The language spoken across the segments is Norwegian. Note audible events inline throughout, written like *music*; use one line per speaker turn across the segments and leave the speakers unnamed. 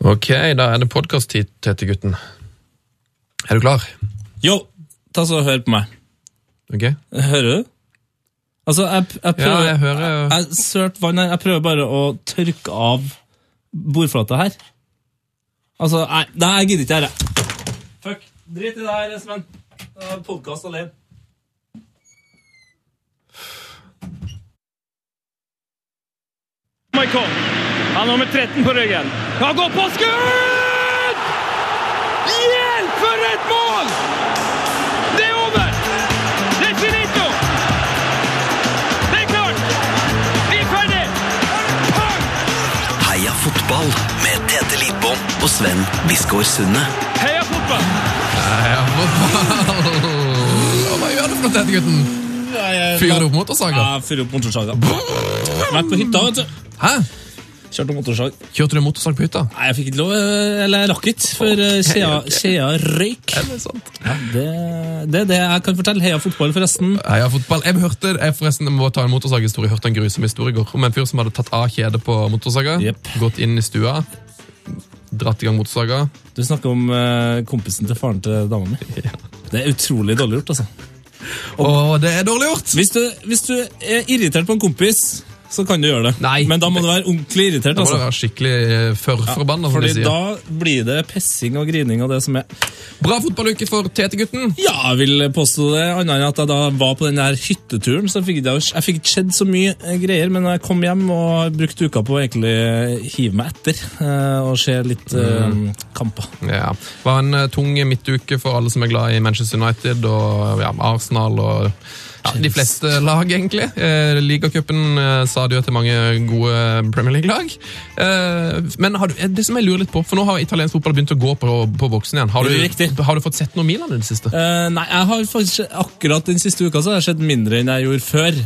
Ok, da er det podkast-tid, Tete-gutten. Er du klar?
Jo, ta så hør på meg.
Ok?
Hører du? Altså, jeg, jeg prøver
Ja, jeg hører jo.
Jeg, jeg sølt vann her. Jeg prøver bare å tørke av bordflata her. Altså, nei, nei jeg gidder ikke dette. Fuck. Drit i det her, Espen. Podkast alene.
Michael. Han har nummer 13 på ryggen. Han går på skudd! Hjelp, for et mål! Det er over! Det er finito! Det er klart! Vi er ferdig! Pang!
Heia fotball med Tete Lidbom og Sven Biskår Sunde.
Heia fotball!
Heia fotball! Hva gjør du for noe, Tete-gutten? Fyrer du opp motorsaga?
Ja, fyrer opp motorsaga. Vært på hytta, vet du.
Hæ?
Kjørte motorsag.
Kjørte du motorsag på hytta?
Nei, jeg fikk ikke lov, eh, eller jeg rakk ikke, for eh, skjea, røyk.
Er det sant?
Ja, det, det er det jeg kan fortelle. Heia fotball, forresten.
Heia fotball. Jeg hørte, jeg forresten jeg må ta en motorsaghistorie. Hørte en grusom historie i går om en fyr som hadde tatt av kjedet på motorsaga,
yep.
gått inn i stua, dratt i gang motorsaga.
Du snakker om eh, kompisen til faren til dama mi. *laughs* Det er utrolig dårlig gjort, altså.
Og det er dårlig gjort!
Hvis du, hvis du er irritert på en kompis, så kan du gjøre det.
Nei.
Men da må du være ordentlig irritert.
Da må
altså.
du være skikkelig forforbanna. Ja,
Fordi da blir det pessing og grining og det som er.
Bra fotballuke for TT-gutten.
Ja, jeg vil påstå det, annet enn at jeg da var på den der hytteturen, så fikk jeg, jeg fikk ikke sett så mye eh, greier, men jeg kom hjem og brukte uka på å egentlig hive meg etter eh, og se litt eh, kamper.
Ja. Det var en eh, tung midtuke for alle som er glad i Manchester United og ja, Arsenal og ja, de fleste lag, egentlig. Eh, Ligacupen eh, sa det jo til mange gode Premier League-lag. Eh, men har du, eh, det som jeg lurer litt på, for nå har italiensk fotball begynt å gå på, på boksen igjen. Har du, har du fått sett noe Milan i det siste?
Eh, nei, jeg har faktisk akkurat den siste uka så har jeg sett mindre enn jeg gjorde før.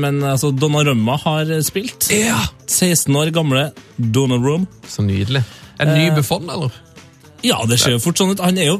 Men altså, Donnarumma har spilt.
Ja!
16 år gamle Donnarumma.
Så nydelig. En ny Buffon, eller?
Ja, det ser jo fort sånn ut. Han er jo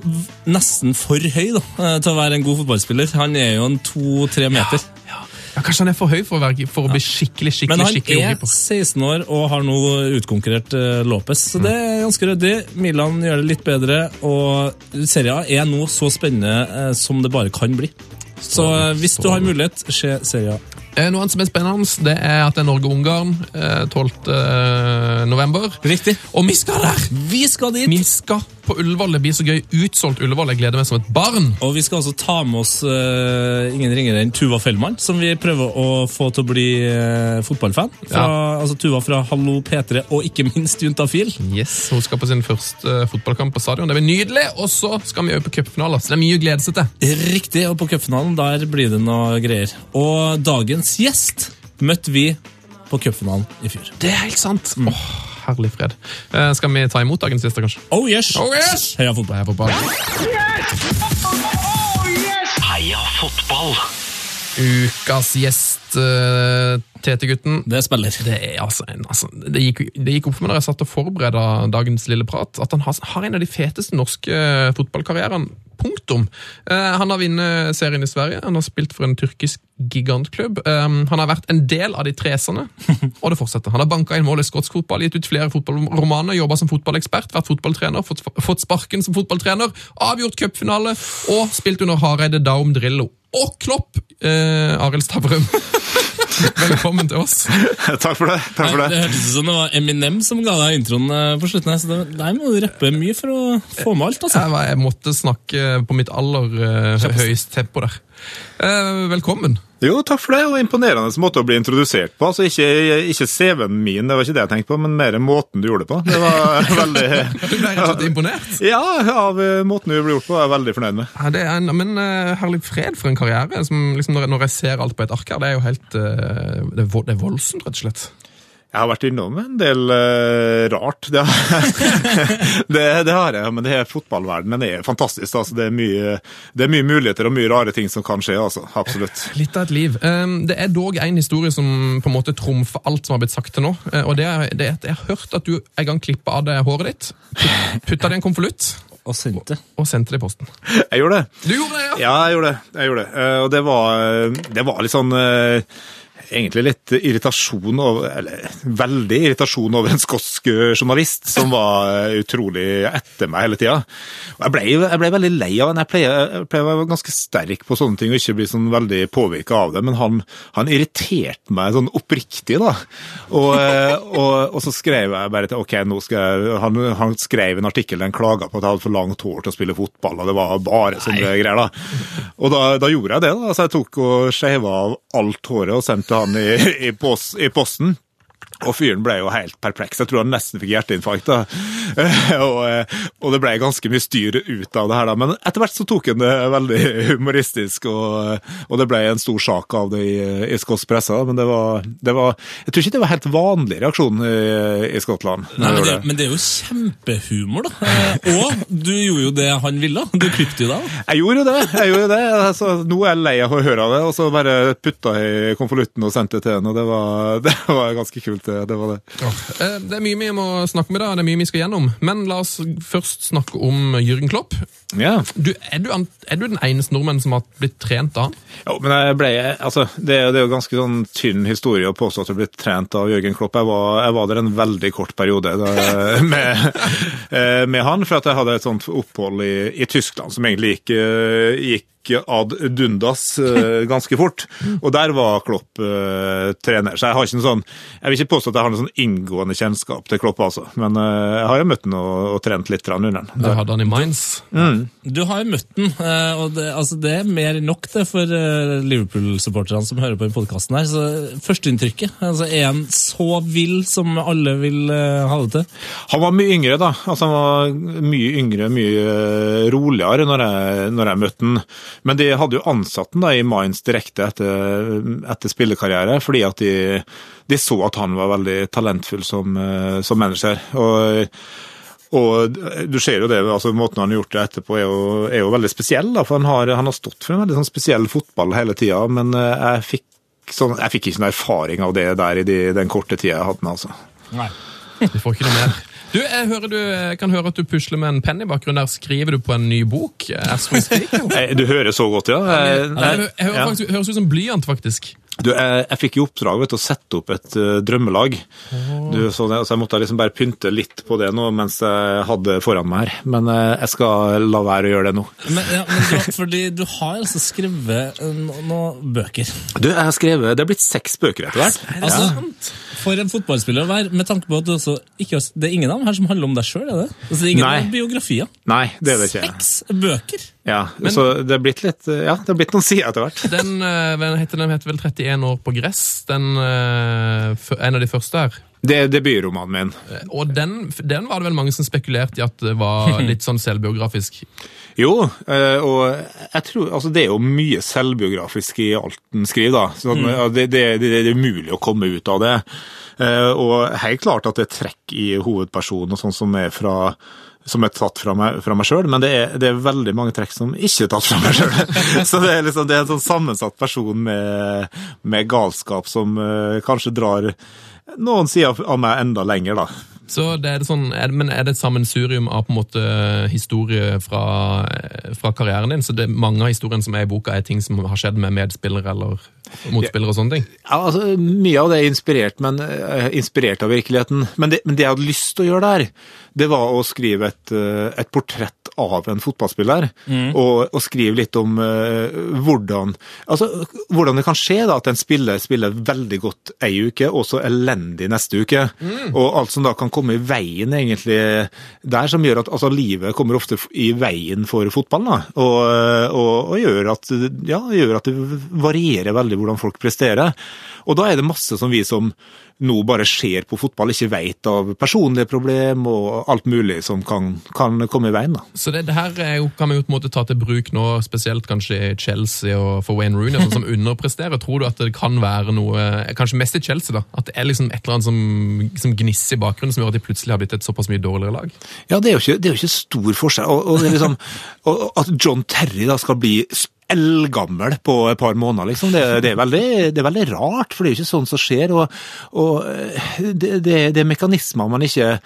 nesten for høy da, eh, til å være en god fotballspiller. Han er jo en to-tre meter.
Ja, Kanskje han er for høy for å, være, for å bli skikkelig
Men
skikkelig,
han
skikkelig
er 16 år og har nå utkonkurrert uh, Lopez, så det er ganske ryddig. Milan gjør det litt bedre, og Serie A er nå så spennende uh, som det bare kan bli. Så uh, hvis du har mulighet, se Serie A.
Eh, Noe annet som er spennende, det er at det er Norge-Ungarn eh, 12. november.
Riktig.
Og vi skal der!
Vi skal dit!
Vi skal på Ullevål. Det blir så gøy. Utsolgt Ullevål. Jeg gleder meg som et barn.
Og vi skal altså ta med oss uh, ingen ringere enn Tuva Fellmann, som vi prøver å få til å bli uh, fotballfan. Fra, altså Tuva fra Hallo P3, og ikke minst Juntafil.
Yes, Hun skal på sin første uh, fotballkamp på stadion. Det blir nydelig! Og så skal vi òg på cupfinaler, så det er mye å glede seg til.
Riktig, og på cupfinalen der blir det noe greier. Og dagens gjest møtte vi på cupfinalen i fjor.
Det er helt sant. Åh, herlig fred. Eh, skal vi ta imot dagens gjester, kanskje?
Oh yes!
Oh, yes!
Heia fotball.
Heia fotball. Yes! Oh, yes!
Heia fotball!
Ukas gjest, uh, Tete-gutten.
Det spiller.
Det, er altså en, altså, det, gikk, det gikk opp for meg da jeg satt og forberedte dagens lille prat, at han har, har en av de feteste norske fotballkarrierene. Punktum. Eh, han har vunnet serien i Sverige, han har spilt for en tyrkisk gigantklubb. Eh, han har vært en del av de treserne, *laughs* og det fortsetter. Han har banka inn mål i skotsk fotball, gitt ut flere fotballromaner, jobba som fotballekspert, vært fotballtrener, fått, fått sparken som fotballtrener, avgjort cupfinale og spilt under Hareide Daum Drillo. Og Klopp! Eh, Arild Stavrum. *laughs* Velkommen til oss. *laughs*
Takk for det. takk for
Det
det.
hørtes ut som det var Eminem som ga deg introen eh, på slutten. her, Så det, der må du rappe mye for å få med alt. altså.
Jeg, jeg måtte snakke på mitt aller uh, høyeste tempo der. Eh, velkommen.
Jo, takk for det, og Imponerende måte å bli introdusert på. Altså, Ikke, ikke CV-en min, det var ikke det jeg tenkte på, men mer måten du gjorde det på. Det var *laughs* *laughs* veldig...
Du ble rett og slett imponert.
Ja, av eh, måten du ble gjort på, er jeg veldig fornøyd med.
Ja, det er en, men eh, herlig fred for en karriere. Som, liksom, når, jeg- når jeg ser alt på et ark her, det er jo helt det er voldsomt, rett og slett.
Jeg har vært innom en del uh, rart. Det, har- *laughs* det, det har jeg, men det er fotballverdenen er fantastisk. Altså, det, er mye, det er mye muligheter og mye rare ting som kan skje. Altså. Absolutt. *laughs*
Litt av et liv. Um, det er dog en historie som på en måte trumfer alt som har blitt sagt til nå. eh, og det er, det er at Jeg har hørt at du en gang klippa av deg håret ditt, put- putta det i en konvolutt
Og sendte.
og sendte det i posten.
Jeg gjorde det.
Du gjorde det, ja!
Ja, jeg gjorde det. Jeg gjorde det. Uh, Og det var, det var litt sånn eh, egentlig litt irritasjon over Eller veldig irritasjon over en skotsk journalist som var utrolig etter meg hele tida. Jeg, ble- jeg ble veldig lei av han. Jeg pleier, jeg pleier å være ganske sterk på sånne ting og ikke bli sånn veldig påvirka av det, men han, han irriterte meg sånn oppriktig, da. Og, eh, og, og så skrev jeg bare til OK, nå skal jeg Han, han skrev en artikkel der han klaga på at jeg hadde for langt hår til å spille fotball, og det var bare sånne greier, da. Og da, da gjorde jeg det, da. Så jeg tok og skeiva av alt håret og sendte han i, i, pos, i posten. Og fyren ble jo helt perpleks. Jeg tror han nesten fikk hjerteinfarkt. da. og, eh, og det ble ganske mye styr ut av det her, da. Men etter hvert så tok han det veldig humoristisk, og, og det ble en stor sak av det i, i skotsk presse. Men det var, det var Jeg tror ikke det var helt vanlig reaksjon i, i Skottland.
Nei, men, det, men det er jo kjempehumor, da. Eh, Og du gjorde jo det han ville. Du klippet jo deg.
Jeg gjorde jo det. jeg gjorde det. Altså, nå er jeg lei av å høre av det, og så bare putta jeg i konvolutten og sendte det til henne. og det var, *laughs* det var ganske kult. Det, det var det.
Ja. Det er mye vi må snakke med, da. det er mye vi skal gjennom. Men la oss først snakke om Jürgen Klopp.
Ja.
Du, er, du, er du den eneste nordmannen som har blitt trent av han?
Jo, men jeg ble, altså, det, er- det er jo ganske sånn tynn historie å påstå at jeg ble trent av Jørgen Klopp. Jeg var, jeg var der en veldig kort periode da, *laughs* med, eh, med han, for at jeg hadde et sånt opphold i, i Tyskland som egentlig gikk, eh, gikk ad dundas eh, ganske fort. Og der var Klopp eh, trener. Så jeg har ikke noe sånn Jeg vil ikke påstå at jeg har noe sånn inngående kjennskap til Klopp, altså. Men eh, jeg har jo møtt han og, og trent litt grann under han.
Du hadde han i Mainz.
Du har jo møtt eh, og det, altså det er mer enn nok det for Liverpool-supporterne som hører på den podkasten her. Så førsteinntrykket, altså er han så vill som alle vil ha det til?
Han var mye yngre, da. Altså, han var mye yngre, mye roligere når jeg, når jeg møtte han. Men de hadde jo ansatt han i Mainz direkte etter, etter spillekarriere, fordi at de, de så at han var veldig talentfull som, eh, som manager. Og og du ser jo det, altså Måten han har gjort det etterpå, er jo, er jo veldig spesiell. da, for Han har, han har stått for en veldig sånn spesiell fotball hele tida. Men eh, jeg fikk, sånn, jeg fikk ikke noen erfaring av det der i de, den korte tida jeg hadde med. altså.
Nei.
Vi får ikke noe mer. Du, jeg, hører du, jeg kan høre at du pusler med en penn i bakgrunnen. der. Skriver du på en ny bok? As we speak?
Eh, Du hører så godt, ja? Jeg,
Jeg, jeg hører faktisk, høres ut som blyant, faktisk.
Du, jeg, jeg fikk i oppdrag vet, å sette opp et uh, drømmelag. Du, så, det, så jeg måtte liksom bare pynte litt på det nå mens jeg hadde foran meg her. Men uh, jeg skal la være å gjøre det nå.
Men, ja, men du, fordi du har altså skrevet no- noen bøker.
Du, jeg har skrevet Det er blitt seks bøker etter hvert.
Altså, For en fotballspiller å være, med tanke på at ikke Det er ingen av dem her som handler om deg sjøl? Det? Altså, det er ingen
Nei.
biografier?
Nei, det er det ikke.
Seks bøker?
Ja, så det er blitt litt Ja, det er blitt noen sider etter hvert.
Den, den, heter, den heter vel 31 år på gress. Den, eh, en av de første her.
Det er debutromanen min.
Eh, Og den, den var det vel mange som spekulerte i at det var *laughs* litt sånn selvbiografisk.
Jo, eh, og jeg tror Altså, det er jo mye selvbiografisk i alt den skriver, da. Sånn, mm. det, det, det, det er umulig å komme ut av det. Eh, Og helt klart at det er trekk i hovedpersonen og sånn som er fra som er tatt fra meg, fra meg sjøl, men det er, det er veldig mange trekk som ikke er tatt fra meg sjøl. *laughs* Så det er, liksom, det er en sånn sammensatt person med, med galskap som uh, kanskje drar noen sider av meg enda lenger, da.
Så det er det sånn, er men er det et sammensurium av på en måte historie fra, fra karrieren din? Så det, mange av historiene som er i boka, er ting som har skjedd med medspillere eller motspillere og sånne ting?
Ja, altså, Mye av det er inspirert, men, eh, inspirert av virkeligheten. Men det, men det jeg hadde lyst til å gjøre der, det var å skrive et, eh, et portrett av en fotballspiller. Og, og skrive litt om uh, hvordan, altså, hvordan det kan skje da, at en spiller spiller veldig godt ei uke, og så elendig neste uke. Og alt som da kan komme i veien egentlig der, som gjør at altså, livet kommer ofte i veien for fotballen. Da, og, og, og gjør, at, ja, gjør at det varierer veldig hvordan folk presterer. Og da er det masse som vi som nå bare ser på fotball, ikke vet av personlige problem og alt mulig som kan, kan komme i veien. da.
Så det, det her er jo, kan vi jo på en måte ta til bruk nå, spesielt kanskje i Chelsea og for Wayne Rooney, sånn som *laughs* underpresterer. Tror du at det kan være noe, kanskje mest i Chelsea, da, at det er liksom et eller annet som, som gnisser i bakgrunnen, som gjør at de plutselig har blitt et såpass mye dårligere lag?
Ja, det er jo ikke, det er jo ikke stor forskjell. Og, og det er liksom, at John Terry da skal bli eldgammel på et par måneder, liksom, det, det, er veldig, det er veldig rart, for det er jo ikke sånn som skjer. Og, og eh, det, det, er mekanismer man ikke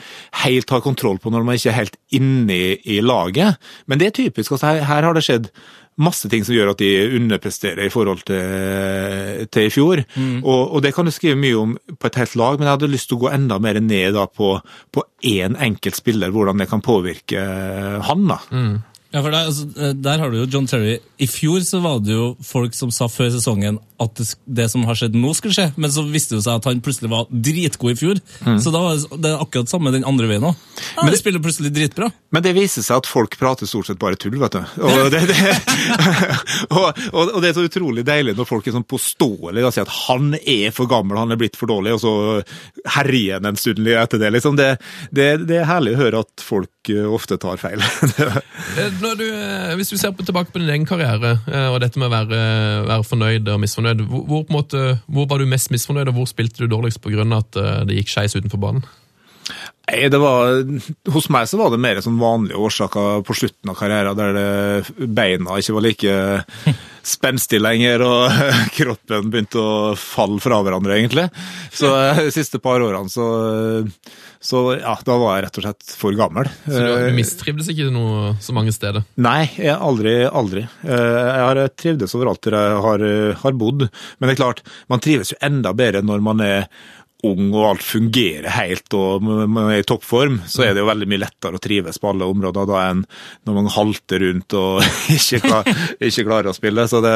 helt har kontroll på når man ikke er helt inne i, i laget. Men det er typisk. Altså, her, her har det skjedd masse ting som gjør at de underpresterer i forhold til, til i fjor. Og, og det kan du skrive mye om på et helt lag, men jeg hadde lyst til å gå enda mer ned da på, på én enkelt spiller, hvordan det kan påvirke han. da.
Ja, for der, altså, eh, der har du jo John Terry. I fjor så var det jo folk som sa før sesongen at det, det som har skjedd nå, skulle skje, men så viste det seg at han plutselig var dritgod i fjor. Så da var det, det akkurat samme den andre veien òg. det spiller plutselig dritbra.
Men det viser seg at folk prater stort sett bare tull, vet du. Og det, *laughs* og, og, og det er så utrolig deilig når folk er sånn påståelige og sier at han er for gammel, han er blitt for dårlig, og så herjer han en stund etter det. Liksom. Det, det, det er herlig å høre at folk eh, ofte tar feil. *laughs*
Eh, du, eh, hvis du ser på, tilbake på din egen karriere, eh, og dette med å være, være fornøyd og misfornøyd, hvor, måte, hvor var du mest misfornøyd, og hvor spilte du dårligst pga. at eh, det gikk skeis utenfor banen?
Nei, det var, hos meg så var det mer sånn vanlige årsaker på slutten av karrieren, der det, beina ikke var like *laughs* spenstige lenger, og *laughs* kroppen begynte å falle fra hverandre, egentlig. Så eh, de siste par årene så, så ja, da var jeg rett og slett for gammel.
Så du,
Eh,
mistrivdes ikke noe, så mange steder?
Nei, jeg aldri, aldri. Eh, Jeg har trivdes overalt der jeg har, har bodd. Men det er klart, man trives jo enda bedre når man er ung og alt fungerer helt og man er i toppform, så er det jo veldig mye lettere å trives på alle områder da enn når man halter rundt og *laughs* ikke, klar, ikke klarer å spille. Så det,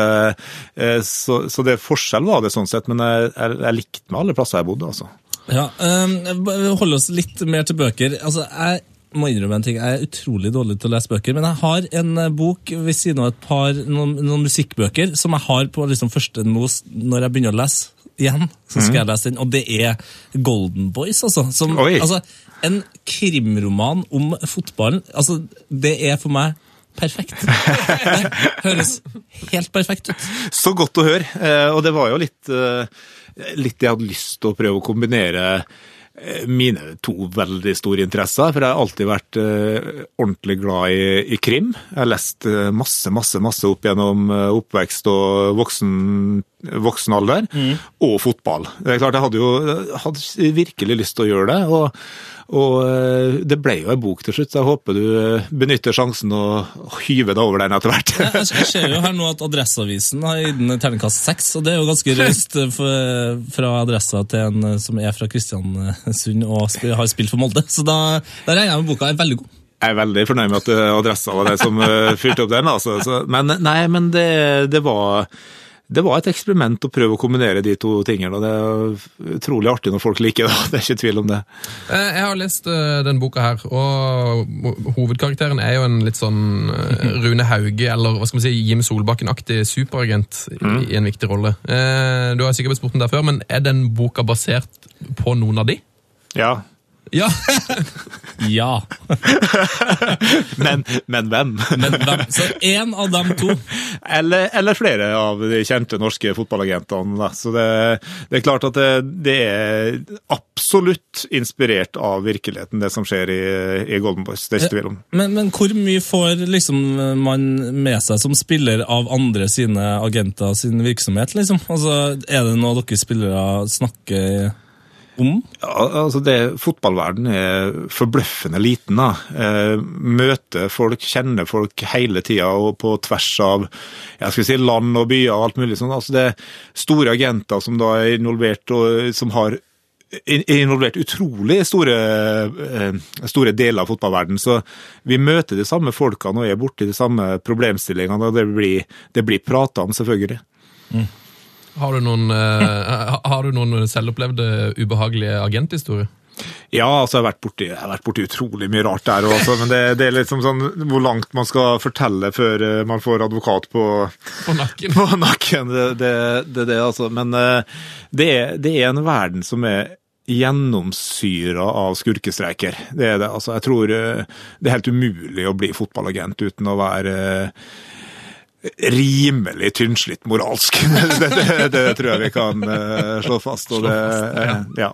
eh, så, så det forskjell var det sånn sett, men jeg, jeg, jeg likte meg alle plasser jeg bodde, altså.
Ja, um, Hold oss litt mer til bøker. Altså, jeg må innrømme en ting, jeg er utrolig dårlig til å lese bøker, men jeg har en eh, bok ved siden av et par noen, noen musikkbøker som jeg har på liksom første mos når jeg begynner å lese igjen. Så skal jeg lese den, og det er Golden Boys, altså. Som, altså en krimroman om fotballen. Altså, det er for meg perfekt. *laughs* Det høres helt perfekt ut.
Så godt å høre. Eh, Og det var jo litt, eh, litt jeg hadde lyst til å prøve å kombinere eh, mine to veldig store interesser. For jeg har alltid vært eh, ordentlig glad i, i krim. Jeg har lest eh, masse, masse, masse opp gjennom oppvekst og voksen, voksen alder. Og fotball. Det er klart, jeg hadde jo hadde virkelig lyst til å gjøre det. og og eh, det ble jo en bok til slutt, så jeg håper du eh, benytter sjansen og hyver deg over den etter hvert.
Jeg jeg ser jo her nå at Adresseavisen har gitt den terningkast seks, og det er jo ganske *laughs* raust fra Adressa til en eh, som er fra Kristiansund og har spilt for Molde. Så da, da regner jeg med boka er veldig god.
Jeg er veldig fornøyd med at adressa var det som fylte opp den. Altså. Så, men nei, men det, det, var, det var et eksperiment å prøve å kombinere de to tingene. og Det er utrolig artig når folk liker det. *laughs* Det er ikke tvil om det.
Eh, Jeg har lest eh, den boka her, og hovedkarakteren er jo en litt sånn eh, *laughs* Rune Hauge, eller hva skal man si, Jim Solbakken-aktig superagent i, i en viktig rolle. Du har sikkert blitt spurt om det før, men er den boka basert på noen av de?
Ja.
Ja!
Ja.
Men, men hvem?
Men hvem? Så én av dem to.
Eller, eller flere av de kjente norske fotballagentene. Da. Så det, det er klart at det, det er absolutt inspirert av virkeligheten, det som skjer i, i Golden Boys. Det er ikke tvil om.
Men, men hvor mye får liksom man med seg som spiller av andre sine agenter sin virksomhet? liksom? Altså, Er det noe dere spillere snakker om?
Ja, altså det, Fotballverden er forbløffende liten. da. Eh, møter folk, kjenner folk hele tida og på tvers av jeg skal si, land og byer og alt mulig sånn. Altså det er store agenter som da er involvert, og som har er involvert utrolig store, eh, store deler av fotballverden. Så vi møter de samme folkene og er borti de samme problemstillingene. og Det blir, det blir prata om, selvfølgelig.
Har du noen, eh, har du noen selvopplevde ubehagelige agenthistorier?
Ja, altså jeg har vært borti, har vært borti utrolig mye rart der også, men det, det er liksom sånn hvor langt man skal fortelle før eh, man får advokat på,
På nakken? *laughs*
på nakken. Det det, det, det altså. Men eh, det er, det er en verden som er gjennomsyra av skurkestreiker. Det er det. Altså, jeg tror eh, det er helt umulig å bli fotballagent uten å være eh, rimelig tynnslitt moralsk. *laughs* det, det, det tror jeg vi kan eh, slå fast. Og det, eh, ja.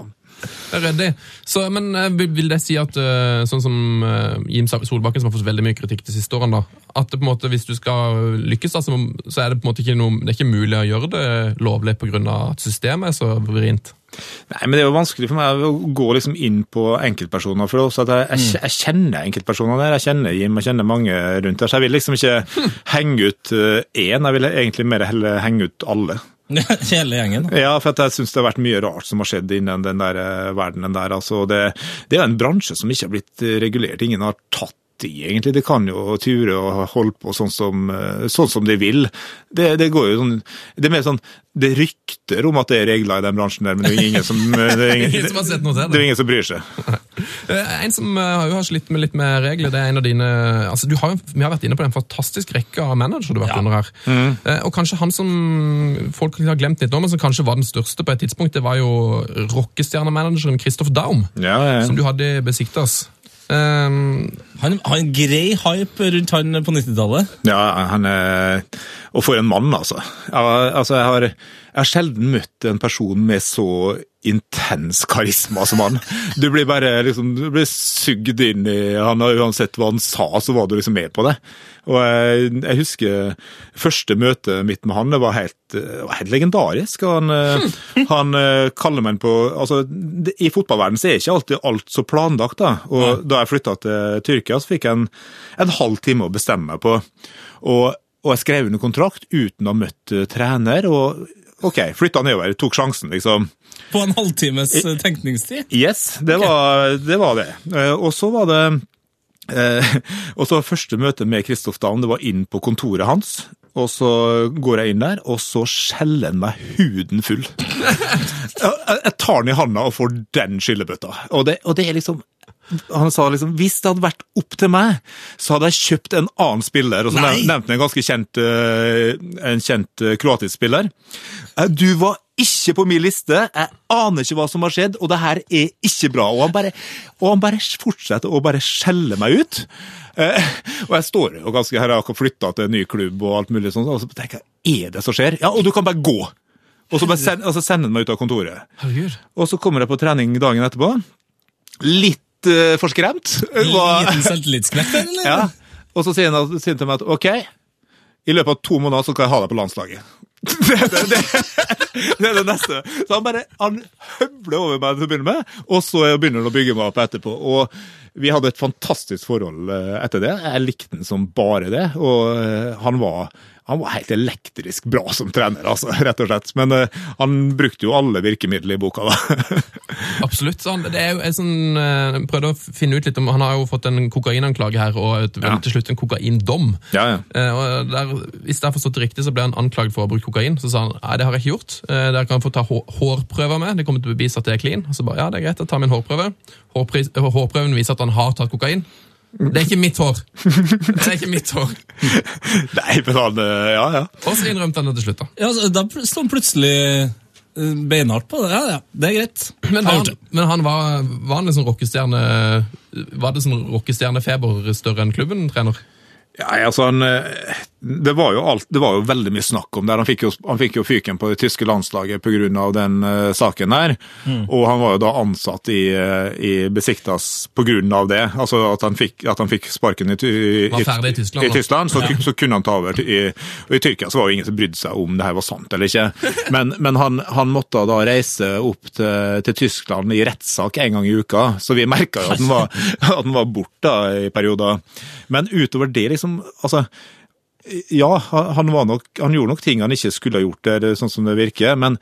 Ryddig. Så, men eh, vil det si at eh, sånn som eh, Jim Solbakken, som har fått veldig mye kritikk de siste årene, da, at det på en måte, hvis du skal lykkes, da, så, er det på en måte ikke noe, det er ikke mulig å gjøre det lovlig pga. at systemet er så vrient?
Nei, men Det er jo vanskelig for meg å gå liksom inn på enkeltpersoner. for også at jeg, jeg, jeg kjenner enkeltpersoner der. Jeg kjenner Jim, jeg kjenner mange rundt der. Så jeg vil liksom ikke henge ut én, jeg vil egentlig mer heller henge ut alle. *laughs*
Hele gjengen.
Ja, for jeg syns det har vært mye rart som har skjedd innen den der eh, verdenen der. altså. Det, det er en bransje som ikke har blitt eh, regulert. Ingen har tatt i, egentlig. De kan jo ture og holde på sånn som, eh, sånn som de vil. Det, det går jo sånn Det er mer sånn Det rykter om at det er regler i den bransjen der, men det er ingen som eh, det er *laughs* ingen,
Ingen som har sett noe til det.
det er ingen som bryr seg. *laughs*
Eh, En som jo har slitt med litt med regler, det er en av dine altså du har, Vi har vært inne på en fantastisk rekke av managere du har vært under her. Mm. Og kanskje han som folk har glemt litt nå, men som kanskje var den største på et tidspunkt, det var jo rockestjernemanageren Christoph Daum,
Ja, ja.
som du hadde i Besiktas. Um,
Han har en grei hype rundt han på 90-tallet.
Ja, han er Og for en mann, altså. Jeg, altså jeg, har, jeg har sjelden møtt en person med så intens karisma som han. Du blir bare liksom, du blir sugd inn i han, og Uansett hva han sa, så var du liksom med på det. Og jeg, jeg husker første møte mitt med han, det var helt, helt legendarisk. Han, eh, han eh, kaller meg på altså, I fotballverdenen så er ikke alltid alt så planlagt. da. Og da jeg flytta til Tyrkia, så fikk jeg en, en halv time å bestemme meg på. Og, og jeg skrev under kontrakt uten å ha møtt eh, trener. og OK, flytta nedover, tok sjansen, liksom.
På en halvtimes eh, tenkningstid.
Yes, det var det. Var det. Eh, Og så var det eh, *laughs* Og så første møte med Kristoff Dahm, det var inn på kontoret hans. Og så går jeg inn der, og så skjeller han meg huden full. *laughs* Jeg, jeg tar den i handa og får den skyllebøtta. Og det, og det er liksom han sa liksom hvis det hadde vært opp til meg, så hadde jeg kjøpt en annen spiller. Og så
Nei.
nevnte han en ganske kjent, eh, en kjent eh, kroatisk spiller. Eh, Du var ikke på min liste, jeg aner ikke hva som har skjedd, og det her er ikke bra. Og han bare, og han bare fortsetter å bare skjelle meg ut. Eh, og jeg står jo ganske her, jeg har flytta til en ny klubb og alt mulig sånt, og så tenker jeg, er det som skjer? Ja, og du kan bare gå. Og så, bare send, og så sender han meg ut av kontoret. Og så kommer jeg på trening dagen etterpå. Litt uh, for skremt.
Liten selvtillitsknekk *laughs* eller?
ja. Og så sier han, sier han til meg at ok, i løpet av to måneder så skal jeg ha deg på landslaget. *laughs* Det, det, det, det er det neste. Så han bare han høvler over meg til å begynne med, og så begynner han å bygge meg opp etterpå. Og vi hadde et fantastisk forhold eh, etter det. Jeg likte han som bare det. Og eh, han var, han var helt elektrisk bra som trener, altså, *laughs* rett og slett. Men uh, han brukte jo alle virkemidler i boka, da. *laughs*
Absolutt. Han, det er jo en sånn, eh, prøvde å finne ut litt om, Han har jo fått en kokainanklage her, og et,
Ja.
til slutt en kokaindom.
Ja, ja.
Uh, og der, hvis jeg har forstått det riktig, så ble han anklaget for å ha brukt kokain. Så sa han nei, det har jeg ikke gjort. Uh, dere kan få ta hår, hårprøver med. Det kommer til å bevise at det er clean. Og så bare, ja, det er greit, jeg tar min hårprøve. Hårprøven viser at han har tatt kokain. Det er ikke mitt hår. Det er ikke mitt hår.
Nei, men han eh, Ja, ja.
Og så innrømte han det til slutt, da.
Ja, altså, da sto han plutselig eh, beinhardt på det. Ja, ja, det er greit.
Men, han, men han var, var han en sånn rockestjerne Var det sånn rockestjernefeber større enn klubben, trener?
Ja, altså han, eh, det, var jo alt, det var jo veldig mye snakk om det. Han fikk jo, han fikk jo fyken på det tyske landslaget pga. den uh, saken der. Og han var jo da ansatt i, uh, i Besiktas pga. det. Altså at han fikk, at han fikk sparken i,
i, i Tyskland,
i. Tyskland så, ja. så kunne han ta over. I, og I Tyrkia så var jo ingen som brydde seg om det her var sant eller ikke. *laughs* Men, men han, han måtte da reise opp til, til Tyskland i rettssak en gang i uka, så vi merka jo at han var, *laughs* at han var borte i perioder. Men utover det, liksom altså, Ja, han, nok, han gjorde nok ting han ikke skulle ha gjort, der, sånn som det virker. men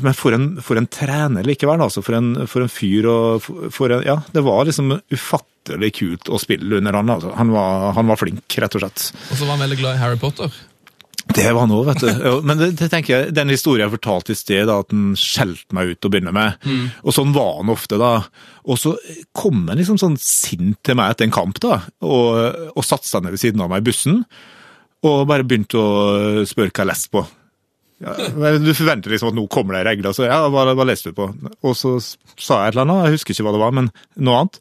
men for en, for en trener likevel, altså. For en, for en fyr og for, en, Ja, det var liksom ufattelig kult å spille under han. Altså. Han, var, han var flink, rett og slett.
Og så var han veldig glad i Harry Potter.
Det var han òg, vet du. *laughs* Men det, det tenker jeg, den historien jeg fortalte i sted, da, at han skjelte meg ut å begynne med. Og sånn var han ofte, da. Og så kom han liksom sånn sint til meg etter en kamp, da, og, og satte seg ned ved siden av meg i bussen. Og bare begynte å spørre hva jeg leste på. Ja, du forventer liksom at nå kommer det regler, så ja, hva, hva leste du på? Og så sa jeg et eller annet, jeg husker ikke hva det var, men noe annet.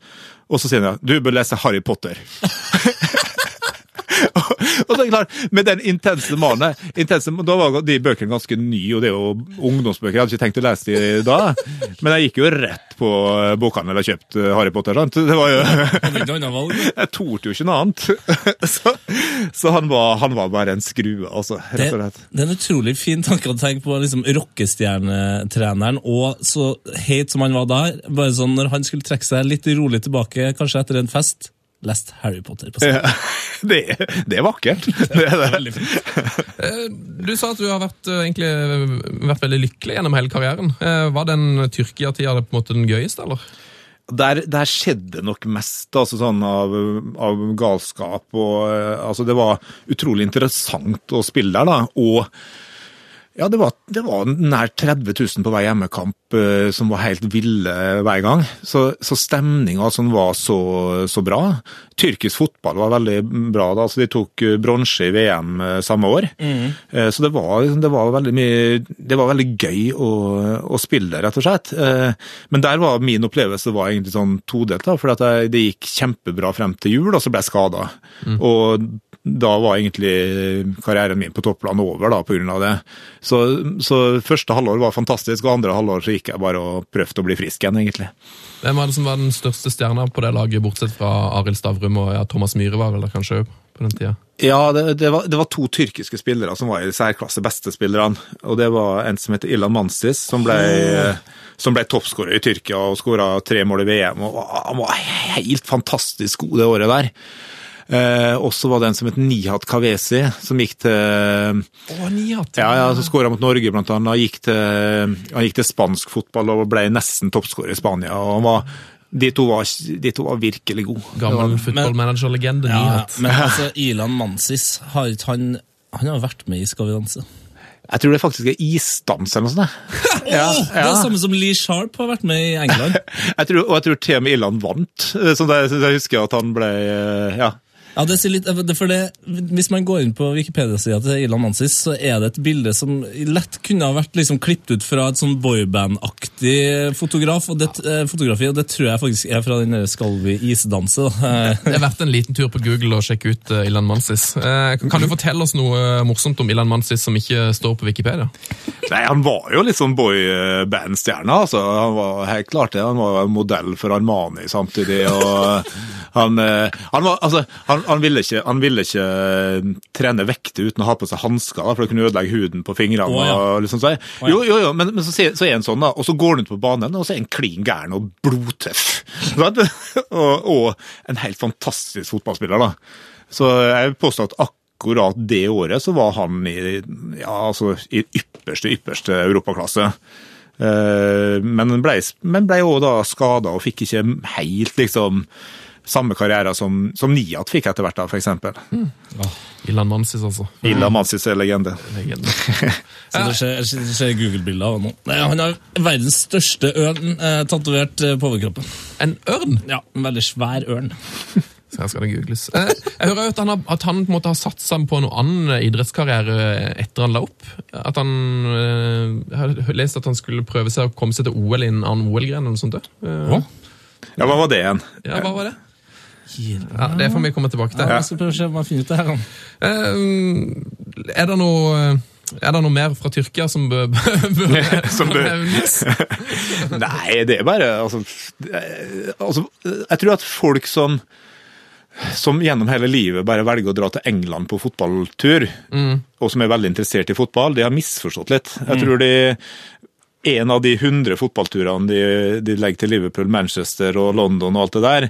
Og så sier han ja, du bør lese Harry Potter. *laughs* *laughs* og så er det klart, med den intense mannen intense, Da var de bøkene ganske nye, og det er jo ungdomsbøker. Jeg hadde ikke tenkt å lese de da. Men jeg gikk jo rett på eh, bokhandel og kjøpte Harry Potter. sant? Det var jo. *laughs* *laughs* Jeg torde jo ikke noe annet. Så, så han, var, han var bare en skrue, altså. Rett og slett.
det er en utrolig fin tanke å tenke på liksom rockestjernetreneren, og så heit som han var der. Bare sånn Når han skulle trekke seg litt rolig tilbake, kanskje etter en fest, lest Harry Potter på scenen.
Ja, *laughs* det, er- det er vakkert. *laughs* Det er det.
Veldig fint.
Eh, Du sa at du har vært, eh, egentlig, eh, vært veldig lykkelig gjennom hele karrieren. Eh, Var den Tyrkia-tida på en måte den gøyeste, eller?
Der, der skjedde nok mest altså sånn av, av galskap. og altså Det var utrolig interessant å spille der. da, og ja, det var, det var nær 30 000 på hver hjemmekamp eh, som var helt ville hver gang. Så, så stemninga sånn var så, så bra. Tyrkisk fotball var veldig bra. da, så De tok eh, bronse i VM eh, samme år. Mm. Så det var, det var veldig mye Det var veldig gøy å, å spille, rett og slett. Men der var min opplevelse var egentlig sånn todelt. da, for Det gikk kjempebra frem til jul, og så ble jeg skada. Og da var egentlig karrieren min på topplan over da, av det. Så, så første halvår var fantastisk, og andre halvår så gikk jeg bare og prøvde å bli frisk igjen, egentlig.
Hvem var det som var den største stjerna på det laget, bortsett fra Arild Stavrum og ja, Thomas Myhre var vel der kanskje på den tida?
Ja, det, det, var, det var to tyrkiske spillere som var i særklasse beste spillerne. Og det var en som heter Ilan Mansis, som ble, som ble toppskårer i Tyrkia og skåra tre mål i VM. og Han var helt fantastisk god det året der. Eh, og så var det en som het Nihat Kavesi, som gikk til
oh, Nihat!
Ja, ja, ja, som skåra mot Norge, blant annet. Han gikk til, han gikk til spansk fotball og ble nesten toppskårer i Spania. og han var, de, to var, de to var virkelig gode.
Gammel footballmanager-legende
Ja,
Nihat.
men altså, Ilan Mansis, har ikke han Han har vært med i Skal vi danse.
Jeg tror det faktisk er isdans eller noe sånt. Ja,
Åh, Det er
ja.
samme som Lee Sharp har vært med i England. *laughs*
Jeg tror, og jeg tror til og med Ilan vant. Eh, Så det, jeg husker at han ble eh, Ja.
Ja, det sier litt, for det, Hvis man går inn på Wikipedia-sida til Ilan Mansis, så er det et bilde som lett kunne ha vært liksom klippet ut fra et sånn boyband-aktig fotograf, og det, eh, fotografi, og det tror jeg faktisk er fra den der Skal vi isdanse. Eh, *laughs*
Det er verdt en liten tur på Google og sjekke ut eh, Ilan Mansis. Eh, Kan du fortelle oss noe eh, morsomt om Ilan Mansis som ikke står på Wikipedia?
Nei, Han var jo litt sånn boyband-stjerne. altså. Han var helt klart det. Han var modell for Armani samtidig. og Han, eh, han, var, altså, han, han, ville ikke, han ville ikke eh, trene vekter uten å ha på seg hansker, for det kunne ødelegge huden på fingrene.
Oh, ja.
og liksom så. Jo, jo, jo, men, men så, så er han sånn, da, og så går han ut på banen, og så er han klin gæren og blodtøff. *laughs* Og, og en helt fantastisk fotballspiller. da. Så jeg påstår at akkurat det året så var han i, ja, altså, i ypperste, ypperste europaklasse. Eh, Men ble, men ble også da skada og fikk ikke helt liksom samme karriere som, som Niat fikk etter hvert, da, for eksempel.
Ilan Mansis, altså.
Illa Mansis er legende.
Legende. *laughs*
Så det skjer, skjer Google-bilder av ham nå. Han har verdens største ørn eh, tatovert eh, på overkroppen.
En ørn!
Ja, En veldig svær ørn. *laughs*
Så her skal det googles. Eh, Jeg hører at han, har, at han på en måte har satsa på noen annen idrettskarriere etter han la opp. At han eh, Jeg har lest at han skulle prøve seg å komme seg til OL i en annen OL-gren eller noe sånt. Eh?
Ja, hva var det igjen?
Ja, hva var det? Ja, Det får vi komme tilbake til.
Ja, jeg skal prøve å se om jeg finner ut det her.
Eh, Er det noe er det noe mer fra Tyrkia som bør, *laughs* *laughs* nevnes? *laughs*
Nei, det er bare altså, eh, altså Jeg tror at folk som som gjennom hele livet bare velger å dra til England på fotballtur, og som er veldig interessert i fotball, de har misforstått litt. Jeg tror de en av de hundre fotballturene de, de legger til Liverpool, Manchester og London og alt det der,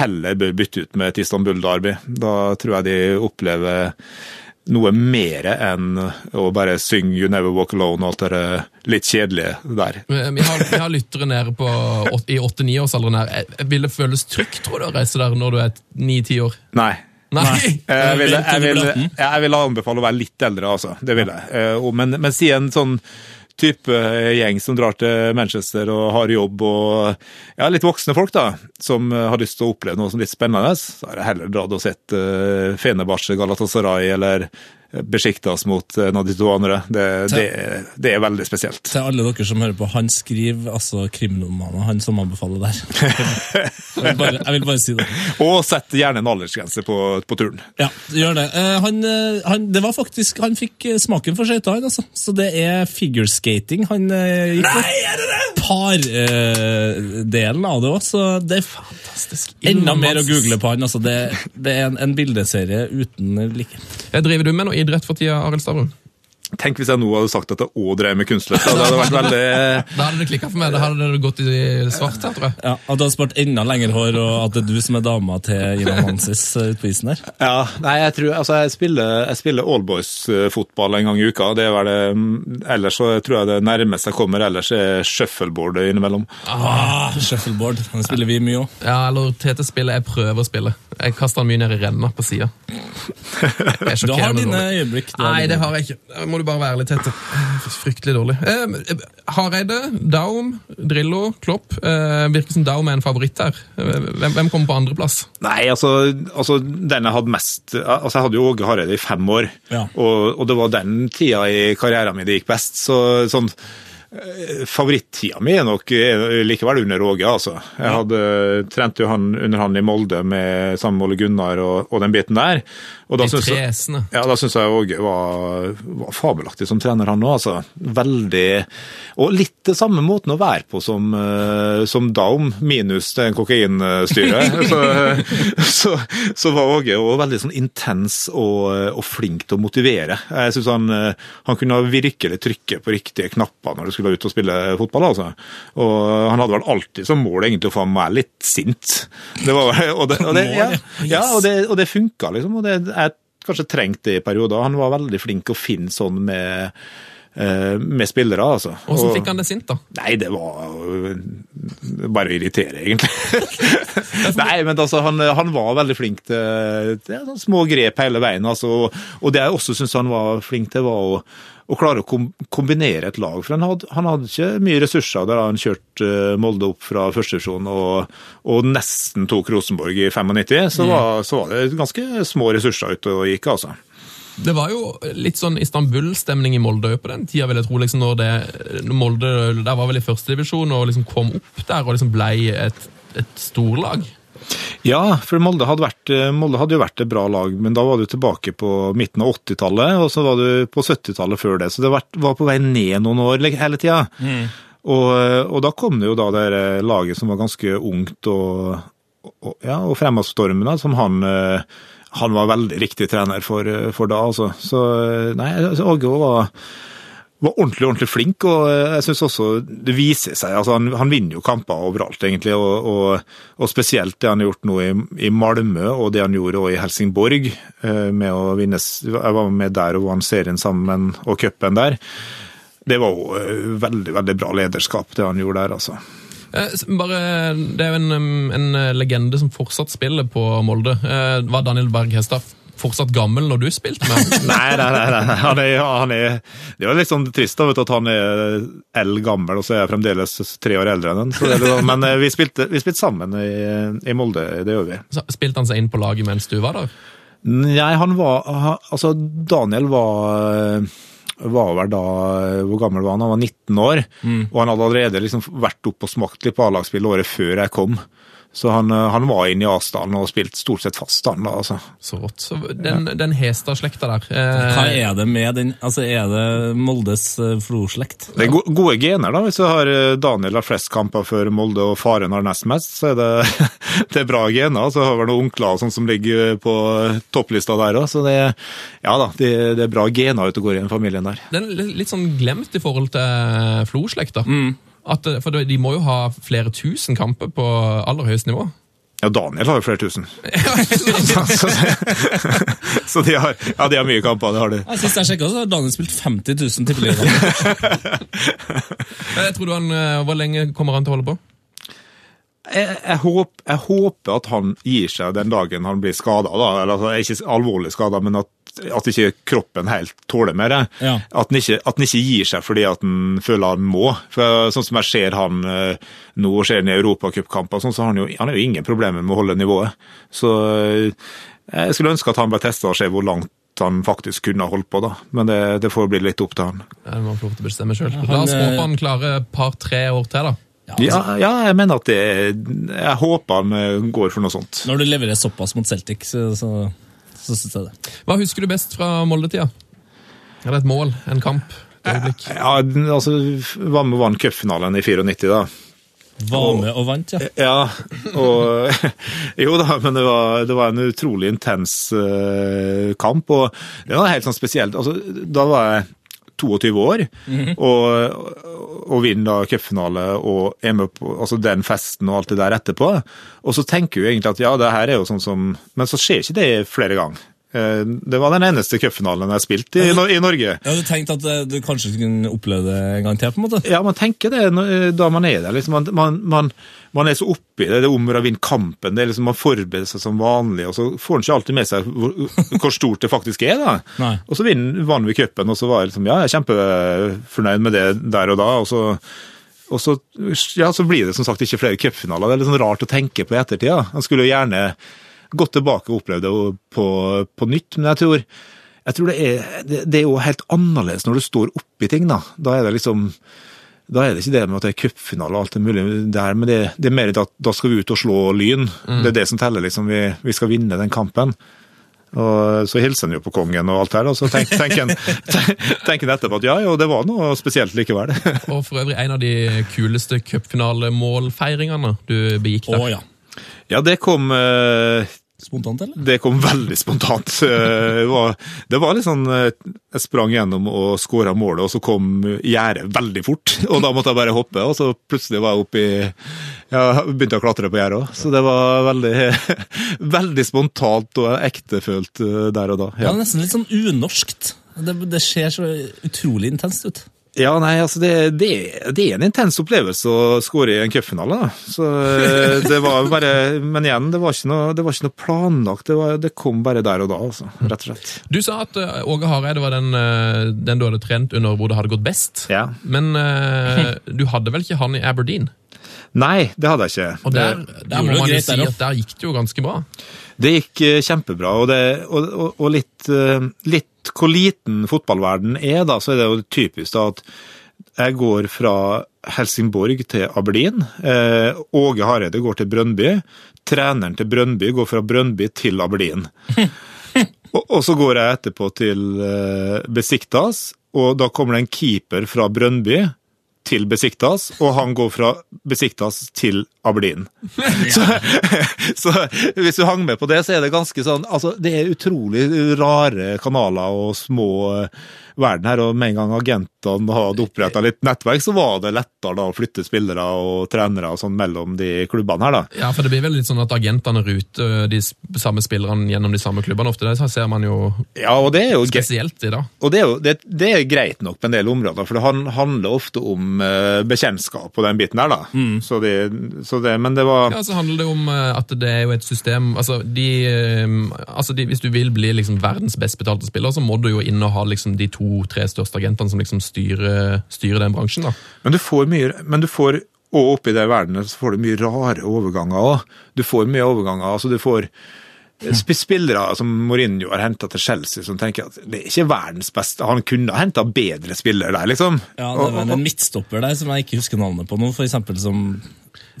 heller bør bytte ut med et Istanbul-derby. Da tror jeg de opplever noe mer enn å bare synge 'You Never Walk Alone' og alt det litt kjedelige der.
Vi har, vi har lyttere nede på, i åtte-niårsalderen her. Eh, Vil det føles trygt, tror du, å reise der når du er ni-ti år?
Nei.
Nei!
Jeg vil, jeg, vil, jeg vil anbefale å være litt eldre, altså. Det vil jeg. Eh, Men, men si en sånn type gjeng som drar til Manchester og har jobb, og ja, litt voksne folk da, som eh, har lyst til å oppleve noe som litt spennende, så har jeg heller dratt og sett Fenebache Fenerbahçe, Galatasaray eller besiktes mot en av de to andre. Det, det, det er veldig spesielt.
Til alle dere som hører på, han skriver altså krimromaner, han som anbefaler der. jeg, vil bare, jeg vil bare si det. *laughs*
Og sett gjerne en aldersgrense på, på turen.
Ja, gjør det. Eh, han, eh, han, det var faktisk, han fikk eh, smaken for skøyter, han altså. Så det er figureskating han eh, gikk for.
Nei, er det det?!
Par-delen av det òg, så det er
Fantastisk.
enda mer å google på han. Altså. Det, det er en, en bildeserie uten like.
Jeg Driver du med noe idrett for tida, Arild Stavrum?
Tenk hvis jeg nå hadde sagt at jeg òg drev med kunstløft. Da hadde vært veldig
Da hadde det *laughs* klikka for meg. Da hadde det gått i svart her, tror jeg.
Ja, At du hadde spart enda lengre hår, og at det er du som er dama til Ivan Hansis ute på isen der. *laughs*
Ja, nei, jeg tror Altså, jeg spiller, jeg spiller allboys-fotball en gang i uka. Det er vel det mm, Ellers så tror jeg det nærmeste jeg kommer ellers, er shuffleboard innimellom.
Ah, Shuffleboard. Den spiller vi mye òg.
Ja, eller TT-spillet. Jeg prøver å spille. Jeg kaster den mye ned i renna på sida. *laughs*
Du har dine øyeblikk.
Nei, det har jeg ikke. Må du bare være litt tette. Fryktelig dårlig. Eh, Hareide, Daum, Drillo, Klopp. Eh, virker som Daum er en favoritt her. Hvem, hvem kommer på andreplass?
Nei, altså, altså den jeg hadde mest Altså, jeg hadde jo Åge Hareide i fem år,
Ja.
og, og det var den tida i karrieren min det gikk best. Så sånn Favorittida mi er nok er likevel under Åge, altså. Jeg hadde trente jo han under han i Molde med sammen med Ole Gunnar og, og den biten der. Og da
syns
jeg, Ja, da synes jeg Åge var, var fabelaktig som trener, han òg. Altså. Veldig Og litt det samme måten å være på som, eh, som Daum, minus det kokainstyret. *laughs* så, så, så var Åge også veldig sånn intens og, og flink til å motivere. Jeg synes han, eh, han kunne virkelig trykke på riktige knapper når du skulle ut og spille fotball. Altså. Og han hadde vel alltid som mål egentlig å få meg litt sint. Det var, og det, og det, ja, ja, og det, og det funka, liksom. Og det, jeg kanskje trengte det i perioder. Han var veldig flink å finne sånn med, med spillere, altså.
Hvordan fikk han det sint, da?
Nei, det var bare å irritere, egentlig. *laughs* Nei, men altså, han, han var veldig flink til, til små grep hele veien. Altså, og det jeg også syns han var flink til, var å, å klare å kombinere et lag. For han hadde, han hadde ikke mye ressurser der han kjørte eh, Molde opp fra førstedivisjon og, og nesten tok Rosenborg i 95. Så, var, så var det ganske små ressurser ute og gikk, altså.
Det var jo litt sånn Istanbul-stemning i Molde på den tida, vil jeg tro. liksom når det, når Molde der var vel i førstedivisjon og liksom kom opp der og liksom ble et, et storlag.
Ja, for Molde hadde, vært, Molde hadde jo vært et bra lag, men da var du tilbake på midten av 80-tallet, og så var du på 70-tallet før det. Så det var, var på vei ned noen år hele tida. Og, og da kom det jo da det laget som var ganske ungt og, og, ja, og fremadstormende, som han eh, han var veldig riktig trener for, for da, altså. Så nei, altså, Åge var var ordentlig ordentlig flink, og jeg syns også det viser seg. altså Han, han vinner jo kamper overalt, egentlig. Og, og, og spesielt det han har gjort nå i, i Malmö, og det han gjorde også i Helsingborg. eh, med å vinne, Jeg var med der og vant serien sammen og cupen der. Det var jo eh, veldig, veldig bra lederskap, det han gjorde der, altså.
Eh, Bare, det er jo en, en eh, legende som fortsatt spiller på Molde. Eh, Var Daniel Berg Hestad fortsatt gammel når du spilte med ham? *laughs*
Nei, nei, nei. nei. Han er, han er, det er jo litt sånn trist da, vet du, at han er eldgammel, og så er jeg fremdeles tre år eldre enn han. Sånn- Men vi spilte, vi spilte sammen i, i Molde, det gjør vi.
Så Spilte han seg inn på laget mens du var der?
Nei, han var Altså, Daniel var var vel da Hvor gammel var han? Han var 19 år. Og han hadde allerede liksom vært oppe og smakt litt på A-lagsspillet året før jeg kom. Så han, han var inne i Asdalen og spilte stort sett fast, han da, altså.
Så rått. Så den, den Hestad-slekta der eh,
Hva er det med den Altså, er det Moldes Flo-slekt?
Det er gode, gode gener, da. Hvis du har eh, Daniel har flest kamper for Molde og faren har nest mest, så er det, *laughs* det er bra gener. Så har vi noen onkler og sånn som ligger på topplista der òg, så det, ja da, det, det er bra gener ute og går i den familien der.
Den er litt sånn glemt i forhold til Flo-slekta. At, For de må jo ha flere tusen kamper på aller høyeste nivå.
Ja, Daniel har jo flere tusen. *laughs* *laughs* *laughs* så, de, har, ja, de har mye kamper, det har de.
Jeg Sist jeg sjekka, så har Daniel spilt 50 000 tippeligaer.
Tror du han, eh, Hvor lenge kommer han til å holde på?
Jeg, jeg, håper, jeg håper at han gir seg den dagen han blir skada. Altså, ikke alvorlig skada, men at, at ikke kroppen helt tåler mer.
Ja.
At, den ikke, at den ikke gir seg fordi at den føler han må. For Sånn som jeg ser han eh, nå og ser han i europacupkamper, sånn, så har han jo, han jo ingen problemer med å holde nivået. Så eh, jeg skulle ønske at han ble testa og se hvor langt han faktisk kunne holdt på, da. Men det, det får bli litt opp til han.
Ja, det må han få lov til å bestemme selv.
han,
La oss
eh,
håpe han klarer et par-tre år til, da.
Ja, ja, jeg mener at det Jeg håper han eh, går for noe sånt.
Når du leverer såpass mot Celtic, så, så, så syns jeg det.
Hva husker du best fra Molde-tida? Er det et mål? En kamp? Et øyeblikk?
Ja, altså, Var med og vant cupfinalen i 94, da.
Var med og vant, ja.
Ja, og *laughs* Jo da, men det var, det var en utrolig intens eh, kamp, og det var helt sånn spesielt. Altså, da var jeg 22 år, og, og vinner da cupfinale og er med på altså den festen og alt det der etterpå. Og så tenker du egentlig at ja, det her er jo sånn som Men så skjer ikke det flere ganger. Eh, Det var den eneste cupfinalen jeg har spilt i, i Norge.
Ja, Du tenkte at eh, du kanskje kunne oppleve det en gang til? på en måte?
Ja, man tenker det da man er der. Liksom, man, man, man, man er så oppi det. Det er om å vinne kampen. det er liksom Man forbereder seg som vanlig, og så får man ikke alltid med seg hvor, hvor stort det faktisk er. da. *laughs*
Nei.
Og så vant vi cupen, og så var jeg liksom, ja, jeg er kjempefornøyd med det der og da. og så og så, ja, så blir det som sagt ikke flere cupfinaler. Det er litt sånn rart å tenke på i ettertid. Man skulle jo gjerne gått tilbake og opplevd det på, på nytt, men jeg tror, jeg tror det, er, det, er jo helt annerledes når du står oppi ting. Da Da er det liksom da er det ikke det med at det er cupfinale og alt det mulige der, men det, det er mer at da skal vi ut og slå Lyn. Det er det som teller, liksom. Vi, vi skal vinne den kampen. Og så hilser han jo på kongen og alt her, og så tenker, tenk han, tenker tenk *laughs* etterpå at ja, jo, det var noe spesielt likevel. *laughs*
Og for øvrig en av de kuleste cupfinalemålfeiringene du begikk
Å
der.
ja.
Ja, det kom eh,
Spontant, eller?
Det kom veldig spontant. *laughs* Eh, Det var, det var litt sånn eh, Jeg sprang gjennom og skåra målet, og så kom gjerdet veldig fort. *laughs* Og da måtte jeg bare hoppe, og så plutselig var jeg oppe i Ja, begynte jeg å klatre på gjerdet òg. Så det var veldig, *laughs* veldig spontant og ektefølt eh, der og da.
Ja,
Ja.
Nesten litt sånn unorskt. Det, det ser så utrolig intenst ut.
Ja, nei, altså det, det, det er en intens opplevelse å skåre i en cupfinale. da. Så eh, det var bare Men igjen, det var ikke noe, det var ikke noe planlagt. Det, var, det kom bare der og da, altså. Rett og slett.
Du sa at eh, Åge Hareide var den, eh, den du hadde trent under hvor det hadde gått best.
Ja.
Men du hadde vel ikke han i Aberdeen?
Nei, det hadde jeg ikke.
Og der, der må man jo si at der gikk det jo ganske bra.
Det gikk kjempebra, og, det, og, og, og litt, litt hvor liten fotballverden er, da, så er det jo typisk da at jeg går fra Helsingborg til Aberdeen. Eh, Åge Hareide går til Brøndby. Treneren til Brøndby går fra Brøndby til Aberdeen. *laughs* og, og så går jeg etterpå til eh, Besiktas, og da kommer det en keeper fra Brøndby til Besiktas, og han går fra Besiktas til Aberdeen. *laughs* Så, *laughs* så hvis du hang med på det, så er det ganske sånn Altså, det er utrolig rare kanaler og små eh, verden her, og med en gang agentene hadde oppretta litt nettverk, så var det lettere da å flytte spillere og trenere og sånn mellom de klubbene her, da.
Ja, for det blir vel litt sånn at agentene ruter de samme spillerne gjennom de samme klubbene ofte. Det ser man jo
Ja, og det er jo
spesielt i dag.
Og det er, jo, det, det er greit nok på en del områder, for det handler ofte om uh, bekjentskap på den biten her, da. Så det, det, men det var
Ja, så handler det om eh, at det er jo et system altså, de, eh, altså de, Hvis du vil bli liksom verdens best betalte spiller, så må du jo inn og ha liksom de to-tre største agentene som liksom styrer, styrer den bransjen. da.
Men du får mye Men du får og oppi det verdenet så får du mye rare overganger òg. Du får mye overganger. altså Du får spillere som Mourinho har henta til Chelsea, som tenker at det er ikke verdens beste. Han kunne ha henta bedre spillere der, liksom.
Ja, Det var en midtstopper der som jeg ikke husker navnet på nå, eksempel som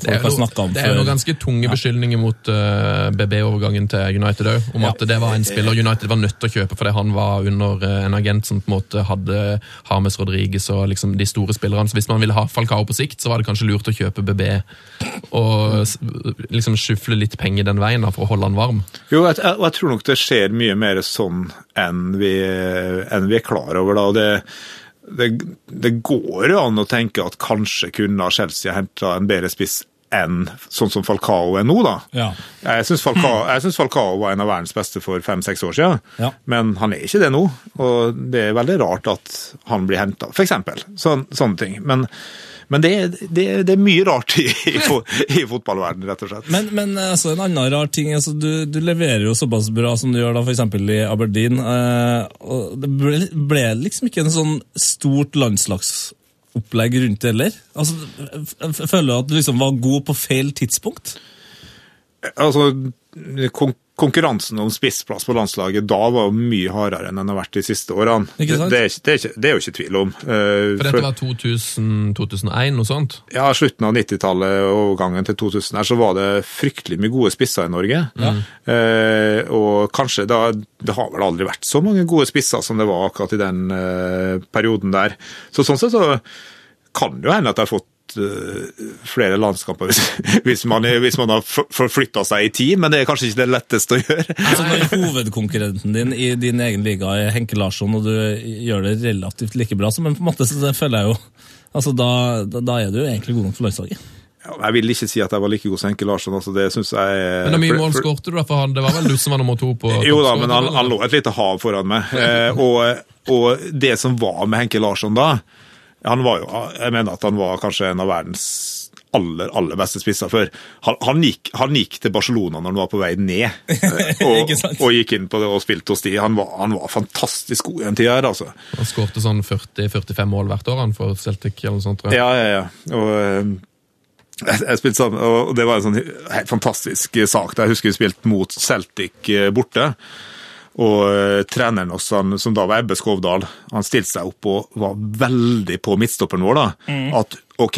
Det er
noe,
det er jo noen ganske tunge beskyldninger mot uh, BB-overgangen til United òg, om
Ja.
at det var en spiller United var nødt til å kjøpe fordi han var under uh, en agent som på en måte hadde James Rodriguez og liksom de store spillerne. Så hvis man ville ha Falcao på sikt, så var det kanskje lurt å kjøpe BB og s- liksom skyfle litt penger den veien da, for å holde han varm.
Jo, jeg, jeg, og jeg tror nok det skjer mye mer sånn enn vi, enn vi er klar over. da, og det, det, det går jo an å tenke at kanskje kunne Chelsea henta en bedre spiss enn sånn som Falcao er nå, da.
Ja.
Jeg syns Falcao, Falcao var en av verdens beste for fem-seks år siden,
Ja.
men han er ikke det nå. Og det er veldig rart at han blir henta, f.eks. Sånn, sånne ting. Men, men det, det, det er mye rart i, i, i fotballverdenen, rett og slett.
Men, men altså, en annen rar ting altså, du, du leverer jo såpass bra som du gjør da, eksempel i Aberdeen. Eh, det ble, ble liksom ikke en sånn stort landslagsopplegg rundt det heller. Altså, føler du at du liksom var god på feil tidspunkt?
Altså, konkurransen om spissplass på landslaget da var jo mye hardere enn den har vært de siste årene. Det, det, er, det, er ikke, det er jo ikke tvil om. Uh,
For dette var 2000-2001, noe sånt?
Ja, slutten av 90-tallet og overgangen til 2000 her, så var det fryktelig mye gode spisser i Norge. Eh, og kanskje da, det har vel aldri vært så mange gode spisser som det var akkurat i den uh, perioden der. Så sånn sett så kan det jo hende at jeg har fått eh, flere landskamper hvis, *laughs* hvis, man, hvis man har forflytta seg i tid, men det er kanskje ikke det letteste å gjøre.
Altså Når hovedkonkurrenten din i din egen liga er Henke Larsson, og du gjør det relativt like bra, så men på en måte så det føler jeg jo altså da, da, er du jo egentlig god nok for landslaget.
Ja, jeg vil ikke si at jeg var like god som Henke Larsson. Altså det synes jeg...
Men hvor mye mål skårte du da? For han, det var vel du som var nummer to på
Jo da, men han, han lå et lite hav foran meg. Eh, og, og det som var med Henke Larsson da han var jo, Jeg mener at han var kanskje en av verdens aller aller beste spisser før. Han, han, gikk, han gikk til Barcelona når han var på vei ned, *laughs* eh, og, og gikk inn på det og spilte hos de. Han var, han var fantastisk god i en tid her, altså.
Han skårte sånn 40-45 mål hvert år han for Celtic eller noe sånt, tror jeg.
Ja, ja, ja. Og, eh, jeg, spilte sammen, og det var en sånn helt fantastisk sak. Jeg husker vi spilte mot Celtic eh, borte. Og eh, treneren hos han, som da var Ebbe Skovdal, han stilte seg opp og var veldig på midtstopperen vår. da, At OK,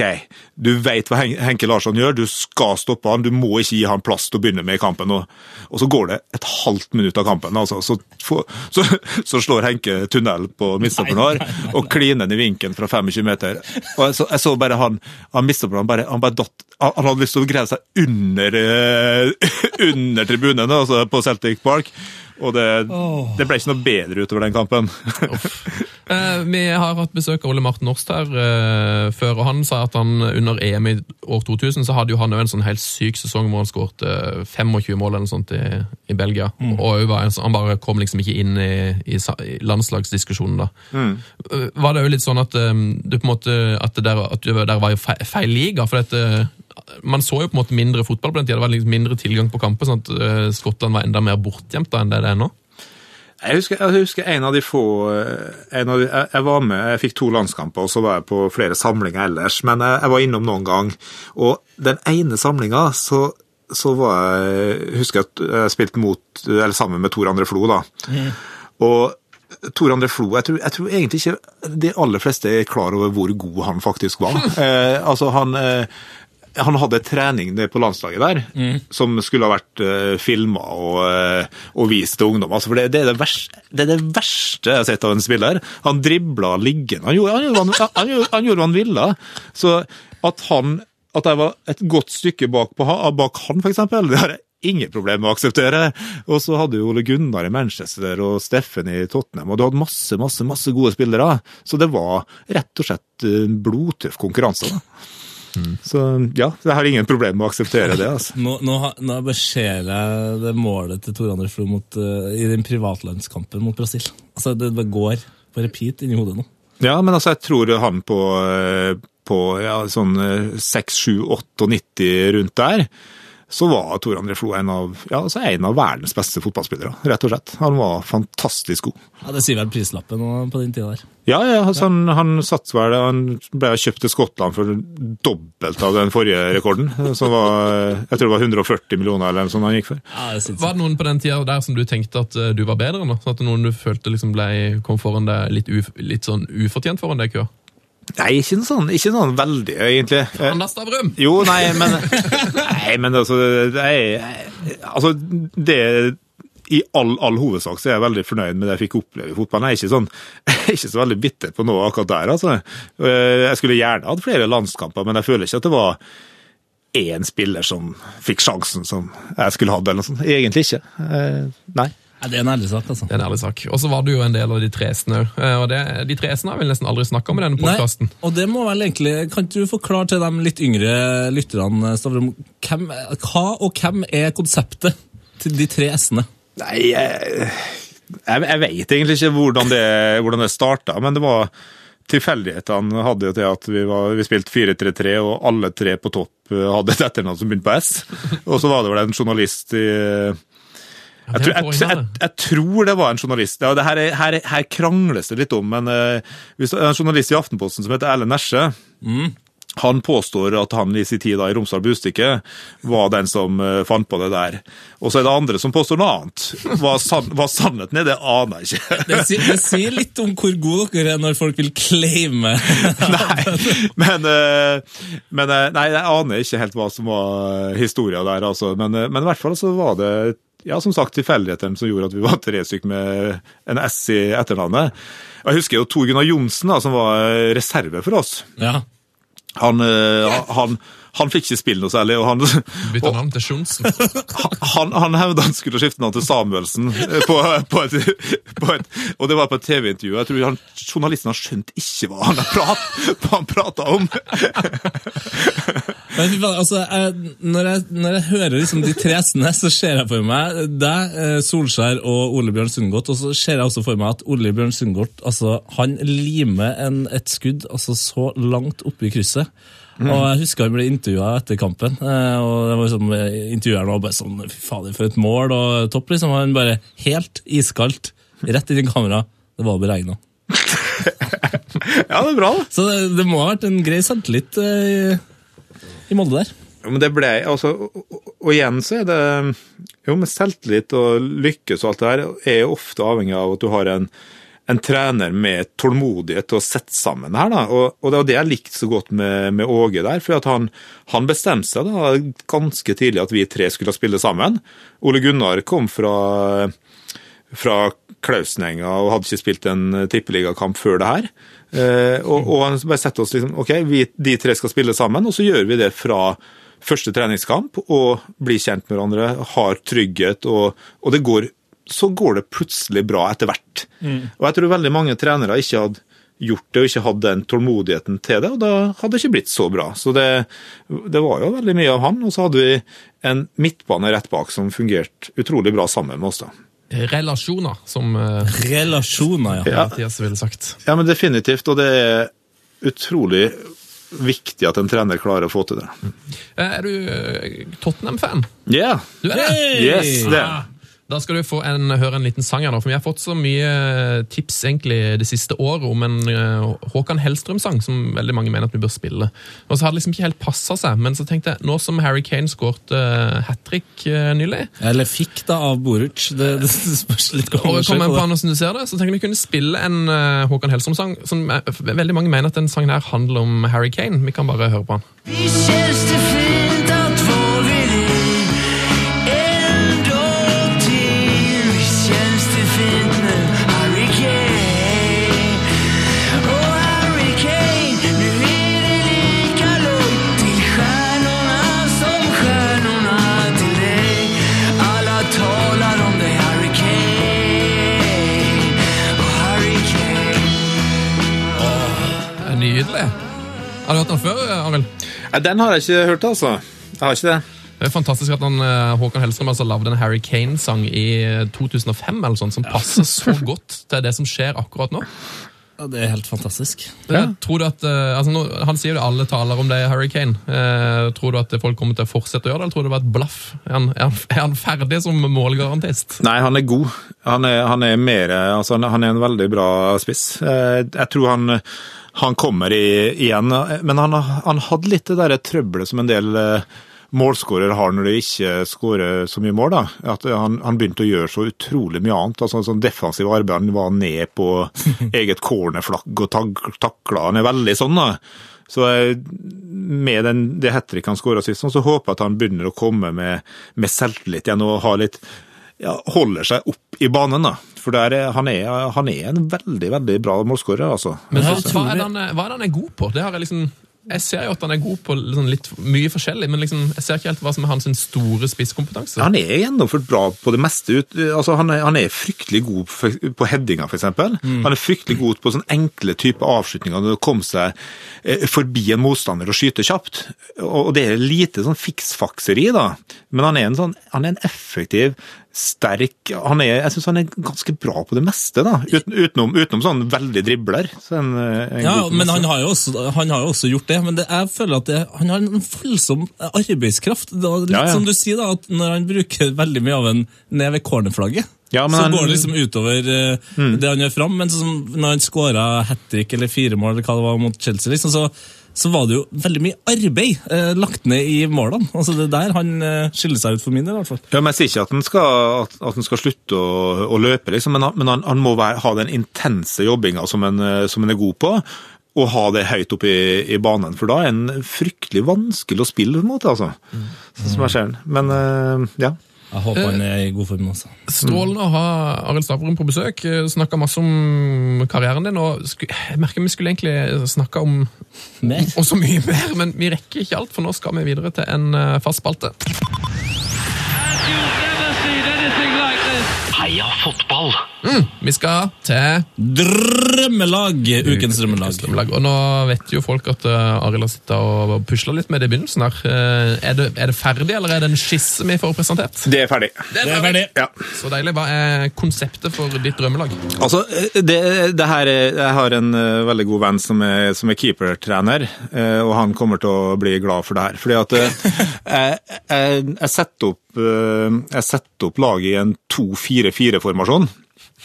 du vet hva Hen Henke Larsson gjør, du skal stoppe han, du må ikke gi han plass til å begynne med i kampen. Og, og så går det et halvt minutt av kampen, altså, så, *laughs* så, så slår Henke tunnel på midtstopperen vår og kliner den i vinken fra 25 meter. Og jeg så, jeg så bare han, han midtstopperen, han bare, han bare datt han han hadde lyst til å grave seg under, eh, *laughs* under tribunen altså på Celtic Park. Og det, det ble ikke noe bedre utover den kampen. *laughs*
Eh, vi har hatt besøk av Ole Martin Orst her eh, før, og han sa at han under EM i år 2000 så hadde jo han jo en sånn helt syk sesong hvor han skåret 25 mål eller noe sånt i, i Belgia. Og var en, sånn- han bare kom liksom ikke inn i, i, i landslagsdiskusjonen da. Mm. Var det jo litt sånn at eh, du på en måte at det der, at du der var jo feil, feil liga? for dette man så jo på en måte mindre fotball på den hadde var liksom mindre tilgang på kamper, sånn at eh, Skottland var enda mer bortgjemt da enn det det er nå.
Jeg husker, jeg husker en av de få eh, en av de, jeg, jeg var med, jeg fikk to landskamper, og så var jeg på flere samlinger ellers. Men jeg, jeg var innom noen gang. Og den ene samlinga så, så var jeg Husker jeg at jeg spilte mot, eller sammen med Tor André Flo, da. Og Tor André Flo jeg tror, jeg tror egentlig ikke de aller fleste er klar over hvor god han faktisk var. *laughs* eh, altså, han eh, han hadde trening på landslaget der, som skulle ha vært uh, filma og, uh, og vist til ungdom. Altså, for det, det, er det, verste, det er det verste jeg har sett av en spiller. Han dribla liggende. Han gjorde, han, gjorde, han, gjorde, han gjorde hva han ville. Så at han at jeg var et godt stykke bak, på, bak han, eksempel, det har jeg ingen problem med å akseptere. Og så hadde jo Ole Gunnar i Manchester og Steffen i Tottenham, og du hadde masse, masse, masse gode spillere. Så det var rett og slett eh, blodtøff konkurranse. da. Så ja, jeg har ingen problem med å akseptere det. altså. *laughs*
Nå, nå, nå beskjeder jeg det målet til Tor André Flo mot, eh, i den privatlandskampen mot Brasil. Altså, det, det går på repeat inni hodet nå.
Ja, men altså, jeg tror han på, eh, på ja, sånn 6, 7, 98 rundt der, så var Tor André Flo en av, ja, altså en av verdens beste fotballspillere, rett og slett. Han var fantastisk god.
Ja, Det sier vel prislappen på den tida der.
Ja, ja altså, han, han satt vel Han ble kjøpt til Skottland for dobbelt av den forrige rekorden, som var Jeg tror det var 140 millioner eller noe sånt han gikk for.
Ja, det.
Var det noen på den tida der som du tenkte at eh, du var bedre enn? At noen du følte liksom ble, kom foran deg litt, uf, litt sånn ufortjent foran deg i køa?
Nei, ikke noe sånn, ikke sånn veldig, egentlig.
Anders Stavrum!
Jo, nei, men Nei, men altså er, Altså, det I all, all hovedsak så er jeg veldig fornøyd med det jeg fikk oppleve i fotballen. Jeg er ikke, sånn, *laughs* jeg er ikke så veldig bitter på noe akkurat der, altså. Eh, Jeg skulle gjerne hatt flere landskamper, men jeg føler ikke at det var én spiller som fikk sjansen som jeg skulle hatt, eller noe sånt. Egentlig ikke. Eh, Nei.
Ja, det er en ærlig sak, altså.
Det er en ærlig sak. Og så var du jo en del av de tresene òg. Og det, de tresene har vi nesten aldri snakka om i denne podkasten.
og det må vel egentlig Kan ikke du forklare til de litt yngre lytterne, Stavrum, hvem, hva og hvem er konseptet til de tre s-ene?
Nei, jeg, jeg, jeg vet egentlig ikke hvordan det, hvordan det starta, men det var Tilfeldighetene hadde jo til at vi, var, vi spilte 4-3-3, og alle tre på topp eh, hadde et etternavn som begynte på S. Og så var det vel en journalist i jeg tror, jeg, jeg, jeg tror det var en journalist. Ja, det her, er, her, er- her krangles det litt om, men uh, en journalist i Aftenposten som heter Erlend Nesje, Han påstår at han i sin tid da i Romsdal Bustikke var den som uh, fant på det der. Og så er det andre som påstår noe annet. Hva, san hva sannheten er, det aner jeg ikke.
Det sier, det sier litt om hvor gode dere er når folk vil claime *laughs*
Nei, men, uh, men uh, nei, jeg aner ikke helt hva som var historia der, altså. Men, men i hvert fall så var det ja, som sagt tilfeldighetene som gjorde at vi var tre stykker med en S i etternavnet. Jeg husker jo Tor Gunnar Johnsen, da, som var reserve for oss.
Ja.
Han, eh, han, han fikk ikke spille noe særlig. og han,
Bytta navn til Johnsen.
han, han hevda han skulle skifte navn til Samuelsen, eh, på, på et, på et, og det var på et TV-intervju. Jeg tror han, Journalisten har skjønt ikke hva han, prat, hva han prata om.
Men fy faen, altså, jeg, når, jeg, når jeg hører liksom de tre S-ene, så ser jeg for meg deg, eh, Solskjær og Ole Bjørn Sundgodt. Og så ser jeg også for meg at Ole Bjørn Sundgodt altså, han limer en, et skudd altså, så langt oppe i krysset. Og jeg husker han ble intervjua etter kampen. eh, og det var liksom, eh, Intervjueren var bare sånn Fy fader, for et mål og topp, liksom. Han bare helt iskaldt, rett inn i kamera. Det var beregna. *laughs*
Ja, det er bra, da.
Så det, det må ha vært en grei selvtillit i, i Molde der.
Ja, Men det ble, altså, og, og, og igjen så er det Jo, med selvtillit og lykkes og alt det der, er jo ofte avhengig av at du har en, en trener med tålmodighet til å sette sammen her. da, Og, og det var det jeg likte så godt med, med Åge der. for han, han bestemte seg da ganske tidlig at vi tre skulle spille sammen. Ole Gunnar kom fra, fra Klausenenga og hadde ikke spilt en tippeligakamp før det her. Eh, og, og han bare setter oss liksom, ok, vi, de tre skal spille sammen, og så gjør vi det fra første treningskamp og blir kjent med hverandre, har trygghet, og, og det går, så går det plutselig bra etter hvert. Og jeg tror veldig mange trenere ikke hadde gjort det og ikke hadde den tålmodigheten til det, og da hadde det ikke blitt så bra. Så det, det var jo veldig mye av han, og så hadde vi en midtbane rett bak som fungerte utrolig bra sammen med oss. da.
Relasjoner, som uh,
Relasjoner, ja.
Ja.
Mathias ville sagt.
Ja, men definitivt, og det er utrolig viktig at en trener klarer å få til det.
Eh, Er du eh, Tottenham-fan?
Ja,
Du er det?
yes, det.
Da skal du få en, høre en liten sang her, nå, for vi har fått så mye tips egentlig det siste året om en eh, Håkan Hellstrøm-sang som veldig mange mener at vi bør spille. Og så har det liksom ikke helt passa seg, men så tenkte jeg, nå som Harry Kane skåret uh, hat trick uh, nylig,
Eller fikk da av Boruc. Det, det spørs litt hvordan
jeg kom på
det.
hvordan du ser det, så tenkte jeg vi kunne spille en uh, Håkan Hellstrøm-sang. som Veldig mange mener at den sangen her handler om Harry Kane. Vi kan bare høre på den. Har du hørt den før, Arild?
Den har jeg ikke hørt, altså. Jeg har ikke det.
Det er fantastisk at han, eh, Håkan Hellstrøm altså lagde en Harry Kane-sang i eh, 2005 eller sånt, som passer så *laughs* godt til det som skjer akkurat nå.
Ja, det er helt fantastisk.
Ja. Tror du at, eh, altså nå, Han sier jo det alle taler om det i Harry Kane. Eh, tror du at folk kommer til å fortsette å gjøre det, eller tror du det var et blaff? Er han, er han, er han ferdig som målgarantist?
Nei, han er god. Han er, han er mer Altså, han han er en veldig bra spiss. Eh, Jeg tror han, han kommer i, igjen, men han, han hadde litt det der trøbbelet som en del eh, målskårere har når de ikke skårer så mye mål. da. At han, han begynte å gjøre så utrolig mye annet. altså sånn Defensiv arbeid. Han var ned på *laughs* eget cornerflagg og tak, takla. Han er veldig sånn, da. Så med den, det hat tricket han skåra sist, så håper jeg at han begynner å komme med, med selvtillit igjen og ha litt ja, holder seg opp i banen. da. For der, er- han, er, han er en veldig veldig bra målskårer. altså.
Men hva, hva, er han, hva er han er god på? Det har Jeg liksom... Jeg ser jo at han er god på liksom litt mye forskjellig, men liksom, jeg ser ikke helt hva som er hans store spisskompetanse.
Han er gjennomført bra på det meste. Ut, altså han, er, han er fryktelig god på headinga, f.eks.
Mm.
Han er fryktelig god på sånne enkle typer avslutninger. Når det kommer seg eh, forbi en motstander og skyter kjapt. Og, og det er lite sånn fiksfakseri, da. Men han er en, sånn, han er en effektiv, sterk han er, Jeg syns han er ganske bra på det meste, da. Uten, utenom, utenom sånn veldig dribler. Så en, eh, en
Ja,
på det
men han har også, han har jo også gjort det. Men det, jeg føler at det, han har en voldsom arbeidskraft. Det litt
Ja, ja.
som du sier, da, at når han bruker veldig mye av en ned ved cornerflagget,
Ja, men
så
han-
går det liksom utover eh, det han gjør fram. Men så, når han skåra hat trick eller fire mål, eller hva det var mot Chelsea, liksom, så så var det jo veldig mye arbeid eh, lagt ned i målene. Altså Det er der han eh, skiller seg ut for min del, i hvert fall.
Ja, men Jeg sier ikke at han skal, at, at han skal slutte å, å løpe, liksom, men, han, men han, han må være, ha den intense jobbinga som, eh, som han er god på, og ha det høyt oppe i, i banen. For da er han fryktelig vanskelig å spille på en måte, altså. Sånn som jeg ser den. Men eh, ja.
Jeg håper han er i god form også.
Strålende å ha Arild Stavrum på besøk. Snakka masse om karrieren din. og Jeg merker vi skulle egentlig snakka om
Mer? *laughs*
også mye mer, men vi rekker ikke alt, for nå skal vi videre til en eh, fast spalte.
Heia fotball!
Vi skal til
Drømmelag! Ukens drømmelag.
Og nå vet jo folk at uh, Arild har sittet og pusla litt med det i begynnelsen. her. Eh, er, det, er det ferdig, eller er det en skisse vi får presentert?
Det er ferdig.
Det er ferdig.
Ja.
Så deilig. Hva er konseptet for ditt drømmelag?
Altså, det, det her er, Jeg har en eh, veldig god venn som er, som er keepertrener, eh, og han kommer til å bli glad for det her. Fordi at eh, *laughs* jeg, jeg, jeg setter opp eh, jeg setter opp laget i en 2-4-4-formasjon.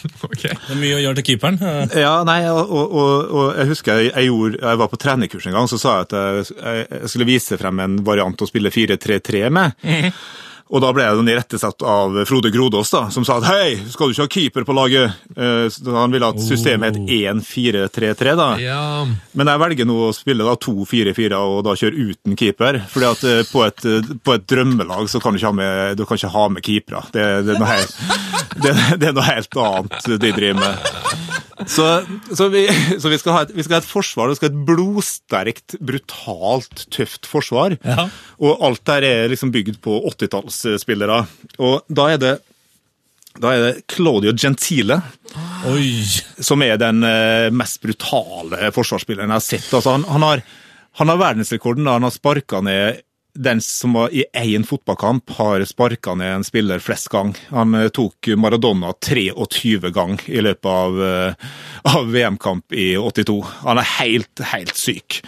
*laughs*
Ok.
Det er mye å gjøre til keeperen. *laughs*
Ja, nei, og, og, og, jeg husker jeg, jeg, gjorde, jeg var på trenerkurs en gang, så sa jeg at jeg, jeg, skulle vise frem en variant å spille 4-3-3 med. Og da ble jeg den irettesatt av Frode Grodås, da, som sa at hei, skal du ikke ha keeper på laget? Eh, så Han ville at systemet het 1-4-3-3, da.
Ja,
Men jeg velger nå å spille da 2-4-4 og da kjøre uten keeper. fordi at eh, på et, eh, på et drømmelag så kan du ikke ha med, du kan ikke ha med keepere. Det, det, er noe helt, *laughs* det, det er noe helt annet de driver med. Så, så, vi, så vi, skal ha et, vi skal ha et forsvar, det skal ha et blodsterkt, brutalt, tøft forsvar.
Ja.
Og alt der er liksom bygd på 80-tallsspillere. Og da er det da er det Claudio Gentile
Oi!
som er den eh, mest brutale forsvarsspilleren jeg har sett. Altså, han, han, har, han har verdensrekorden da han har sparka ned den som var i én fotballkamp har sparka ned en spiller flest gang. Han eh, tok Maradona 23 ganger i løpet av, eh, av VM-kamp i 82. Han er helt, helt syk.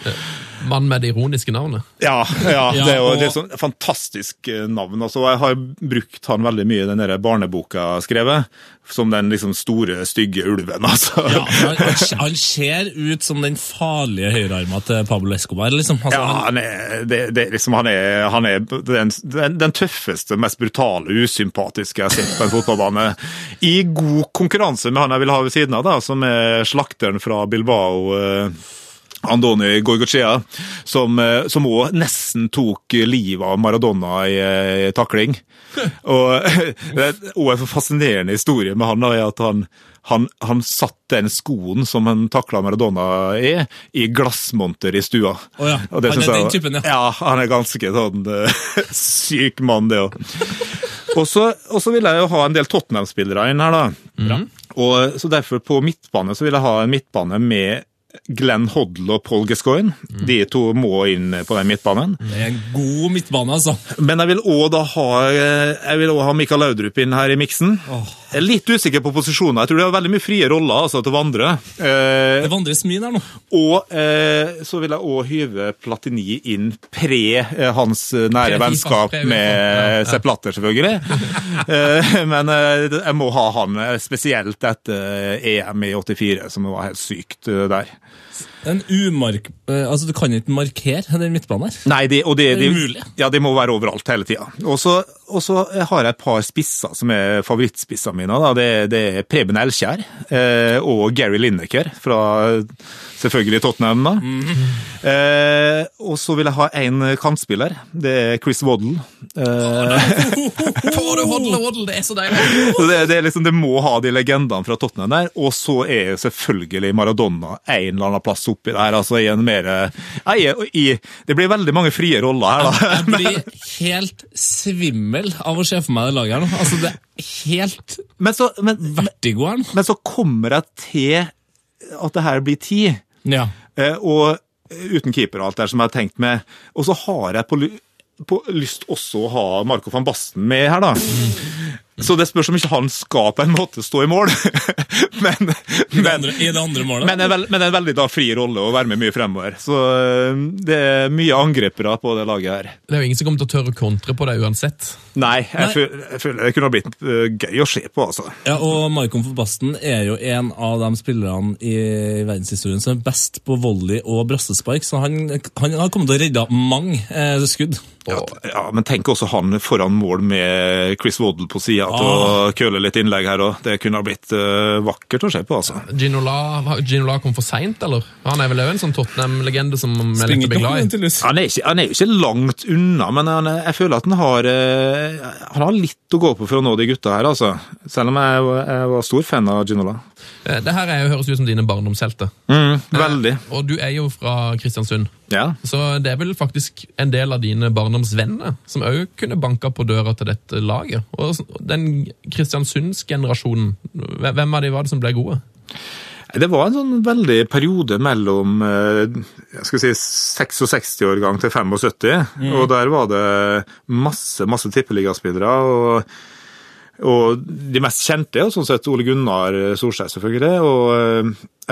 Mann med det ironiske navnet.
Ja, ja, *laughs* det er jo
et
det er sånn fantastisk eh, navn. Altså, jeg har brukt han veldig mye i den der barneboka skrevet, som den liksom store, stygge ulven. *laughs* altså.
Ja, han, han- ser ut som den farlige høyrearma til Pablo Escobar. liksom. Altså,
Ja,
han,
er, det, det, liksom, han er, han er den, den, den tøffeste, mest brutale, usympatiske jeg har sett på en fotballbane. I god konkurranse med han jeg vil ha ved siden av, da, som er slakteren fra Bilbao. Eh, Andoni Gorgochea, som eh, som òg nesten tok livet av Maradona i, eh, i takling. *laughs* Og *laughs* det også en fascinerende historie med han er at han, han, han satt den skoen som han takla Maradona i, i glassmonter i stua.
Oh ja,
Og det
han er
jeg-
den typen, ja.
Ja, han er ganske sånn eh, *laughs* syk mann, det òg. Og så og så vil jeg jo ha en del Tottenham-spillere inn her, da. Og så derfor på midtbane så vil jeg ha en midtbane med Glenn Hoddle og Paul Gascoigne. De to må inn på den midtbanen.
det er en god midtbane, altså.
Men jeg vil òg ha eh, Jeg vil også ha Mikael Laudrup inn her i miksen. Jeg er litt usikker på posisjoner. Jeg tror det er veldig mye frie roller altså, til å Vandre. Eh,
Det vandres mye der nå.
og eh, så vil jeg òg hyve Platini inn pre eh, hans eh, nære
Pre-FIFA,
vennskap
pre-UEFA,
med
ja, ja.
Sepp Latter, selvfølgelig. *laughs* eh, men eh, jeg må ha han eh, spesielt etter EM i 84, som var helt sykt eh, der.
En umark... eh, Altså, Du kan ikke markere den midtbanen her.
Nei, de, og de,
Det er
de,
umulig.
ja, de må være overalt hele tida. Og så og så har jeg et par spisser som er favorittspissene mine. Da. Det, det er Preben Elkjær eh, og Gary Lineker fra selvfølgelig Tottenham. da.
Mhm.
Eh, og så vil jeg ha én kantspiller. Det er Chris Waddle. Eh,
Får du hodle, Waddle, det er så deilig! *laughs*
det, det, er liksom, det må ha de legendene fra Tottenham der. Og så er selvfølgelig Maradona en eller annen plass oppi der. altså i en mer... Ja, i, i, det blir veldig mange frie roller her, da.
Jeg blir *laughs* helt svimmel av å se for meg det laget her nå. Altså, Det er helt
Men så, men,
vertigoen. Men,
men så kommer jeg til at det her blir ti.
Ja.
Eh, og uten keeper og alt det som jeg har tenkt med. Og så har jeg på, på lyst også å ha Marco van Basten med her, da. Så det spørs om ikke han skal på en måte stå i mål. *laughs* men,
I, det
men,
andre, I det andre målet.
men, en vel- men en veldig da fri rolle å være med mye fremover. Så eh, det er mye angripere på det laget her.
Det er jo ingen som kommer til å tørre å kontre på det uansett.
Nei, jeg,
Nei.
føler, jeg føler det kunne ha blitt eh, gøy å se på, altså.
Ja, og Maikon for Basten er jo en av de spillerne i verdenshistorien som er best på volley og brassespark, så han, han har kommet til å redde mange eh, skudd.
Ja, ja, Men tenk også han foran mål med Chris Waddle på sida til å køle litt innlegg her òg. Det kunne ha blitt uh, vakkert å se på, altså.
Ginola, Ginola kom for seint, eller? Han er vel òg en sånn Tottenham-legende som vi er lett å bli glad i.
Han er, ikke, han er jo ikke langt unna, men han, jeg føler at han har, eh, han har litt å gå på for å nå de gutta her, altså. Selv om jeg, var- jeg var stor fan av Ginola.
Eh, Det her er jo, høres ut som dine barndomshelter.
Mm, veldig.
Og du er jo fra Kristiansund.
Ja.
Så det er vel faktisk en del av dine barndomsvenner som òg kunne banka på døra til dette laget. Og den Kristiansundsgenerasjonen, hvem av de var det som ble gode?
Det var en sånn veldig periode mellom eh, jeg skal si 66-årgang til 75, og der var det masse masse tippeligaspillere. og og de mest kjente er sånn sett Ole Gunnar Solskjær, selvfølgelig, og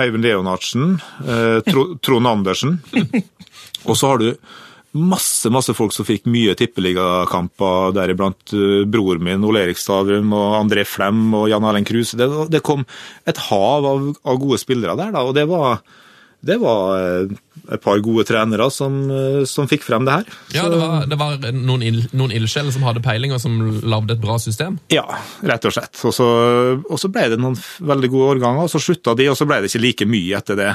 Eivind Øyvind Leonardsen, eh, Trond Andersen. *laughs* Og så har du masse masse folk som fikk mye tippeligakamper, deriblant eh, bror min Ole Erik Stavrum og André Flem og Jan Erlend Kruse. Det, det kom et hav av, av gode spillere der, da, og det var, det var eh, et par gode trenere som, eh, som fikk frem det her.
Ja, Det var, det var noen, noen ildsjeler som hadde peiling, og som lagde et bra system.
Ja, rett og slett. Og så ble det noen veldig gode årganger, og så slutta de, og så ble det ikke like mye etter det.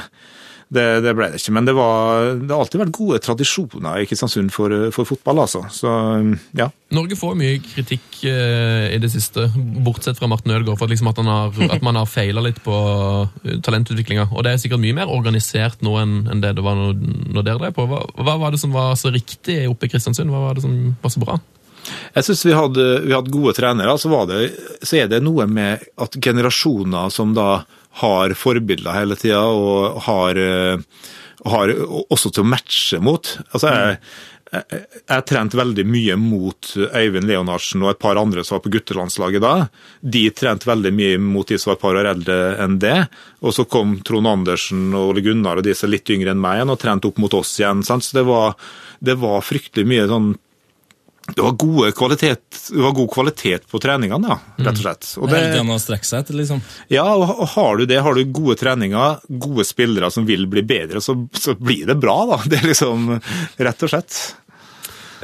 Det, det ble det ikke, men det, var, det har alltid vært gode tradisjoner i Kristiansund for, for fotball, altså. Så ja.
Norge får mye kritikk eh, i det siste, bortsett fra Martin Ødegaard, for at, liksom at, har, at man har feila litt på uh, talentutviklinga. Og det er sikkert mye mer organisert nå enn enn det det var når, når dere drev på. Hva, hva var det som var så riktig oppe i Kristiansund? Hva var det som var så bra?
Jeg syns vi, vi hadde gode trenere. Så, var det, så er det noe med at generasjoner som da har forbilder hele tida, og har, eh, har også til å matche mot. Altså, jeg, jeg, jeg trente veldig mye mot Øyvind Leonardsen og et par andre som var på guttelandslaget da. De trente veldig mye mot de som var et par år eldre enn det. Og så kom Trond Andersen og Ole Gunnar og de som er litt yngre enn meg igjen, og trente opp mot oss igjen. Sant? Så det var, det var fryktelig mye sånn det var, kvalitet, det var god kvalitet på treningene, ja, rett og slett. Og
Det
det,
å strekke seg etter, liksom.
ja, og har du det, har du gode treninger, gode spillere som vil bli bedre, så, så blir det bra, da. Det er liksom rett og slett.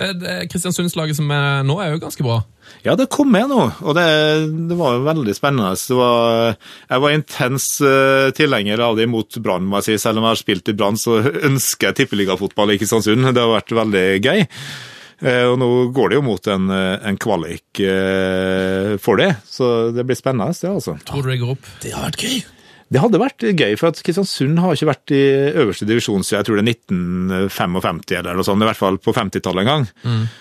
Eh, Kristiansundslaget som er nå, er jo ganske bra.
Ja, det kom med nå, og det, det var jo veldig spennende. Det var, jeg var intens eh, tilhenger av det mot Brann, må jeg si. Selv om jeg har spilt i Brann, så ønsker jeg tippeligafotball i Kristiansund. Det har vært veldig gøy. Eh, Og nå går det jo mot en, eh, en kvalik eh, for det, så det blir spennende, det altså.
Tror du det går opp?
Det har vært gøy.
Det hadde vært gøy, for at Kristiansund har ikke vært i øverste divisjon siden jeg tror det er 1955 eller noe sånt, i hvert fall på 50-tallet en gang.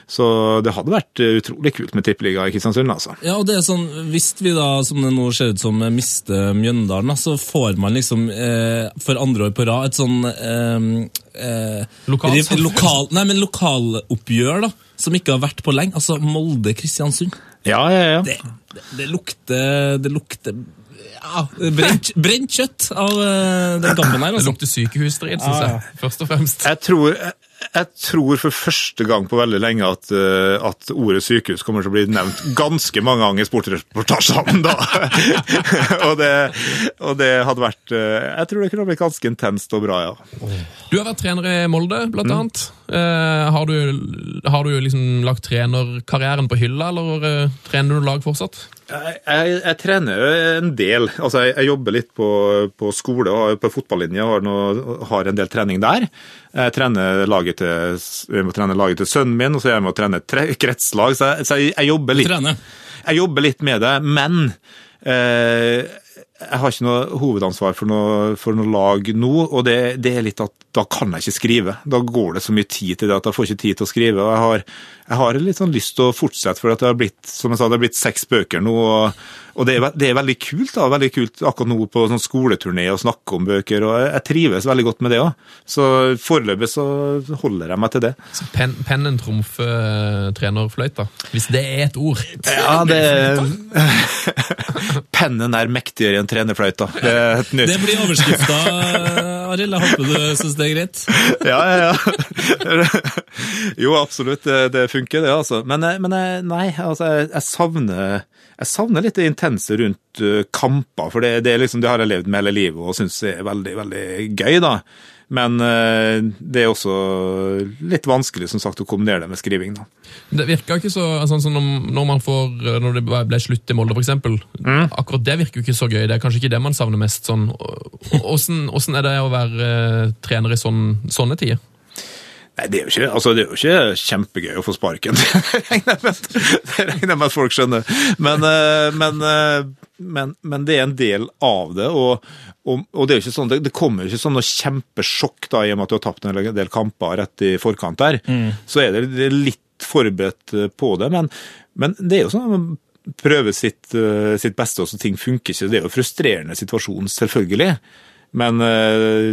Så det hadde vært utrolig kult med tippeliga i Kristiansund, altså.
Ja, og det er sånn, Hvis vi da, som det nå ser ut som, mister Mjøndalen, så får man liksom eh, for andre år på rad et sånn eh, eh,
Lokal-
lokal, Nei, men lokaloppgjør, da, som ikke har vært på lenge. Altså Molde-Kristiansund.
Ja, ja, ja.
Det, det, det lukter Det lukter ja, brent, brent kjøtt av eh, den kampen her.
Det
altså.
lukter sykehusstrid, syns jeg. Først og fremst.
Jeg tror, jeg, jeg tror for første gang på veldig lenge at, eh, at ordet sykehus kommer til å bli nevnt ganske mange ganger i sportsreportasjene da. *laughs* og, det, og det hadde vært eh, Jeg tror det kunne blitt ganske intenst og bra, ja.
Du har vært trener i Molde, blant annet. Eh, har, du, har du liksom lagt trenerkarrieren på hylla, eller eh, trener du lag fortsatt?
Jeg, jeg, jeg trener jo en del. Altså, jeg, jeg jobber litt på, på skole og på fotballinja og har, noe, har en del trening der. Jeg trener laget til, jeg må trene laget til sønnen min, og så er jeg med å trene tre- kretslag. Så, jeg, så jeg, jeg, jobber litt, jeg jobber litt med det, men eh, jeg har ikke noe hovedansvar for noe, for noe lag nå, og det, det er litt at da kan jeg ikke skrive. Da går det så mye tid til det at jeg får ikke tid til å skrive. og Jeg har, jeg har litt sånn lyst til å fortsette, for at det har blitt som jeg sa, det har blitt seks bøker nå. og, og det, er, det er veldig kult da, veldig kult akkurat nå på sånn skoleturné å snakke om bøker, og jeg, jeg trives veldig godt med det òg. Så foreløpig så holder jeg meg til det.
Så pen, pennen trumfer trenerfløyta, hvis det er et ord.
Ja, det *laughs* Pennen er mektigere enn trenerfløyta. Det er.
Det blir overskrifta, Arild. Jeg håper du syns det er greit. *laughs*
Ja, ja, ja. *laughs* Jo, absolutt. Det, det funker, det, altså. Men, eh, men eh, nei, altså, jeg, jeg savner jeg savner litt det intense rundt eh, kamper, for det, det, liksom, det har jeg levd med hele livet og syns er veldig, veldig gøy, da. Men eh, det er også litt vanskelig som sagt, å kombinere det med skriving. da.
Det virka ikke så sånn som når, man får Når det ble slutt i Molde, f.eks.
Mm.
Akkurat det virker jo ikke så gøy. Det er kanskje ikke det man savner mest. sånn. Åssen er det å være eh, trener i sånn, sånne tider?
Nei, det er, ikke, altså, det er jo ikke kjempegøy å få sparken. *laughs* Det regner jeg med, at folk skjønner. Men, eh, men, eh, men, men det er en del av det. Og, og, og det, er sånn, det, det kommer jo ikke sånn noe kjempesjokk da, i og med at du har tapt en del kamper rett i forkant der. Så er det, litt forberedt eh, på det. Men, men det er jo sånn prøver sitt, eh, sitt beste, og så ting funker ikke. Det er jo en frustrerende situasjon, selvfølgelig. Men eh,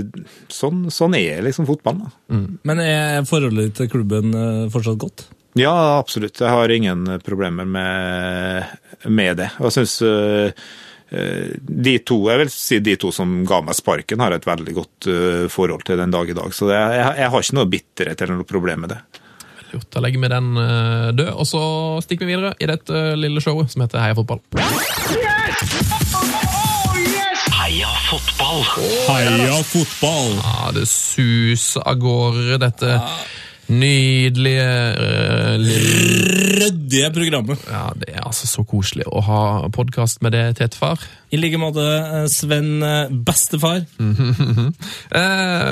sånn, sånn er liksom fotballen. da.
Men er forholdet til klubben fortsatt godt?
Ja, absolutt. Jeg har ingen problemer med, med det. Jeg syns de to jeg vil si de to som ga meg sparken, har et veldig godt eh, forhold til den dag i dag. Så jeg, jeg har ikke noe bitterhet eller noe problem med det.
Gjort, Da legger vi den eh, død, og så stikker vi videre i dette eh, lille showet som heter Heia fotball.
Heia fotball!
Heia fotball!
Ja, det suser av gårde, dette nydelige
Ryddige programmet.
Ja, det er altså så koselig å ha podkast med det, tetefar.
I like måte eh, Sven eh, bestefar.
uh,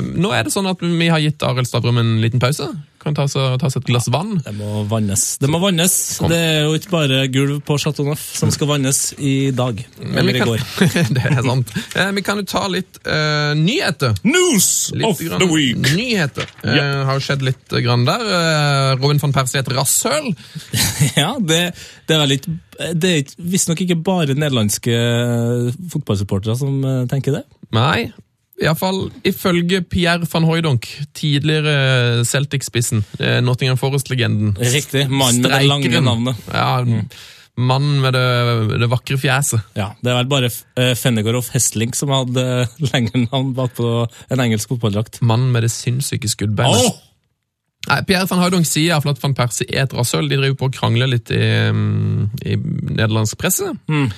*laughs* nå er det sånn at vi har gitt Arild Stavrum en liten pause. Kan ta seg, ta seg et glass vann.
Det må vannes. Det må vannes.
Kom.
Det er jo ikke bare gulv på Chateau Neuf som skal vannes i dag.
Men
Eller
kan,
i går. *laughs*
det er sant. Eh, vi kan jo ta litt eh, nyheter.
News
Litt
of
grann
the week!
Nyheter. Eh, har jo skjedd litt grann der. Eh, Robin van Persie er et rasshøl. *laughs*
Ja, det, det er vel ikke Det er visstnok ikke bare nederlandske fotballsupportere som eh, tenker det.
Nei, iallfall ifølge Pierre van Hooydonk, tidligere Celtic-spissen, eh, Nottingham Forest-legenden.
Riktig. Mannen med det lange navnet.
Ja, Mannen med det, det vakre fjeset.
Ja, Det er vel bare Fennegaard of Hestling som hadde eh, lengre navn bakpå en engelsk fotballdrakt.
Mannen med det sinnssyke skuddbeinet. Nei, Pierre van Hooydonk sier i hvert fall at van Persie er et rasshøl. De driver på å krangle litt i, mm, i nederlandsk presse.
Mm.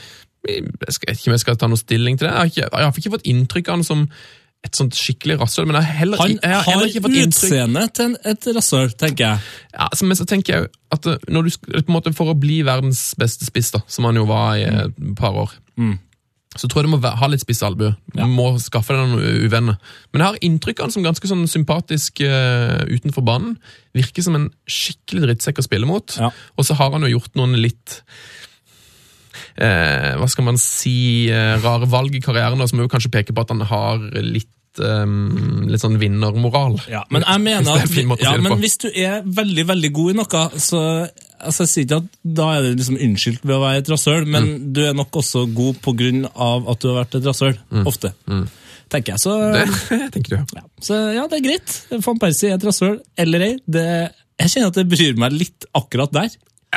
Jeg vet ikke om jeg skal ta noe stilling til det. Jeg har ikke, ikke fått inntrykk av han som et sånt skikkelig rasshøl, men jeg har heller,
Han
har
har
heller ikke fått inntrykk
utseendet til et rasshøl, tenker jeg.
Ja, altså, men så tenker jeg at uh, når du, på en måte For å bli verdens beste spiss, da, som han jo var i et par år,
Mm.
så tror jeg du må ha litt spisse albuer. Du må skaffe deg noen uvenner. Men jeg har inntrykk av han som ganske sånn sympatisk uh, utenfor banen. Virker som en skikkelig drittsekk å spille mot.
Ja.
Og så har han jo gjort noen litt eh, Hva skal man si eh, rare valg i karrieren, som jo kanskje peker på at han har litt um, litt sånn vinnermoral.
Ja, men jeg *laughs* mener
er
at
å
ja,
si
men hvis du er veldig veldig god i noe, så altså, Jeg sier ikke at da er du liksom unnskyldt ved å være et rasshøl, men
Mm.
du er nok også god av at du har vært et rasshøl. Ofte. Tenker jeg. Så,
Mm. *laughs* Det tenker du.
ja. så ja, det er greit. Van Persie er et rasshøl eller ei. Jeg kjenner at det bryr meg litt akkurat der.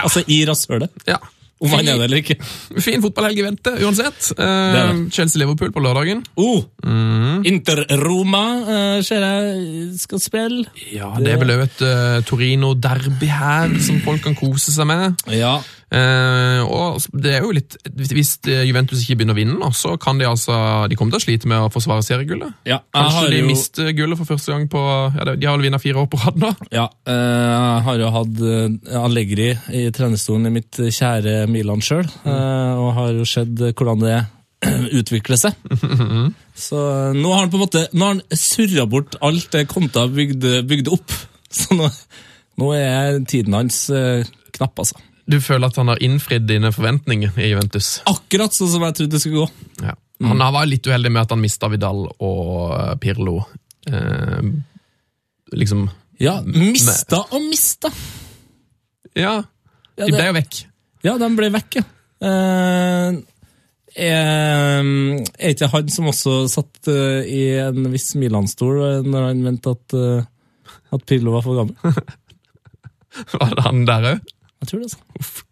Altså i rasshølet.
Ja.
Om han er det eller ikke.
Fin fotballhelg i vente, uansett.
Er.
Chelsea-Liverpool på lørdagen.
Oh,
Mm.
Inter-Roma uh, ser jeg skal spille.
Ja, Det er vel òg et uh, Torino-derby her som folk kan kose seg med.
Ja,
Eh, og det er jo litt Hvis eh, Juventus ikke begynner å vinne, så kan de altså De kommer til å slite med å forsvare seriegullet.
ja.
Kanskje de
jo-
mister gullet for første gang på ja, De har vel vunnet fire år på rad nå.
Ja, uh, jeg har jo hatt Allegri i trenerstolen i mitt kjære Milan sjøl, og har jo sett hvordan det *clears throat* utvikler seg. *laughs* Så nå har han på en måte Nå har han surra bort alt det Konta bygde, bygde opp. *laughs* Så nå, nå er tiden hans knapp, altså.
Du føler at han har innfridd dine forventninger i Juventus?
Akkurat sånn som jeg trodde det skulle gå.
Ja. Han var litt uheldig med at han mista Vidal og eh, Pirlo. Eh, liksom
Ja, mista og mista!
Ja,
Ja,
de
det-
ble jo vekk.
Ja, de ble vekk, ja. Eh, er, er ikke han som også satt eh, i en viss Milan-stol eh, når han mente at, eh, at Pirlo var for gammel? *laughs*
Var det han der òg?
Jeg tror det. altså.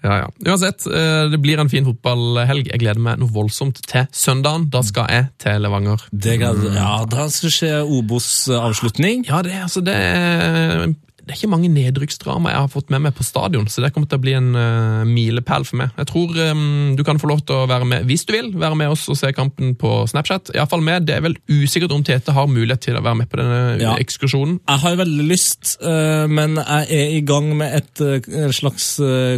Ja, ja. Uansett, eh, det blir en fin fotballhelg. Jeg gleder meg noe voldsomt til søndagen. Da skal jeg til Levanger.
Det gleder Ja, da skal det skje Obos-avslutning.
Ja, det, er- altså, det, er, det er ikke mange nedrykksdrama jeg har fått med meg på stadion, så det kommer til å bli en uh, milepæl for meg. Jeg tror um, du kan få lov til å være med, hvis du vil, være med oss og se kampen på Snapchat. Iallfall med. Det er vel usikkert om Tete har mulighet til å være med på denne
Ja.
ekskursjonen.
Jeg har veldig lyst, uh, men jeg er i gang med et uh, slags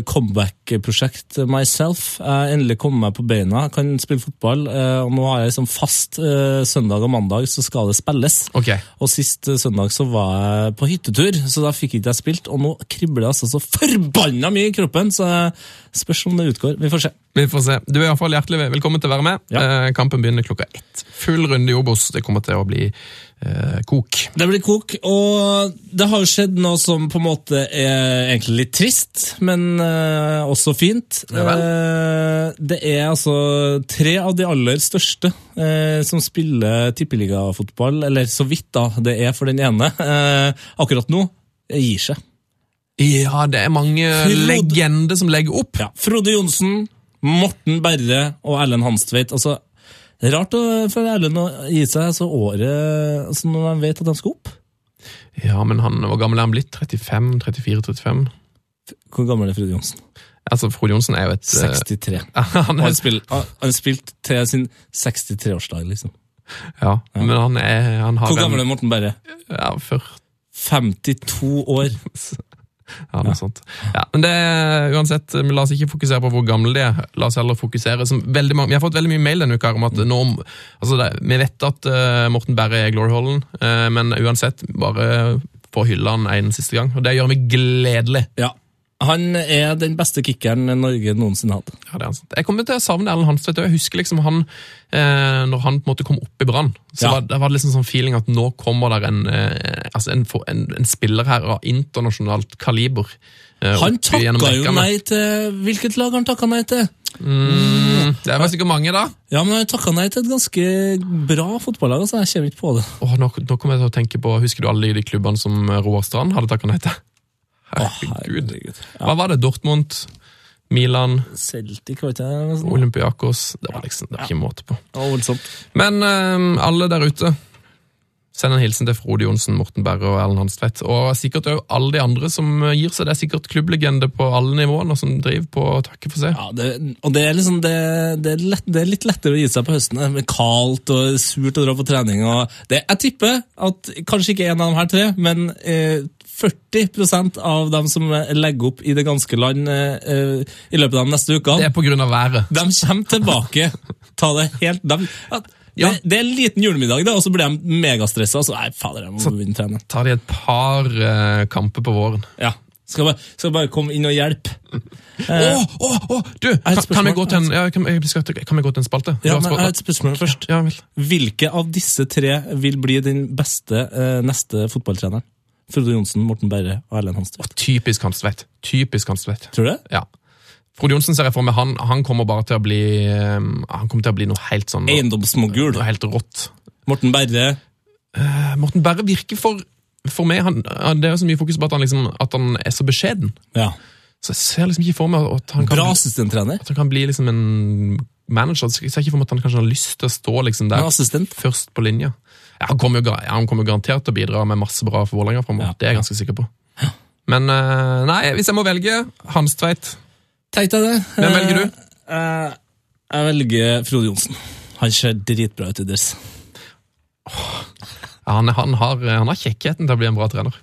comeback-prosjekt myself. Jeg endelig kommet meg på beina, jeg kan spille fotball, og nå har jeg liksom fast søndag og mandag så skal det spilles.
Okay.
Og sist søndag så var jeg på hyttetur, så da fikk ikke jeg spilt, og nå kribler det altså så forbanna mye i kroppen, så jeg spørs om det utgår. Vi får se.
Vi får se. Du er iallfall hjertelig velkommen til å være med.
Ja.
Eh, kampen begynner klokka ett. Full runde i Obos. Det kommer til å bli eh, kok.
Det blir kok, og det har jo skjedd noe som på en måte er egentlig litt trist, men eh, også fint.
Ja.
Eh, det er altså tre av de aller største eh, som spiller tippeligafotball, eller så vidt da, det er for den ene, eh, akkurat nå, gir seg.
Ja, det er mange
Frode-
legender som legger opp.
Ja. Frode Johnsen, Morten Berre og Erlend Hanstveit. Altså, det er rart å- for Erlend å gi seg så året altså når han vet at han skal opp.
Ja, men han, hvor gammel er han blitt? 35? 34-35?
Hvor gammel er Frode Johnsen?
Altså, Frode Johnsen er jo et eh,
63. *laughs*
han
Og
er,
spilt, han han spilt til sin 63-årsdag, liksom.
ja, men han er han har
Hvor gammel er Morten Berre?
Ja, 40
52 år.
Ja, noe sånt. Ja, men det uansett, La oss ikke fokusere på hvor gamle de er. La oss heller fokusere som veldig mange, Vi har fått veldig mye mail denne uka om at nå, altså det, vi vet at uh, Morten Berre er Glory Holden, uh, men uansett, bare få hylle han en siste gang. Og det gjør vi gledelig.
Ja. Han er den beste kickeren Norge noensinne hadde.
Ja, det er sant. Jeg kommer til å savne Erlend Hanstvedt. òg. Jeg husker liksom han, eh, når han på en måte kom opp i Brann, så
Ja.
var, det var liksom sånn feeling at nå kommer der en, eh, altså en, en, en spiller her av internasjonalt kaliber. eh,
Han takka jo nei til Hvilket lag han takka nei til?
Mm, det var sikkert mange, da.
Ja, men han takka nei til et ganske bra fotballag. altså. Jeg kommer ikke på det.
Oh, nå, nå kommer jeg til å tenke på, Husker du alle de klubbene som Roar Strand hadde takka nei til? Herregud.
herregud.
Hva var det? Dortmund, Milan,
Celtic.
Olympiakos Det var liksom, det var ikke måte på. Men eh, alle der ute, send en hilsen til Frode Johnsen, Morten Berre og Erlend Hanstvedt. Og sikkert også alle de andre som eh, gir seg. Det er sikkert klubblegende på alle nivåene som driver på å takke for seg.
Ja, det, og det er, liksom, det, det, er lett, det er litt lettere å gi seg på høsten. Det er kaldt og surt å dra på trening. Jeg tipper at kanskje ikke en av de her tre, men eh, 40% av dem som legger opp i det ganske land eh, i løpet av de neste
Det er av været.
de kommer tilbake. Ta det helt de, ja, det, det er en liten julemiddag, da, og så blir de megastressa. Så nei, fader, jeg må begynne å trene.
Tar de et par uh, kamper på våren.
Ja. Skal bare, skal bare komme inn og hjelpe.
Uh, oh, oh, oh,
du!
Kan, kan, vi gå til en, ja, kan, skal, kan vi gå til en spalte?
Ja, men jeg har et spørsmål først.
Ja.
Hvilke av disse tre vil bli den beste uh, neste fotballtreneren? Frode Johnsen, Morten Berre og Erlend Hanstvedt.
Typisk Hanstvedt. Typisk Hanstvedt.
Tror du det?
Ja. Frode Johnsen ser jeg for meg, han, han kommer bare til å bli eh, Han kommer til å bli noe helt sånn
Eiendomsmogul.
Noe helt rått.
Morten Berre.
Uh, Morten Berre virker for for meg, han, Det er jo så mye fokus på at han, liksom, at han er så beskjeden.
Ja.
Så jeg ser liksom ikke for meg at han kan,
Bra assistenttrener.
at han kan bli liksom en manager. Jeg ser ikke for meg at han kanskje har lyst til å stå liksom der
assistent.
først på linja. Ja, han, kommer jo, han jo garantert til å bidra med masse bra for Vålerenga framover.
Ja,
det er jeg ganske sikker på. Men eh, nei, hvis jeg må velge Hans Tveit
Tenk deg det.
Hvem velger du?
Eh, jeg velger Frode Johnsen. Han ser dritbra ut i dress.
Oh, han, han, har, han har kjekkheten til å bli en bra trener.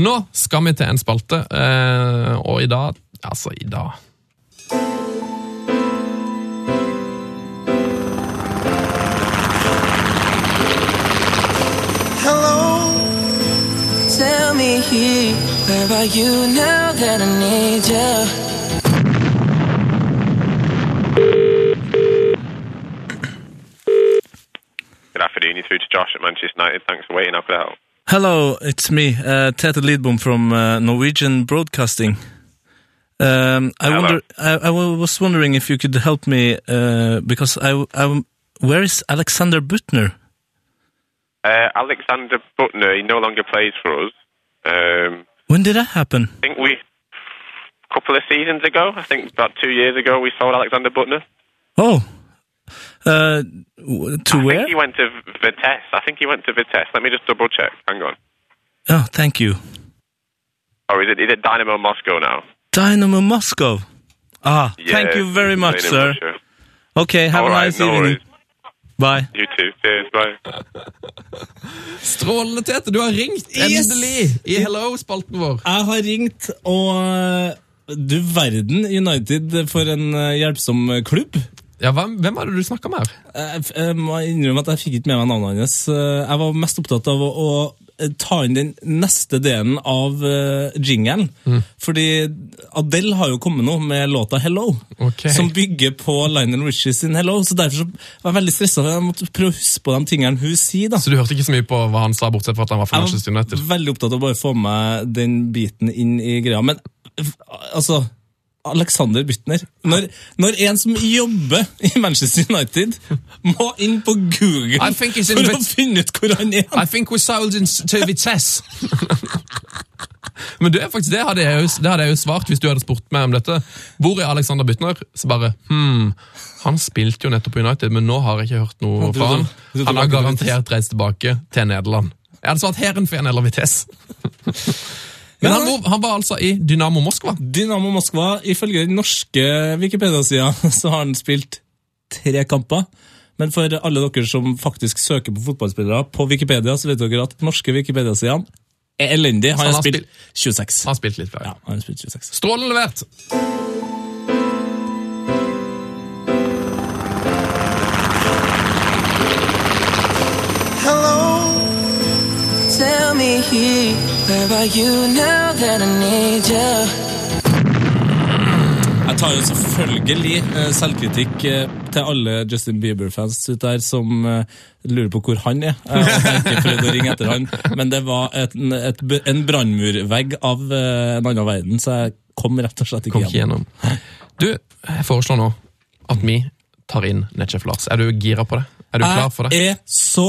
Nå skal vi til en spalte, eh, og i dag Altså, i dag
me where are you now that I need you?
Good afternoon, you're through to Josh at Manchester United. Thanks for waiting. How could I help?
Hello, it's me, uh, Tete Lidbom from uh, Norwegian Broadcasting. Um, I
Hello.
wonder. I, I was wondering if you could help me uh, because I, I, where is Alexander Butner?
Uh, Alexander Butner, he no longer plays for us. Um,
When did that happen?
I think we a couple of seasons ago. I think about two years ago we sold Alexander Butner.
Oh. Uh, to
I
where?
think he went to Vitesse. I think he went to Vitesse. Let me just double check. Hang on.
Oh, thank you.
Oh, is it, is it Dynamo Moscow now?
Dynamo Moscow. Ah, thank you very much, sir.
Russia.
Okay, have
All
a
right,
nice
no
evening.
worries.
Bye.
You too. Cheers. Bye. *laughs*
Strålende, Tete! Du har ringt!
Yes!
Endelig! I Hello-spalten vår.
Jeg har ringt, og eh, du verden, United for en eh, hjelpsom klubb.
Ja, hvem, hvem var det du snakka med her?
Jeg, jeg må innrømme at jeg fikk ikke med meg navnet hans. Eh, Jeg var mest opptatt av å, å eh, ta inn den neste delen av uh, jingelen. Fordi Adele har jo kommet nå med låta 'Hello',
okay.
som bygger på Lionel Richie sin 'Hello'. Så Derfor så var jeg veldig stressa. Jeg måtte prøve å huske på de tingene hun sier. da.
Så du hørte ikke så mye på hva han sa, bortsett fra at han var fra Manchester
Jeg var veldig opptatt av å bare få med den biten inn i greia. Men altså Alexander Bytner når, når en som jobber i Manchester United, må inn på Google for å finne ut hvor han er
I think we sold in to Vitesse. *laughs* Men det, er faktisk, det, hadde jeg det hadde jeg jo svart hvis du hadde spurt meg om dette. Hvor er Alexander Bytner? Så bare hmm, Han spilte jo nettopp på United, men nå har jeg ikke hørt noe fra han. Han har garantert reist tilbake til Nederland. Jeg hadde svart Herenfen eller Vitesse. *laughs* Men han, var- han var altså i Dynamo Moskva.
Dynamo Moskva, ifølge den norske Wikipedia-sida, *laughs* så har han spilt tre kamper. Men for alle dere som faktisk søker på fotballspillere på Wikipedia, så vet dere at norske Wikipedia-sidene er elendig. Han
han
har spilt 26.
Han har spilt litt.
Ja, han har spilt 26.
Strålende levert!
Hello, tell me where are you now that I need you?
Jeg tar jo selvfølgelig eh, selvkritikk eh, til alle Justin Bieber-fans ut der som eh, lurer på hvor han er. Jeg har ikke prøvd å ringe etter han, men det var et, et, en brannmurvegg av en annen verden, så jeg kom rett og slett ikke
Kom ikke
gjennom.
gjennom. Du, jeg foreslår nå at vi tar inn Netchef Lars. Er du gira på det? Er du klar for det?
Jeg er så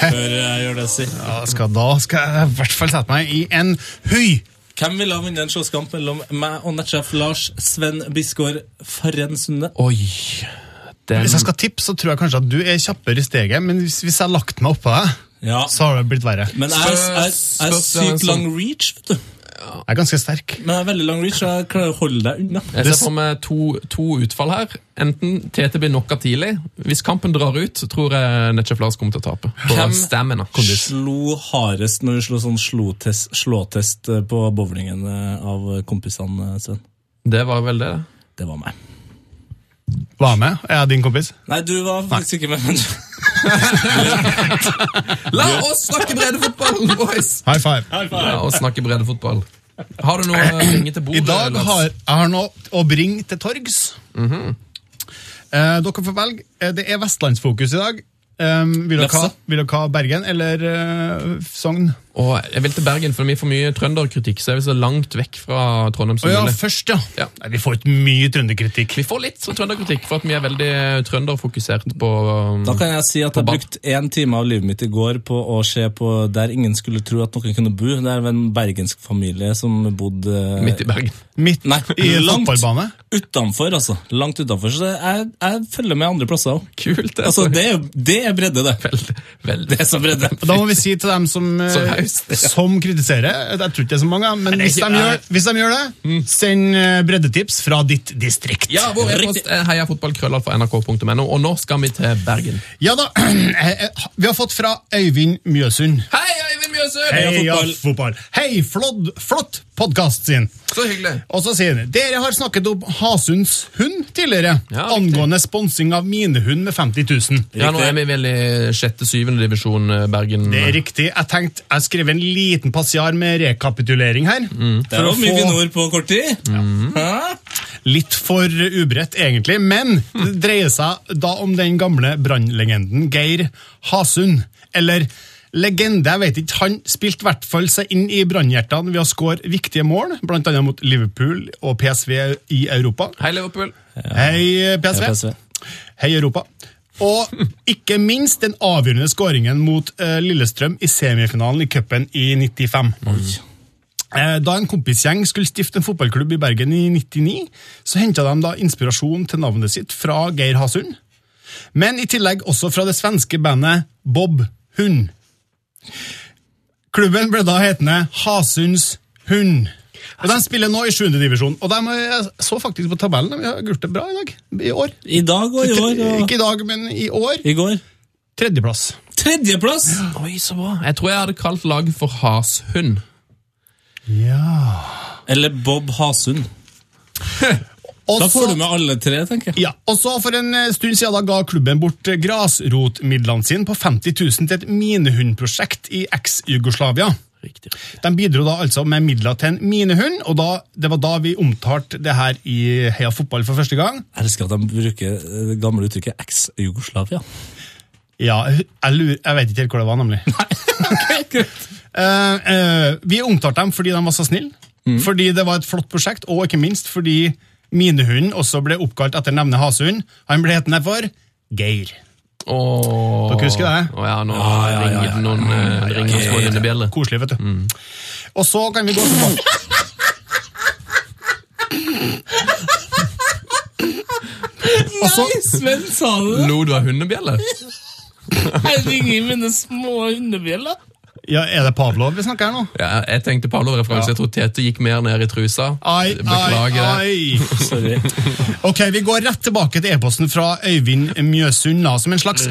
Før jeg gjør det, si.
Ja, skal, da skal jeg i hvert fall sette meg i en høy.
Hvem ville ha vunnet en slåsskamp mellom meg og nettsjef Lars Sven Bisgaard Farren Sunde?
Oi. Den
Hvis jeg skal tippe, så tror jeg kanskje at du er kjappere i steget, men hvis, hvis jeg har lagt meg oppå deg,
Ja.
så har det blitt verre.
Men jeg er, jeg, er- er sykt lang reach, vet du.
Jeg er ganske sterk.
Men jeg er veldig lang reach, så jeg klarer å holde deg unna.
Jeg ser for meg to, to utfall her. Enten TT blir knocka tidlig. Hvis kampen drar ut, så tror jeg Netchef Lars kommer til å tape. På
Hvem
stamina. kondis.
Slo hardest når du slo sånn slåtest, slåtest eh, på bowlingen eh, av kompisene, Sven?
Det var vel det. det.
Det var meg.
Var med? Er jeg din kompis?
Nei, du var faktisk ikke med.
La oss snakke breddefotball, boys!
High five.
La oss snakke breddefotball. Har du noe å bringe til bordet?
I
dag
har jeg har noe å bringe til torgs. eh, dere får velge. Eh, Det er vestlandsfokus i dag. Um, vil, dere ha, vil dere ha Bergen eller uh, Sogn?
Og jeg vil til Bergen, for vi får mye trønderkritikk, så jeg vil så langt vekk fra Trondheim
Å
som
ja,
mulig.
først, ja.
Ja.
Nei, vi får ikke mye trønderkritikk.
Vi får litt så trønderkritikk for at vi er veldig trønderfokusert på um,
Da kan jeg si at jeg brukte én time av livet mitt i går på å se på Der ingen skulle tro at noen kunne bo. Det er en bergensk familie som bodde
midt i Bergen.
Midt
Nei,
i fotballbane.
utenfor, altså. Langt utenfor. Så jeg, jeg følger med andre plasser òg.
Kult, det.
Altså, det, er- det er bredde, det.
Veldig, veldig.
Det er så bredde.
Da må vi si til dem som,
Så. *laughs*
som kritiserer Jeg tror ikke det er så mange, men hvis de, gjør, hvis de gjør det, send eh, breddetips fra ditt distrikt.
Ja, vår e-post er heiafotballkrøllalfa.nrk.no, og nå skal vi til Bergen.
Ja da, *clears throat* eh, eh, Vi har fått fra Øyvind Mjøsund.
Hei, Øyvind Mjøsund!
Heia fotball. Hei, flott, flott podkast sin.
Så hyggelig.
Og så sier han dere har snakket om Hasunds hund tidligere,
Ja,
angående sponsing av minehund med 50 000.
Ja, nå er vi vel i sjette-syvende divisjon eh, Bergen.
Det er riktig. Jeg tenkte, jeg skrev en liten passiar med rekapitulering her.
Mm.
Det er jo mye Vinor på kort tid. Ja.
litt for ubredt, egentlig. Men det dreier seg da om den gamle brannlegenden Geir Hasund. Eller legende, jeg vet ikke. Han spilte i hvert fall seg inn i brannhjertene ved å skåre viktige mål, bl.a. mot Liverpool og PSV i Europa.
Hei, Liverpool.
Hei, PSV.
Hei, PSV.
Hei, Europa. Og ikke minst den avgjørende skåringen mot eh, Lillestrøm i semifinalen i cupen i 95. Mm. Da en kompisgjeng skulle stifte en fotballklubb i Bergen i 99, så henta de da inspirasjon til navnet sitt fra Geir Hasund, men i tillegg også fra det svenske bandet Bob Hund. Klubben ble da hetende Hasunds Hund. Og De spiller nå i 7. divisjon, og de jeg så faktisk på tabellen. De har gjort det bra i dag. I år.
I dag og i år. Og
Ikke i dag, men i år.
i går.
Tredjeplass.
Tredjeplass!
Oi, så bra. Jeg tror jeg hadde kalt laget for Hashund.
Eller Bob Hasund. Da får du med alle tre, tenker jeg.
Ja, og så For en eh, stund siden da ga klubben bort eh, grasrotmidlene sine på 50 000 til et minehundprosjekt i eks-Jugoslavia.
Riktig.
De bidro da altså med midler til en minehund, og da, det var da vi omtalte det her i Heia Fotball for første gang.
Jeg elsker at de bruker eh, det gamle uttrykket eks-Jugoslavia.
Ja, jeg, lurer, jeg vet ikke helt hvor det var, nemlig. *laughs* Eh, eh, vi omtalte dem fordi de var så snille, fordi det var et flott prosjekt, og ikke minst fordi minehunden også ble oppkalt etter nevne hasehund. Han ble hetende for Geir.
Åh.
Dere husker det?
Oh, ja, nå ringer det noen, ja, ringer noen små hundebjeller.
Koselig, vet du. Og så kan vi gå tilbake Og så,
Sven sa det!
Lo du av hundebjeller?
Jeg ringer i mine små hundebjeller.
Ja, Er det Pavlov vi snakker her nå?
Ja, jeg tenkte Pavlov-referanse. Jeg tror Tete gikk mer ned i trusa.
Ai, ai,
Beklager det.
ai. *laughs*
Sorry.
Ok, Vi går rett tilbake til e-posten fra Øyvind Mjøsund, da, som en slags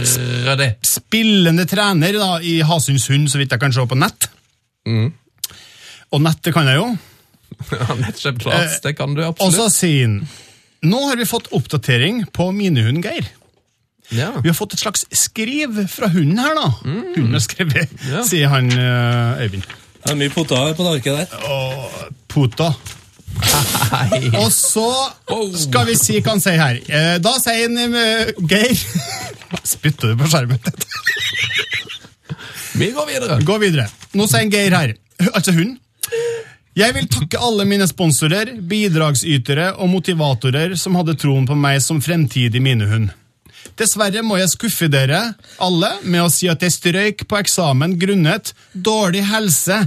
Røde.
spillende trener da, i Hasundshund, så vidt jeg kan se på nett. Og nett, det kan jeg jo. *laughs*
Ja, Nettkjøp klart, det kan du absolutt.
Og så sier han Nå har vi fått oppdatering på minehund Geir.
Ja.
Vi har fått et slags skriv fra hunden her, da. Hunden har skrevet,
Ja.
sier han eh, Øyvind.
Det er mye poter på taket der.
Og Pota. Og så skal vi si hva han sier her. Eh, Da sier han eh, Geir Spytter du på skjermen?
Vi går videre.
Gå videre. Nå sier han Geir her, altså hun. Jeg vil takke alle mine sponsorer, bidragsytere og motivatorer som hadde troen på meg som fremtidig minehund. Dessverre må jeg skuffe dere alle med å si at jeg strøyk på eksamen grunnet dårlig helse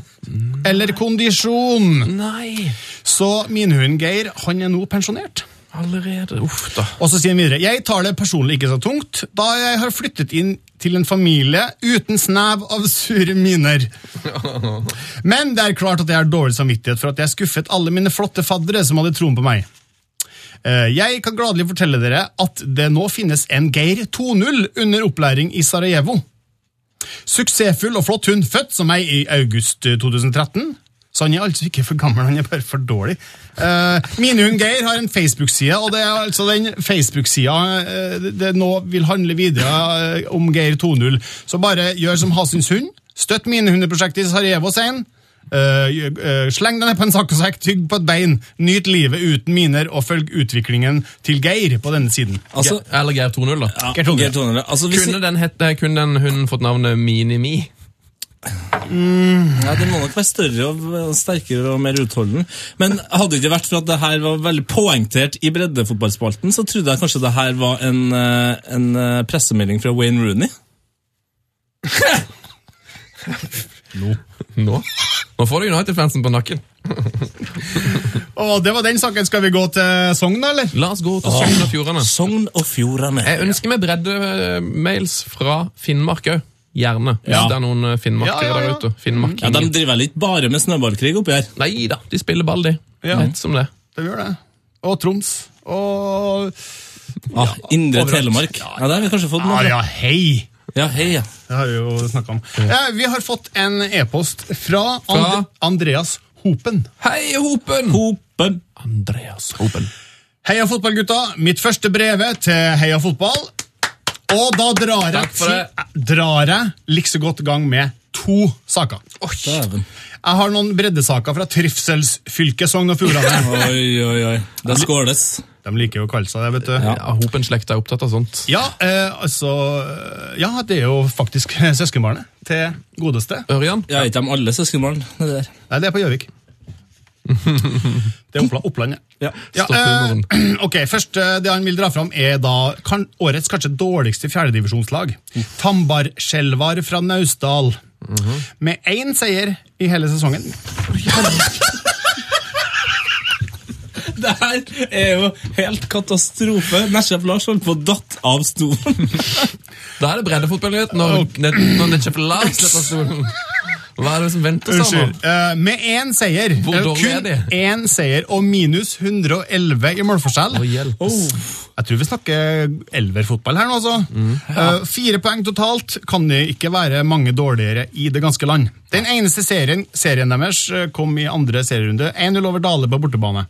eller kondisjon.
Nei,
Så minhunden Geir han er nå pensjonert.
allerede. Uff da.
Og så sier han videre Jeg tar det personlig ikke så tungt, da jeg har flyttet inn til en familie uten snev av sure miner. *laughs* Men det er klart at jeg har dårlig samvittighet for at jeg skuffet alle mine flotte faddere som hadde troen på meg. Eh, Jeg kan gladelig fortelle dere at det nå finnes en Geir 2.0 under opplæring i Sarajevo. Suksessfull og flott hund, født som meg i august 2013. Så han er altså ikke for gammel, han er bare for dårlig. Uh, Minehund Geir har en Facebook-side, og det er altså den Facebook-sida uh, det- nå vil handle videre uh, om Geir 2.0. Så bare gjør som Hasins hund. Støtt minehundeprosjektet i Sarajevo, sier. Eh, gjør- eh, sleng deg ned på en saccosekk, tygg på et bein, nyt livet uten miner, og følg utviklingen til Geir på denne siden.
Altså,
Eller Geir 2.0, da.
ja,
Geir Tone.
Geir Tone. Altså, hvis,
Kunne den, hette, kunne den hunden fått navnet Mini-Me?
ja, den må nok være større og sterkere og mer utholden. Men hadde det ikke vært for at det her var veldig poengtert i breddefotballspalten, så trodde jeg kanskje det her var en, eh, en pressemelding fra Wayne Rooney.
Nå? Nå får du United-fansen på nakken. *laughs*
Og det var den saken. Skal vi gå til Sogn, eller?
La oss gå til Sogn og Fjordane.
Sogn og Fjordane.
Jeg ønsker meg bredde-mails fra Finnmark òg. Gjerne. Hvis
Ja.
det er noen eh, finnmarkere
Ja, ja, ja.
der ute. Finnmark
Ja, De driver vel ikke bare med snøballkrig oppi her?
Nei da, de spiller ball, de.
Ja.
Rett som det.
Det gjør det. Og Troms. Og
Ah, Indre
overalt.
Telemark. Ja, Det har vi kanskje fått
Ja,
noe
ja, hei!
Ja, hei, ja.
Det har vi jo snakka om. Ja, vi har fått en e-post fra, And Andreas Hopen.
Hei, Hopen!
Hopen.
Andreas Hopen.
Heia fotballgutta! Mitt første breve til Heia fotball. Og da drar jeg,
Takk for det.
til- drar jeg likså godt gang med to saker.
Dæven.
Jeg har noen breddesaker fra trivselsfylket Sogn og Fjordane.
Oi, oi, oi. Det skåles.
De liker jo å kalle seg det, vet du.
Ja.
Hopen-slekta er opptatt av sånt.
Ja, eh, altså Ja, det er jo faktisk *laughs* søskenbarnet til godeste.
Ørjan?
Ja, ikke de alle søskenbarn? Det der.
Nei, det er på Gjøvik. *laughs* Det er Oppland. Oppland ja.
Ja.
Eh, *clears throat* ok, først eh, Det han vil dra fram, er da kan, årets kanskje dårligste fjerdedivisjonslag. Tambarskjelvar fra Naustdal. Med én seier i hele sesongen. *laughs*
Det her er jo helt katastrofe. Nesjef Lars holdt på å datt av stolen. *laughs*
Da er det breddefotballnyhet når, når Netchef Lars setter stolen. Hva er det som venter seg nå?
Eh, med én seier.
Hvor
eh,
er
kun én seier og minus 111 i målforskjell.
Oh, hjelp.
Jeg tror vi snakker elverfotball her nå, altså.
Mm.
Eh, fire poeng totalt kan det ikke være mange dårligere i det ganske land. Den eneste serien, serien deres kom i andre serierunde. 1-0 over Dale på bortebane.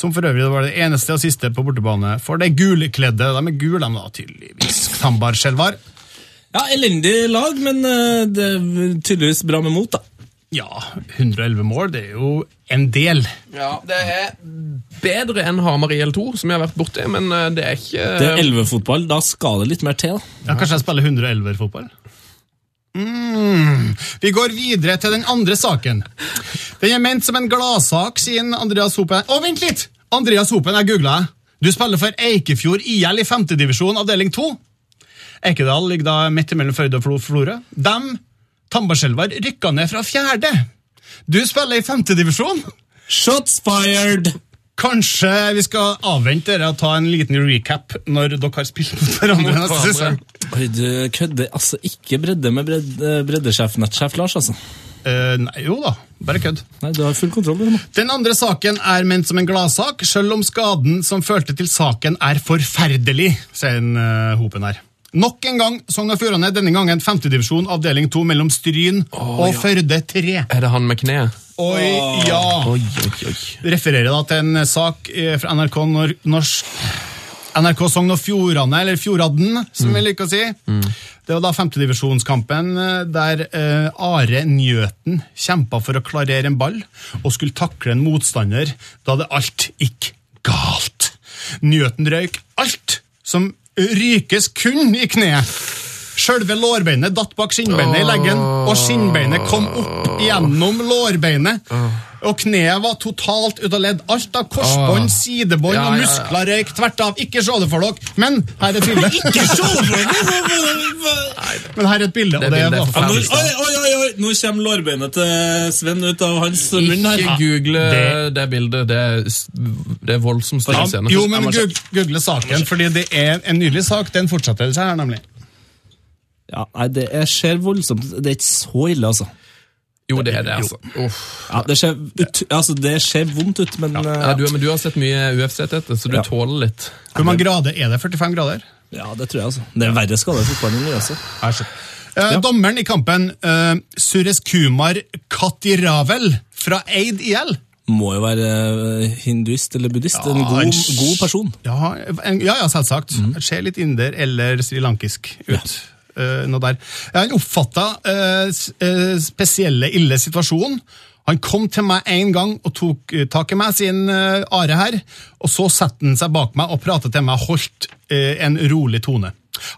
Som for øvrig var det eneste og siste på bortebane for det gulkledde. De er gule, de da, tydeligvis. Tambar-Skjelvar.
Ja, elendig lag, men eh, det er tydeligvis bra med mot, da.
Ja, 111 mål, det er jo en del.
Ja, Det er bedre enn Hamar IL2, som jeg har vært borti, men eh, det er ikke
Det er 11-fotball, da skal det litt mer til.
Ja, Kanskje jeg spiller 111-fotball? Mm. Vi går videre til den andre saken. Den er ment som en gladsak, sier Andreas Hopen. Å, vent litt! Andreas Hopen, jeg googla. Du spiller for Eikefjord IL i femtedivisjon, avdeling 2. Eikedal ligger da midt mellom Førde og Flo- Florø. Dem, Tambarskjelvar, rykka ned fra fjerde. Du spiller i femtedivisjon.
Shots fired!
Kanskje vi skal avvente dere og ta en liten recap når dere har spilt mot hverandre neste sesong.
Oi, du kødder. Altså, ikke bredde med bredde, breddesjef, nettsjef Lars, altså.
Eh, nei, jo da, bare kødd.
Nei, du har full kontroll. Nå.
Den andre saken er ment som en gladsak, selv om skaden som førte til saken er forferdelig, sier en, uh, Hopen her. Nok en gang Sogn og Fjordane, denne gangen femtedivisjon, avdeling 2 mellom Stryn og Førde 3.
Er det han med kneet?
Oi, ja!
Oi, oi, oi.
Refererer da til en sak eh, fra NRK Nor Norsk NRK Sogn og Fjordane, eller Fjordadden, som vi liker å si. Det var da femtedivisjonskampen eh, der eh, Are Njøten kjempa for å klarere en ball og skulle takle en motstander da det alt gikk galt. Njøten røyk alt som rykes kun i kneet. Sjølve lårbeinet datt bak skinnbeinet i leggen, og skinnbeinet kom opp gjennom lårbeinet. Og kneet var totalt ut av ledd. Alt av korsbånd, sidebånd
Ja,
og muskler røyk tvert av. Ikke se det for dere, men her er et bilde. Ikke se *laughs* Men her er et bilde, og
Det er forferdelig.
oi, oi, oi, oi! Nå kommer lårbeinet til Sven ut av hans munn her.
Ikke google
det-
det, bildet. Det er, det er voldsomt
ja,
scene.
Jo, men google saken, fordi det er en nylig sak. Den fortsetter seg her, nemlig.
Ja, nei, det er- ser voldsomt Det er ikke så ille, altså.
Jo, det er det, altså. Uff.
Ja, det, ser ut, altså, det ser vondt ut, men
Ja,
ja,
du, men du har sett mye UFC, Tete, så du
Ja.
tåler litt.
Hvor mange grader er det? 45 grader?
ja, det tror jeg, altså. Det er verre skader i fotballen enn i
Altså. Eh, Dommeren i kampen, uh, Sures Kumar Katiravel fra Eid IL.
Må jo være eh, hinduist eller buddhist. en
Ja,
god,
en-
god person.
Ja, en, ja, ja selvsagt.
Mm.
Ser litt inder eller srilankisk ut. Eh, noe der. Han oppfatta eh, eh, spesielle ille situasjon. Han kom til meg en gang og tok eh, tak i meg, sin uh, Are her, og så satte han seg bak meg og pratet til meg holdt eh, en rolig tone.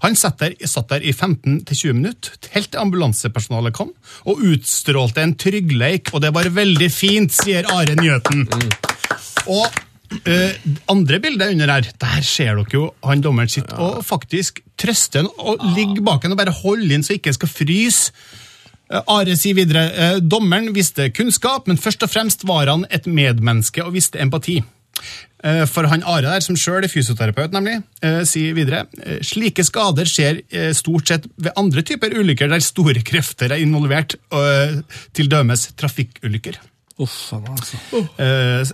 Han satt der, satt der i 15-20 minutter, helt til ambulansepersonalet kom, og utstrålte en tryggleik, og det var veldig fint, sier Are Njøten. Og eh, andre bildet under her, der ser dere jo han dommeren sitter og faktisk trøster han og ligger bak han og bare holder inn så ikke han skal fryse. Uh, Are sier videre uh, dommeren visste kunnskap, men først og fremst var han et medmenneske og visste empati. For han Are der, som sjøl er fysioterapeut, nemlig, sier videre slike skader skjer stort sett ved andre typer ulykker der store krefter er involvert, til dømes trafikkulykker.
Uff, altså.
Uh.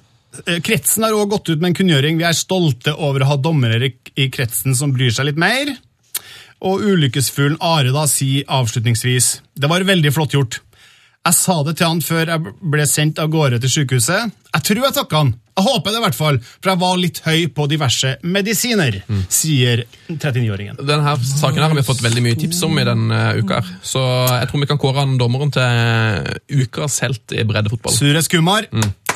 Kretsen har også gått ut med en kunngjøring. Vi er stolte over å ha dommere i, kretsen som bryr seg litt mer. Og ulykkesfuglen Are da sier avslutningsvis Det var veldig flott gjort. Jeg sa det til han før jeg ble sendt av gårde til sykehuset. Jeg tror jeg takka han. Jeg håper det i hvert fall, for jeg var litt høy på diverse medisiner, sier 39-åringen.
Denne saken her har vi fått veldig mye tips om i denne uka. her. Så jeg tror vi kan kåre han dommeren til ukas helt i breddefotball.
Sures kumar.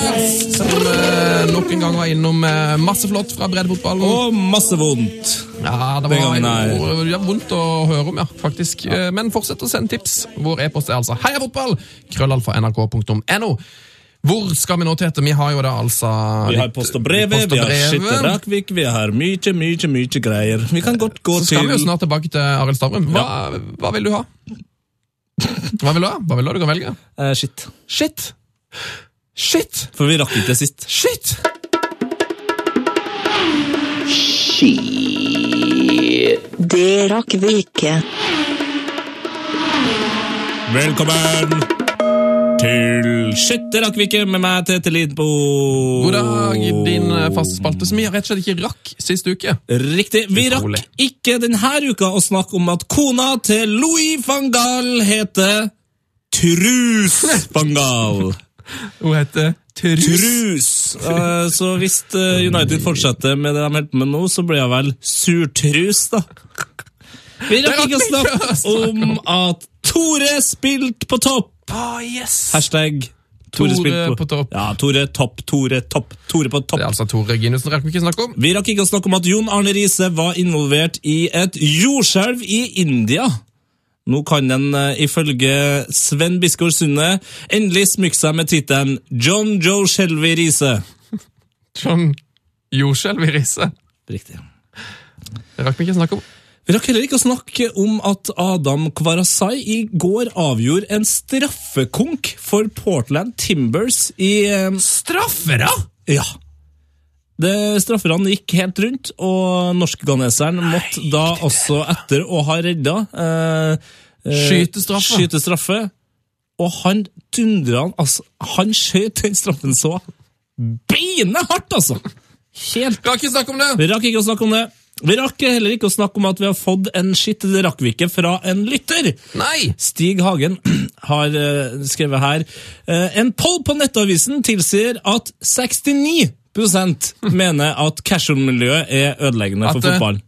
eh, nok en gang var innom eh, masse flott fra breddefotballen.
Og masse vondt.
Ja, det
Den
var
gangen
jo ja, vondt å høre om, ja, faktisk. Eh, Men fortsett å sende tips. Vår e-post er altså heiafotball! Krøllalfa nrk.no. Hvor skal vi nå, Tete? Vi har jo da altså
Vi har post og brevet, vi har. Skitte Rakvik, vi har mye, mye, mye greier. Vi kan godt gå
Så skal vi jo snart tilbake til Arild Stavrum. Hva, hva vil du ha? Hva vil du ha? Hva vil du ha? Du kan velge.
Uh, Shit.
Shit! Shit!
For vi rakk ikke det sist.
Shit!
Det rakk vi ikke.
Velkommen til Shit, det rakk vi ikke med meg, Tete Lidbo.
God dag, din eh, faste spalte, som vi rett og slett ikke rakk sist uke.
Riktig. Vi
Utrolig.
rakk ikke denne uka å snakke om at kona til Louis van Gaal heter Trus van Gaal.
Hun heter Trus.
Trus. Eh, så hvis eh, United fortsetter med det de holder på med nå, så blir hun vel surtrus, da. Vi rakk ikke å snakke *laughs* om at Tore spilte på topp.
Ah, yes!
Hashtag Tore,
Tore
på.
på topp.
Ja, Tore topp, Tore topp, Tore på topp.
Det er altså Tore Ginussen rakk vi ikke snakke om.
Vi rakk ikke å snakke om at Jon Arne Riise var involvert i et jordskjelv i India. Nå kan den eh, ifølge Sven Biskår Sunde endelig smykke seg med tittelen John Joe Shelby Riise. *laughs*
John Joe Shelby Riise.
Riktig.
Det rakk vi ikke å snakke om.
Vi rakk heller ikke å snakke om at Adam Kvarasai i går avgjorde en straffekonk for Portland Timbers i eh,
Straffere!
Ja. Det Strafferne gikk helt rundt, og norskganeseren måtte da også, etter å ha redda eh, eh,
Skyte straffe.
skyte straffe. Og han dundra han altså, Han skjøt den straffen så beinhardt, altså! Helt
Rakk ikke snakke om det!
Vi rakk ikke å snakke om det. Vi rakk heller ikke å snakke om at vi har fått en skitt det rakk vi ikke fra en lytter.
Nei!
Stig Hagen *clears throat* har eh, skrevet her eh, En poll på Nettavisen tilsier at 69 mener at casual-miljøet er ødeleggende
At
for
det-
fotball.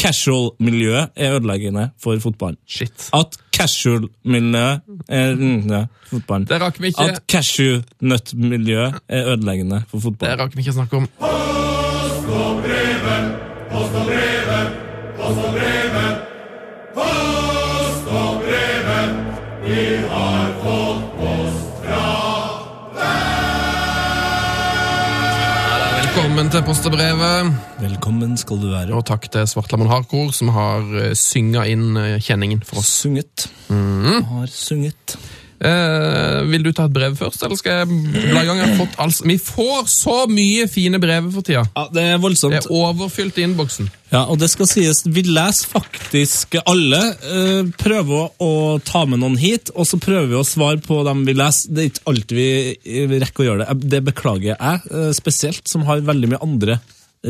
Casual-miljøet er ødeleggende for fotball.
Shit.
At casual-miljøet er mm, ja, fotball.
Det rakk vi ikke.
At cashew-nøtt-miljøet er ødeleggende for
Det
fotball.
rakk vi ikke snakke om. Post og brevet, Post og brevet.
Velkommen til postebrevet. Velkommen skal du være.
Og takk til Svartlamoen Hardcore, som har eh, synga inn eh, kjenningen for oss.
Sunget.
Mm.
Har sunget.
Eh, vil du ta et brev først, eller skal jeg bla i gang? Fått altså, vi får så mye fine brev for tida.
Ja, det er voldsomt.
Det er overfylt i innboksen.
Ja, og det skal sies, vi leser faktisk alle. eh, prøver å, ta med noen hit, og så prøver vi å svare på dem vi leser. Det er ikke alltid vi, rekker å gjøre det. Det beklager jeg eh, spesielt, som har veldig mye andre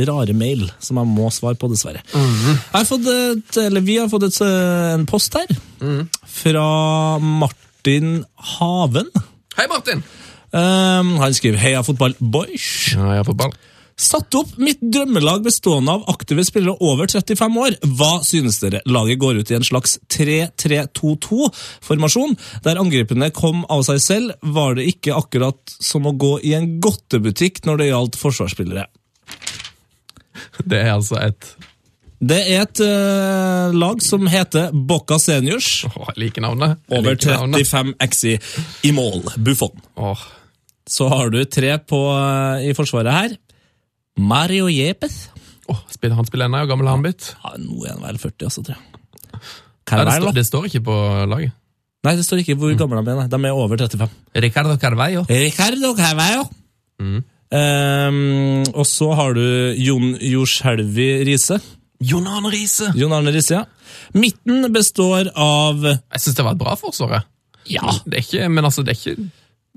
rare mail som jeg må svare på, dessverre. jeg har fått et, eller Vi har fått et, eh, en post her fra Martin Haven.
Hei, Martin!
Um, han skriver 'Heia fotball, boys'.
Heia fotball.
Satt opp mitt drømmelag bestående av aktive spillere over 35 år. Hva synes dere? Laget går ut i en slags 3-3-2-2-formasjon, der angrepene kom av seg selv. Var det ikke akkurat som å gå i en godtebutikk når det gjaldt forsvarsspillere?
Det er altså et
Det er et uh, lag som heter Bocca Seniors.
Oh, jeg liker navnet. Jeg
Over
liker
35 XI i mål. Buffon.
Oh.
Så har du tre på, uh, i forsvaret her. Mario Jepez.
Oh, spiller, han spiller ennå, gammel han blitt?
Ja, nå er han vel 40, altså, tror jeg.
Ja, det, står, det står ikke på laget.
Nei, det står ikke hvor gamle de er. De er over 35.
Ricardo Carveio.
Ricardo Carveio. Mm. Um, og så har du Jon Jorshelvi Riise.
Jon Arne Riise.
Jon Arne Riise, ja. Midten består av
Jeg syns det var et bra forsvar.
Ja,
Det er ikke, men altså, det er ikke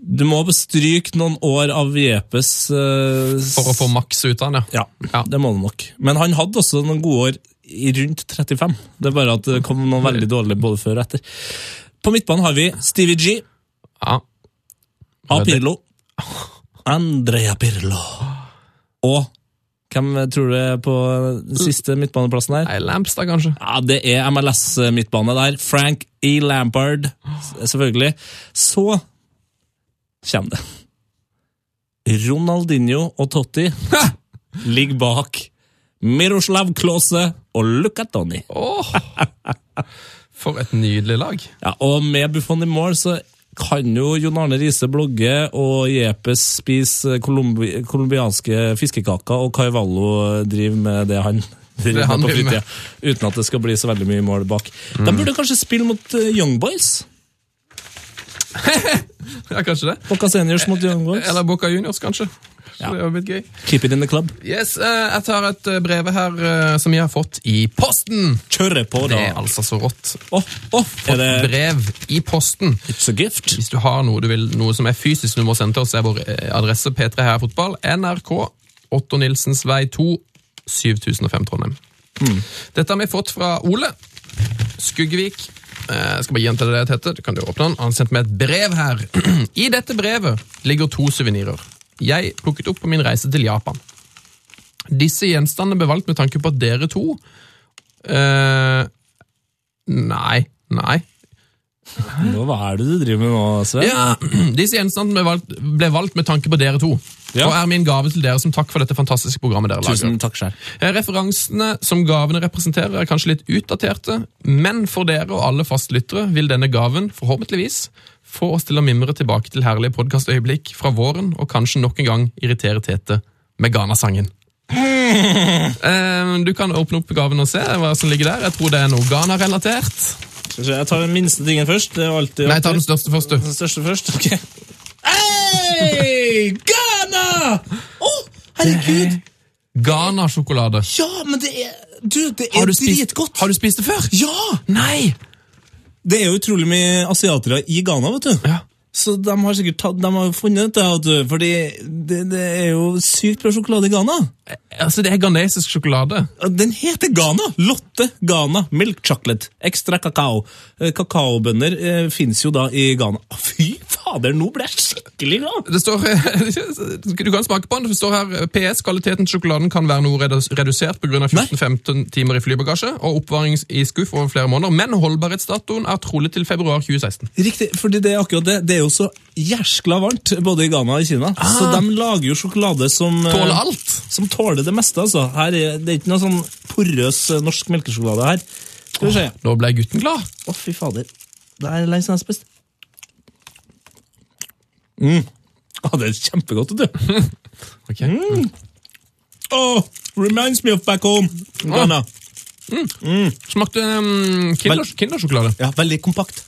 du må stryke noen år av Jepes uh,
for å få maks ut av den, ja.
Ja,
Ja.
det må du nok. Men han hadde også noen gode år i rundt 35. Det er bare at det kom noen veldig dårlige både før og etter. På midtbanen har vi Stevie G,
ja.
A. Pirlo, Andrea Pirlo. Og hvem tror du er på den siste midtbaneplassen her?
Nei, Lampstad, kanskje.
Ja, det er MLS-midtbane der. Frank E. Lampard, selvfølgelig. Så kommer det. Ronaldinho og Totti ligger bak Miroslav Klause og Luca Toni.
Oh, For et nydelig lag.
Ja, og med Buffon i mål så kan jo Jon Arne Riise blogge og Jepes spise colombi colombianske fiskekaker, og Carvalho drive med det han driver med på
driver
fritida. Uten at det skal bli så veldig mye mål bak. De burde kanskje spille mot eh, Young Boys? *laughs*
Ja, kanskje det.
Boca Seniors mot Young Boys?
Eller Boca Juniors, kanskje. Så. Det gøy.
Keep it in the club.
Yes, eh, Jeg tar et eh, brev her eh, som jeg har fått i posten.
Kjøre på,
Det
da.
er altså så rått.
Åh, åh, er det
Brev i posten.
It's a gift?
Hvis du har noe, du vil, noe som er fysisk du må sende til oss, er vår eh, adresse P3 her fotball, NRK, Otto Nilsens vei 2, 7005 Trondheim. Dette har vi fått fra Ole Skuggevik. Eh, Jeg skal bare gi det Det Tete. Du kan jo åpne den. Han har sendt meg et brev her. *clears throat* I dette brevet ligger to suvenirer. Jeg plukket opp på min reise til Japan. Disse gjenstandene ble valgt med tanke på at dere to eh, Nei, nei.
Nå, Hva er det du driver med nå, Sven?
Ja, *clears throat* Disse gjenstandene ble valgt, ble valgt med tanke på dere to.
Ja.
Og er min gave til dere som takk for dette fantastiske programmet dere lager.
Tusen takk selv.
Eh, Referansene som gavene representerer er kanskje litt utdaterte, men for dere og alle fastlyttere vil denne gaven forhåpentligvis få oss til å mimre tilbake til herlige podkastøyeblikk fra våren, og kanskje nok en gang irritere Tete med Ghana-sangen. *laughs* Eh, Du kan åpne opp gaven og se hva som ligger der. Jeg tror det er noe Ghana-relatert.
Jeg tar den minste tingen først. Det er alltid
Nei, ta den største først, du.
Den største først, ok. Hey, Ghana! Å, herregud!
Ghana-sjokolade.
Ja, men det er Du, det er
Har spist-
dritgodt!
Har du spist det før?
Ja!
Nei!
Det er jo utrolig mye asiatere i Ghana, vet du.
Ja.
Så de har sikkert tatt, de har funnet ut det, vet du. Fordi det, det er jo sykt bra sjokolade i Ghana.
Altså, det er ghanesisk sjokolade.
Den heter Ghana! Lotte Ghana Milk Chocolate. Ekstra kakao. Eh, Kakaobønner eh, fins jo da i Ghana. Fy fader, nå ble jeg skikkelig glad!
Det står, *laughs* Du kan smake på den. Det står her PS. Kvaliteten til sjokoladen kan være noe redus- redusert pga. 14-15 timer i flybagasje og oppvaring i skuff over flere måneder, men holdbarhetsdatoen er trolig til februar 2016.
Riktig, fordi det er akkurat det. Det er jo så jæskla varmt, både i Ghana og i Kina. Så de lager jo sjokolade som eh,
Tåler alt!
Som tåler det meste, altså. Her er, det er ikke noe sånn porøs eh, norsk melkesjokolade her. Skal vi se.
Nå ble gutten glad.
Å, fy fader. Det er lenge siden jeg har spist. Mm. Oh, det er kjempegodt, vet du. *laughs*
Ok.
Oh, reminds me of back home. Ghana.
Smakte um, kinder, Kindersjokolade.
Ja, veldig kompakt.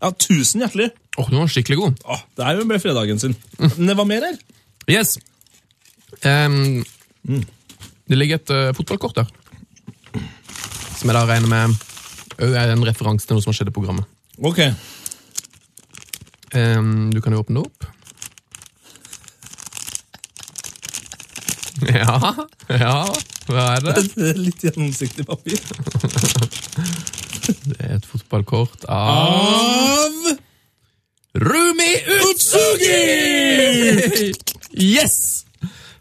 Ja, tusen hjertelig.
Åh, den var skikkelig god.
Oh, det jo ble fredagen sin. Men det var mer her.
Yes. Ehm, Det ligger et uh, fotballkort der. Som jeg da regner med òg er en referanse til noe som har skjedd i programmet.
Ok.
Ehm, du kan jo åpne det opp. *laughs* Ja, ja, hva er det? *laughs*
Det er litt gjennomsiktig papir. *laughs*
Det er et fotballkort Av Rumi Utsugi! Yes!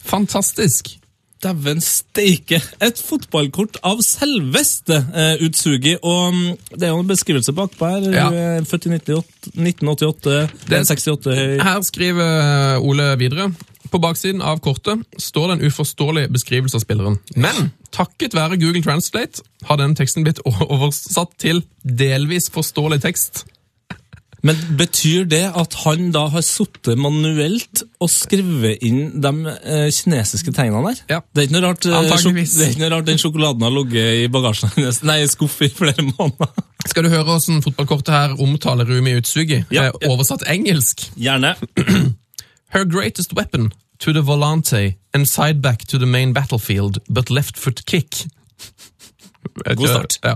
Fantastisk.
Dæven steike! Et fotballkort av selveste eh, Utsugi. Og mm, det er jo en beskrivelse bakpå her.
Ja.
Født i 98, 1988,
Den,
68 høy.
Her skriver Ole videre. På baksiden av kortet står det en uforståelig beskrivelse av spilleren. Men takket være Google Translate har denne teksten blitt oversatt til delvis forståelig tekst.
Men betyr det at han da har sittet manuelt og skrevet inn de eh, kinesiske tegnene der?
Ja.
Det er ikke noe rart, eh, det er ikke noe rart den sjokoladen har ligget i bagasjen hennes, nei, i skuff i flere måneder.
Skal du høre hvordan fotballkortet her omtaler Rumi Utsugi?
Ja,
Eh, Oversatt engelsk.
Gjerne. *clears throat*
Her greatest weapon to the volante and side back to the main battlefield, but left foot kick.
Uh, God start.
Ja.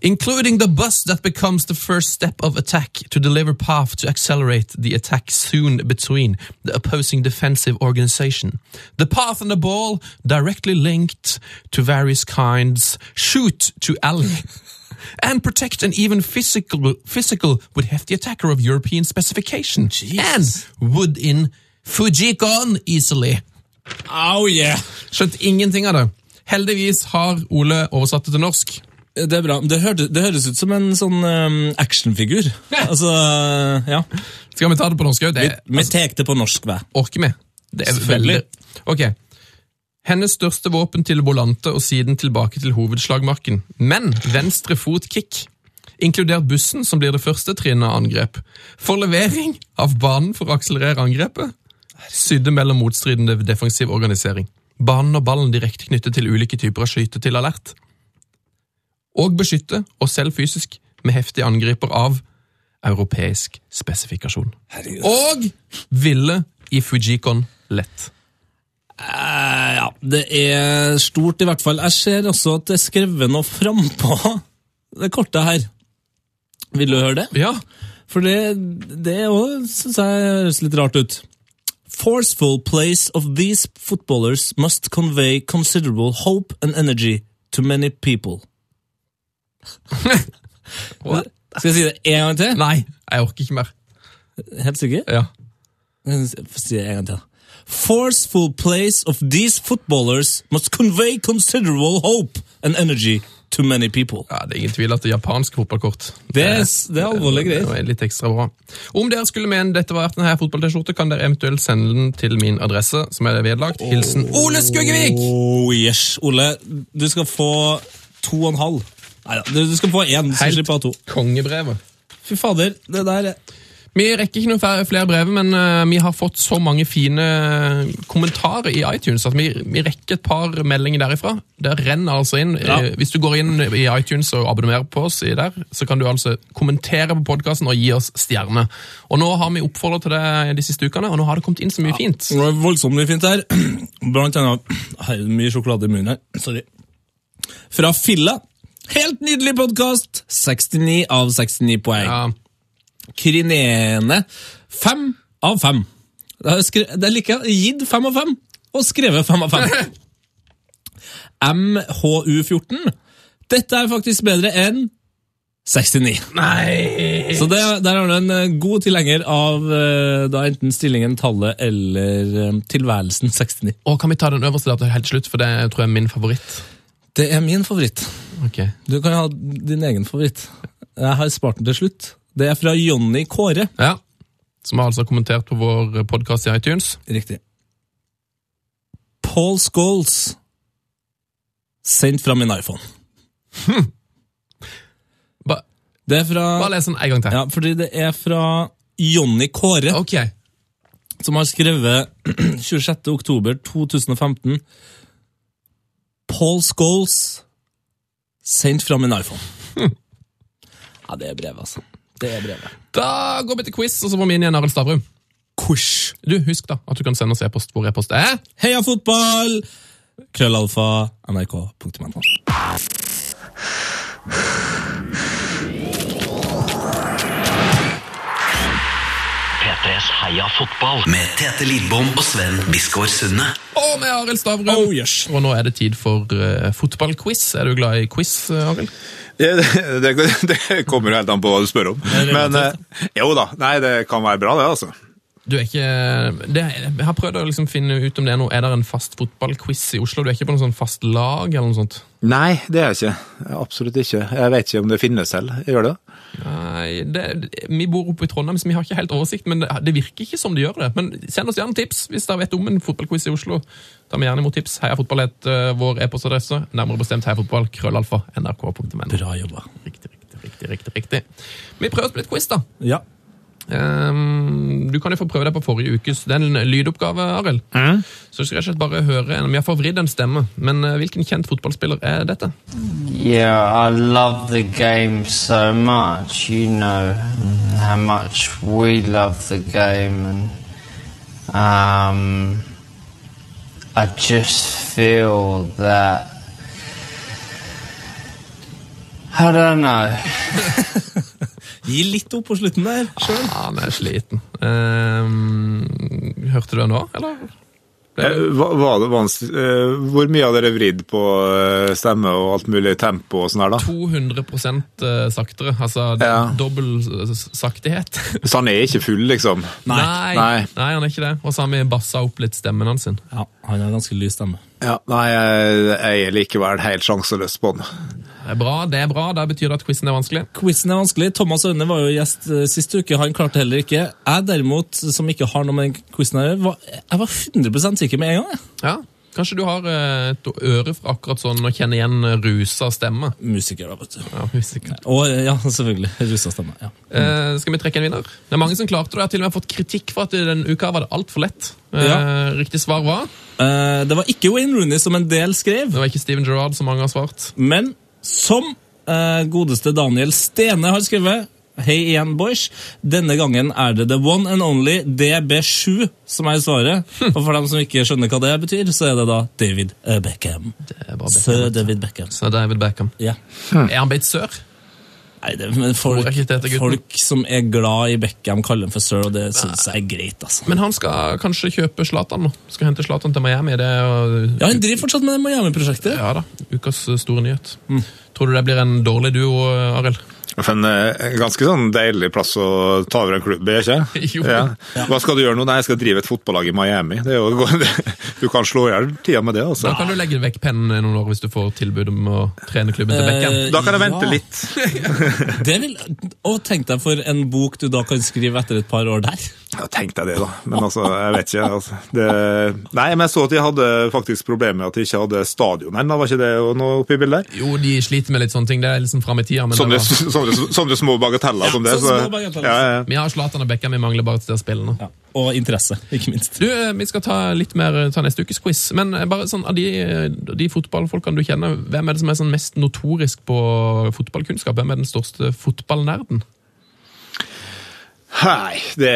Including the bus that becomes the first step of attack to deliver path to accelerate the attack soon between the opposing defensive organization. The path and the ball directly linked to various kinds, shoot to alley. *laughs* And protect an even physical, physical with hefty attacker of European specification. And would in Fujikon easily.
Oh yeah!
Skjønt ingenting av det. Heldigvis har Ole oversatt det til norsk.
Det er bra. Det, hørte, det høres ut som en sånn um, actionfigur. Altså, ja.
Skal vi ta det på norsk òg?
Vi, vi tek det på norsk, hva?
orker vi. Det er veldig... Ok. Hennes største våpen til volante og siden tilbake til hovedslagmarken. Men venstre fot kick. Inkludert bussen, som blir det første trinnet av angrep. For levering av banen for å akselerere angrepet. Sydde mellom motstridende defensiv organisering. Banen og ballen direkte knyttet til ulike typer av skyte til alert. Og beskytte, og selv fysisk, med heftig angriper av europeisk spesifikasjon.
Herregud.
Og ville i Fujikon lett.
Eh, ja, det er stort i hvert fall. Jeg ser også at det er skrevet noe frampå det kortet her. Vil du høre det?
Ja,
For det, det òg syns jeg høres litt rart ut. Forceful place of these footballers must convey considerable hope and energy to many people. *laughs* Skal jeg si det en gang til?
Nei, jeg orker ikke mer.
Helt sikker?
Ja.
Få si det en gang til. Forceful place of these footballers must convey considerable hope and energy to many people.
ja, Det er ingen tvil at det er japansk fotballkort.
Det er, det er alvorlige
Det
greier.
er litt ekstra bra. Om dere skulle mene dette var denne fotball-T-skjorte, kan dere eventuelt sende den til min adresse, som er vedlagt. Hilsen Ole Skuggevik!
Oh yes, Ole. Du skal få to og en halv. Neida, du du skal få én. Du skal
Helt
slippe av to.
kongebrevet.
Fy fader, det der er-
Vi rekker ikke noen flere- brev, men eh, vi har fått så mange fine kommentarer i iTunes at vi, vi rekker et par meldinger derifra. Det renner altså inn.
Ja.
Eh, Hvis du går inn i iTunes og abonnerer på oss i der, så kan du altså kommentere på podkasten og gi oss stjerne. Og nå har vi oppfordret til det de siste ukene, og nå har det kommet inn så mye fint.
Det var voldsomt mye fint her. *clears throat* Blant annet Her er mye sjokolade i munnen her. Sorry. Fra Filla. Helt nydelig podkast! 69 av 69 poeng.
Ja,
Krinene. Fem av fem. Det er, like gitt fem av fem, og skrevet fem av fem. *laughs* MHU14. Dette er faktisk bedre enn 69.
Nei!
Så det, der har du en eh, god tilhenger av eh, da enten stillingen, tallet eller eh, tilværelsen 69.
Og kan vi ta den øverste der helt slutt, for det tror jeg er min favoritt.
Det er min favoritt.
Okay.
Du kan ha din egen favoritt. Jeg har spart den til slutt. Det er fra Jonny Kåre.
Ja. Som har altså kommentert på vår podkast i iTunes.
Riktig. Paul Scholes. Sendt fra min iPhone.
Ba,
Det er fra
bare les den en gang til.
Ja, fordi det er fra Jonny Kåre,
Okay.
som har skrevet *clears throat* 26. oktober 2015 Paul Scholes. Sendt fra min iPhone. Ja, det er brevet, altså. Det er brevet.
Da går vi til quiz, og så får vi inn igjen Arild Stavrum.
Quiz.
Du, Husk da at du kan sende oss e-post hvor e-post er.
Heia fotball! Krøllalfa nrk.no.
P3s Heia fotball med Tete Lidbom og Sven Biskår Sunde.
Og med Arild Stavrum.
Oh, yes.
Og nå er det tid for uh, fotballquiz. Er du glad i quiz, uh, Arild?
Det, det, kommer jo helt an på hva du spør om. Men eh, jo da, nei, det kan være bra, det, altså.
Du er ikke det, Jeg har prøvd å liksom finne ut om det er noe Er det en fast fotballquiz i Oslo. Du er ikke på noe sånn fast lag eller noe sånt?
Nei, det er jeg ikke. Absolutt ikke. Jeg vet ikke om det finnes selv. Gjør det?
Nei, det, Vi bor oppe i Trondheim, så vi har ikke helt oversikt, men det, det virker ikke som de gjør det. Men send oss gjerne tips hvis dere vet om en fotballquiz i Oslo. Ta vi gjerne imot tips. Heia fotball heter vår e-postadresse. Nærmere bestemt heiafotball. Krøllalfa. nrk.no.
Bra jobba.
Riktig, riktig, riktig, riktig, riktig. Vi prøver oss på litt quiz, da.
Ja.
Ehm, du kan jo få prøve deg på forrige ukes Det er en lydoppgave, Arild. Så skal jeg rett bare høre en, Vi har forvridd en stemme, men eh, hvilken kjent fotballspiller er dette?
Yeah, I love the game so much. You know how much we love the game, and um, I just feel that. I don't know. *laughs*
Gi litt opp på slutten der sjøl.
Ja, han er sliten. Uh, hørte du det nå, eller?
Eh, hva- Var det vanskelig eh, Hvor mye har dere vridd på eh, stemme og alt mulig tempo og sånn her, da?
200 eh, saktere. Altså det er
Ja.
dobbel saktighet. *laughs*
Så han er ikke full, liksom?
Nei.
Nei.
Nei, han er ikke det. Og så har vi bassa opp litt stemmen hans. sin.
Ja, han har ganske lys stemme.
Ja, nei, jeg, jeg er likevel helt sjanseløs på den.
Det er bra, det er bra. Da betyr det at quizen er vanskelig.
Quizen er vanskelig. Thomas Aune var jo gjest eh, sist uke. Han klarte heller ikke. Jeg derimot, som ikke har noe med den quizen å gjøre, var, jeg var 100% sikker med en gang. jeg.
Ja, Kanskje du har eh, et øre for akkurat sånn å kjenne igjen rusa stemme.
Musiker, da, vet du.
Ja, musiker.
Og eh, ja, selvfølgelig. Rusa stemme. Ja.
Eh, skal vi trekke en vinner? Det er mange som klarte det. Jeg har til og med fått kritikk for at denne uka var det altfor lett. Eh, Riktig svar var
Eh, det var ikke Wayne Rooney, som en del skrev.
Det var ikke Steven Gerrard, som mange har svart.
Men som eh, godeste Daniel Stene har skrevet Hei igjen, boys. Denne gangen er det the one and only DB7 som er svaret. Og for dem som ikke skjønner hva det betyr, så er det da David eh, Beckham.
Det er bare
Sir David Beckham.
Sir David Beckham.
Ja.
Er han blitt sør?
Nei, det, men folk, folk som er glad i Beckham, kaller ham for sir, og det syns jeg er greit. altså.
Men han skal kanskje kjøpe Zlatan nå. Skal hente Zlatan til Miami. Det og,
Ja, Han driver fortsatt med Miami-prosjektet.
ja da, ukas store nyhet. Tror du det blir en dårlig duo, eh, Arild?
For en eh, ganske sånn deilig plass å ta over en klubb i, ikke *laughs*
Jo.
Ja. Hva skal du gjøre nå? Nei, jeg skal drive et fotballag i Miami. Det er jo, *laughs* du kan slå i hjel tida med det, Altså.
Da kan du legge vekk pennen noen år hvis du får tilbud om å trene klubben til Bekken.
Eh,
Da kan jeg vente
ja.
litt. *laughs*
Det vil, Og tenk deg for en bok du da kan skrive etter et par år der.
Ja, tenk deg det, da. Men altså, jeg vet ikke. Altså. Det... Nei, men jeg så at de hadde faktisk problemer med at de ikke hadde stadion ennå. Var ikke det noe oppi bildet?
Jo, de sliter med litt sånne ting. Det er liksom fram i tida.
Sånne, sånne, sånne små bagateller som det.
Så, små bagateller.
ja, ja.
Vi har Zlatan og Beckham, vi mangler bare til å spille nå.
Ja. Og interesse, ikke minst.
Du, eh, Vi skal ta litt mer ta neste ukes quiz. Men eh, bare sånn, av de, de fotballfolkene du kjenner, hvem er det som er sånn mest notorisk på fotballkunnskap? Hvem er den største fotballnerden?
Hei, det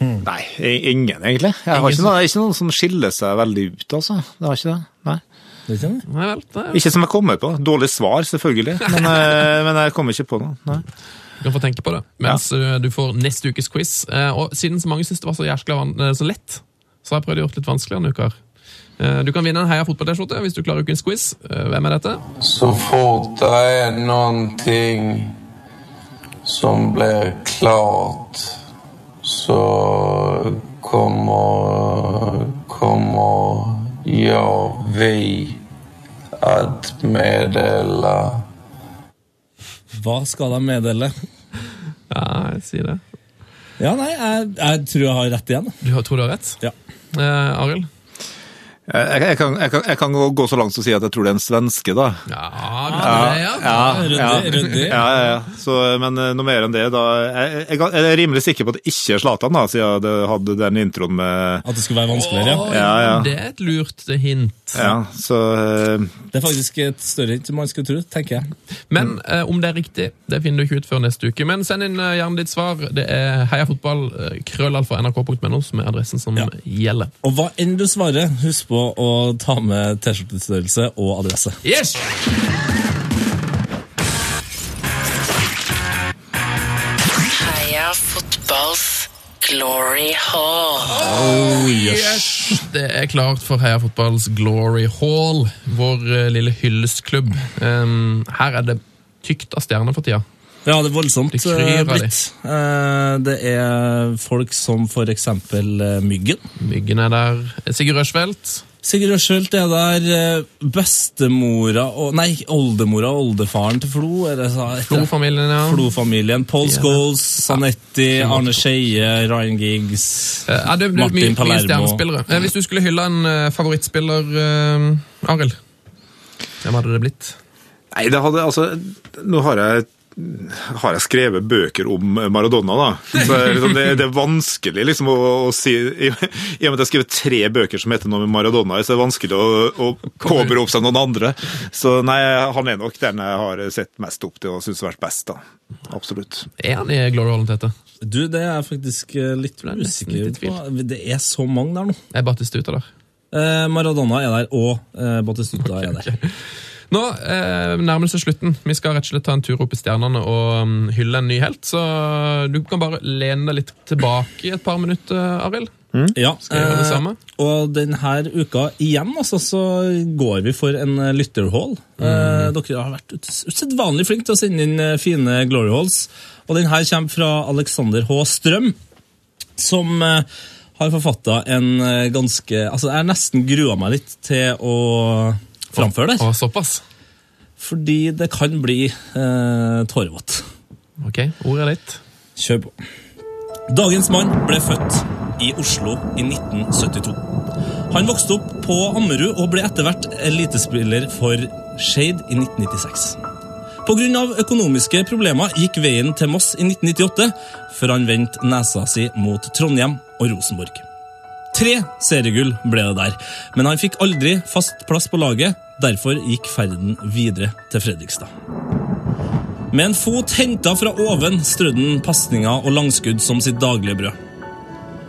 Nei, ingen, egentlig. Jeg har
Ingen
ikke, noen, ikke noen som skiller seg veldig ut, altså. Det har ikke det. Nei.
Det ikke det?
Nei vel, det er-
Ikke som jeg kommer på. Dårlig svar, selvfølgelig. Men, *laughs* eh, men jeg kommer ikke på noe. Nei.
Du kan få tenke på det mens ja. du får neste ukes quiz. Eh, Og siden så mange syns det var så jæskla eh, så lett, så har jeg prøvd å gjøre det litt vanskeligere denne uker. Eh, Du kan vinne en Heia fotball-T-skjorte hvis du klarer ukens quiz. Eh, Hvem er dette?
Så fort det er noen ting som blir klart så kommer, kommer ja, vi att meddele
Hva skal de meddele?
Ja, jeg sier det.
Ja, nei, jeg, jeg tror jeg har rett igjen.
Du tror du har rett?
Ja.
Eh, Arild?
Jeg, jeg, kan, jeg, kan, jeg kan gå så langt som å si at jeg tror det er en svenske, da.
Ja, det, ja.
Ja,
Ryddig,
ja.
ryddig.
Ja, ja, ja. Så, men eh, noe mer enn det, da Jeg, jeg, jeg er rimelig sikker på at det ikke er Zlatan, da, siden det hadde den introen med
At det skulle være vanskeligere.
Oi,
Ja, ja.
Det er et lurt hint.
Ja, så eh,
Det er faktisk et større hint enn man skulle tro, tenker jeg.
Men eh, om det er riktig, det finner du ikke ut før neste uke. Men send inn eh, gjerne ditt svar. Det er heiafotball, eh, som er adressen som
Ja.
gjelder.
Og hva enn du svarer, husk på å ta med T-skjortestørrelse og adresse.
Yes!
Heia fotballs glory hall.
Yes! Det er klart for Heia Fotballs Glory Hall, vår eh, lille hyllestklubb. Um, her er det tykt av stjerner for tida.
Ja, det er voldsomt
Det kryr
eh,
av
blitt. Eh, Det er folk som for eksempel Myggen.
Myggen er der. Sigurd Røsfeldt.
Sigurd Røsfeldt er der. eh, Bestemora og Nei, oldemora og oldefaren til Flo. Er det så,
Flo-familien, ja.
Flo-familien. Paul
Ja.
Scholes, Sanetti, Arne Skeie, Ryan Giggs
Eh, Ja, det det,
Martin Palermo.
Eh, Hvis du skulle hylle en favorittspiller, uh, Arild, hvem hadde det blitt?
Nei, det hadde altså Nå har jeg har jeg skrevet bøker om Maradona, da. Så det, er liksom, det, det er vanskelig liksom å, å si I og med at jeg har skrevet tre bøker som heter noe med Maradona, så er det vanskelig å, å påberope seg noen andre. Så nei, han er nok den jeg har sett mest opp til og syns har vært best, da. Absolutt.
Er han i Glory Holland Tete?
Du, det er faktisk eh, litt
er
usikker på. Det er så mange der nå.
Er Batistuta der?
Eh, Maradona er der, og eh, Batistuta er der.
Nå eh, nærmer det seg slutten. Vi skal rett og slett ta en tur opp i stjernene og um, hylle en ny helt. Så du kan bare lene deg litt tilbake i et par minutter, Arild.
Ja,
gjøre det
eh? Og denne uka igjen altså, så går vi for en lytterhall. Mm. Eh, dere har vært usedvanlig flinke til å sende inn eh, fine glory halls. Og denne kommer fra Alexander H. Strøm, som eh, har forfatta en eh, ganske Altså, jeg har nesten grua meg litt til å framføre Og,
og såpass.
Fordi det kan bli eh, tårevått.
Ok, ordet er ditt.
Kjør på. Dagens mann ble født i Oslo i 1972. Han vokste opp på Ammerud og ble etter hvert elitespiller for Skeid i 1996. På grunn av økonomiske problemer gikk veien til Moss i 1998, før han vendte nesa si mot Trondheim og Rosenborg. Tre seriegull ble det der, men han fikk aldri fast plass på laget. Derfor gikk ferden videre til Fredrikstad. Med en fot henta fra oven strødde han pasninger og langskudd som sitt daglige brød.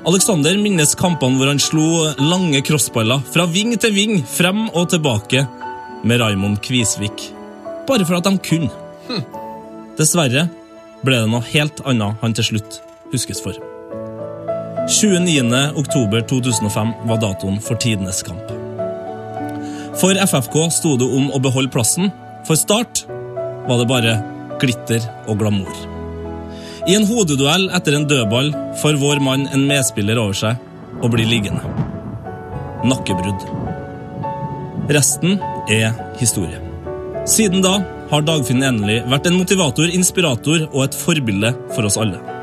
Alexander minnes kampene hvor han slo lange crossballer fra ving til ving, frem og tilbake med Raymond Kvisvik. Bare for at de kunne. Dessverre ble det noe helt annet han til slutt huskes for. 29. oktober 2005 var datoen for tidenes kamp. For FFK sto det om å beholde plassen. For Start var det bare glitter og glamour. I en hodeduell etter en dødball får vår mann en medspiller over seg og blir liggende. Nakkebrudd. Resten er historie. Siden da har Dagfinn endelig vært en motivator, inspirator og et forbilde for oss alle.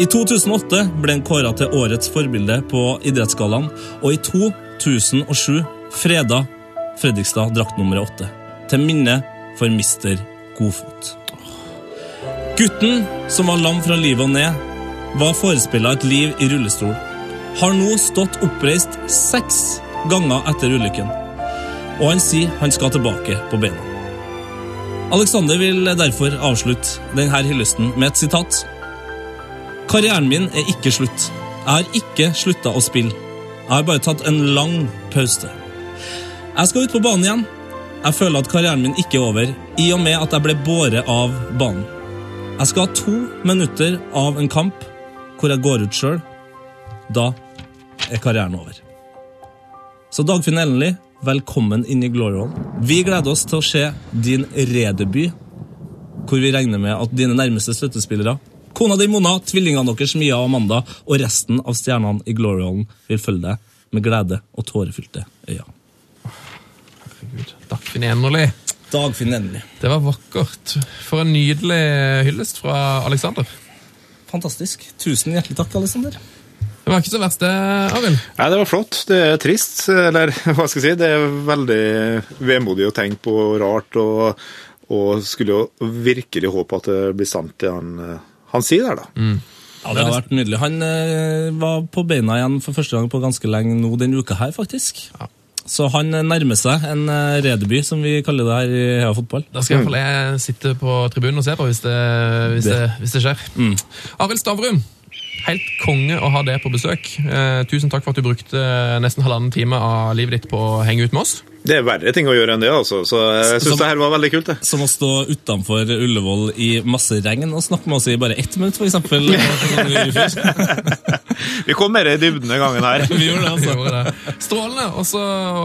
I 2008 ble han kåra til årets forbilde på Idrettsgallaen, og i 2007 freda Fredrikstad drakt nummer åtte. Til minne for mister Godfot. Gutten som var lam fra livet og ned, var forespilla et liv i rullestol. Har nå stått oppreist seks ganger etter ulykken. Og han sier han skal tilbake på beina. Alexander vil derfor avslutte denne hyllesten med et sitat. Karrieren min er ikke slutt. Jeg har ikke slutta å spille. Jeg har bare tatt en lang pause. Jeg skal ut på banen igjen. Jeg føler at karrieren min ikke er over, i og med at jeg ble båret av banen. Jeg skal ha to minutter av en kamp hvor jeg går ut sjøl. Da er karrieren over. Så Dagfinn Ellenli, velkommen inn i Glory Hall. Vi gleder oss til å se din redebut, hvor vi regner med at dine nærmeste støttespillere, kona di Mona, tvillingene deres Mia og Amanda og resten av stjernene i Glory vil følge deg med glede og tårefylte øyne.
Dagfinn Enerli.
Dagfinn Enerli.
Det var vakkert. For en nydelig hyllest fra Alexander.
Fantastisk. Tusen hjertelig takk, Alexander.
Det var ikke så verst, det, Arild.
Nei, det var flott. Det er trist, eller *laughs* hva skal jeg si. Det er veldig vemodig å tenke på, rart, og, og skulle jo virkelig håpe at det blir sant det han, han sier der, da.
Ja, Det har vært nydelig. Han eh, var på beina igjen for første gang på ganske lenge nå denne uka her, faktisk. Så han eh, nærmer seg en eh, redebut, som vi kaller det her i Hea Fotball.
Da skal iallfall jeg, fall jeg sitte på tribunen og se på hvis det, hvis det, hvis det skjer. Arild Stavrum, helt konge å ha deg på besøk. Eh, tusen takk for at du brukte nesten halvannen time av livet ditt på å henge ut med oss.
Det er verre ting å gjøre enn det, altså. Så jeg syns det her var veldig kult, det.
Som å stå utenfor Ullevål i masse regn og snakke med oss i bare ett minutt, eksempel. *laughs* vi
kom mer i dybden den gangen her. *laughs*
Vi gjorde det, altså.
Vi gjorde det. Strålende. Og så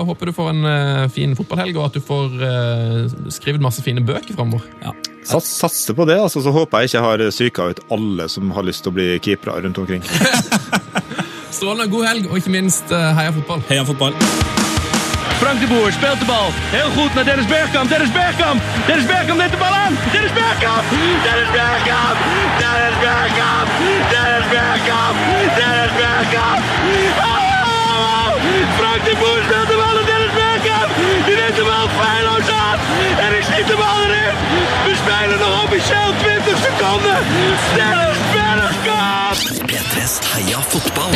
håper du får en uh, fin fotballhelg, og at du får uh, skrevet masse fine bøker framover.
Ja.
Sats, satser på det, altså, så håper jeg ikke har psyka ut alle som har lyst til å bli keepere rundt omkring. *laughs*
Strålende. God helg, og ikke minst uh, heia fotball.
Heia fotball.
Frank de Boer speelt de bal. Heel goed naar Dennis Bergkamp. Dennis Bergkamp. Dennis Bergkamp neemt de bal aan. Dennis Bergkamp. Dennis Bergkamp. Dennis Bergkamp. Dennis Bergkamp. Dennis Bergkamp. Oh! Frank de Boer speelt de bal aan Dennis Bergkamp. Die neemt de bal feilloos aan. En ik schiet de bal erin. We spelen nog officieel 20 sekundet! Det er mesterskap!
P3s Heia fotball.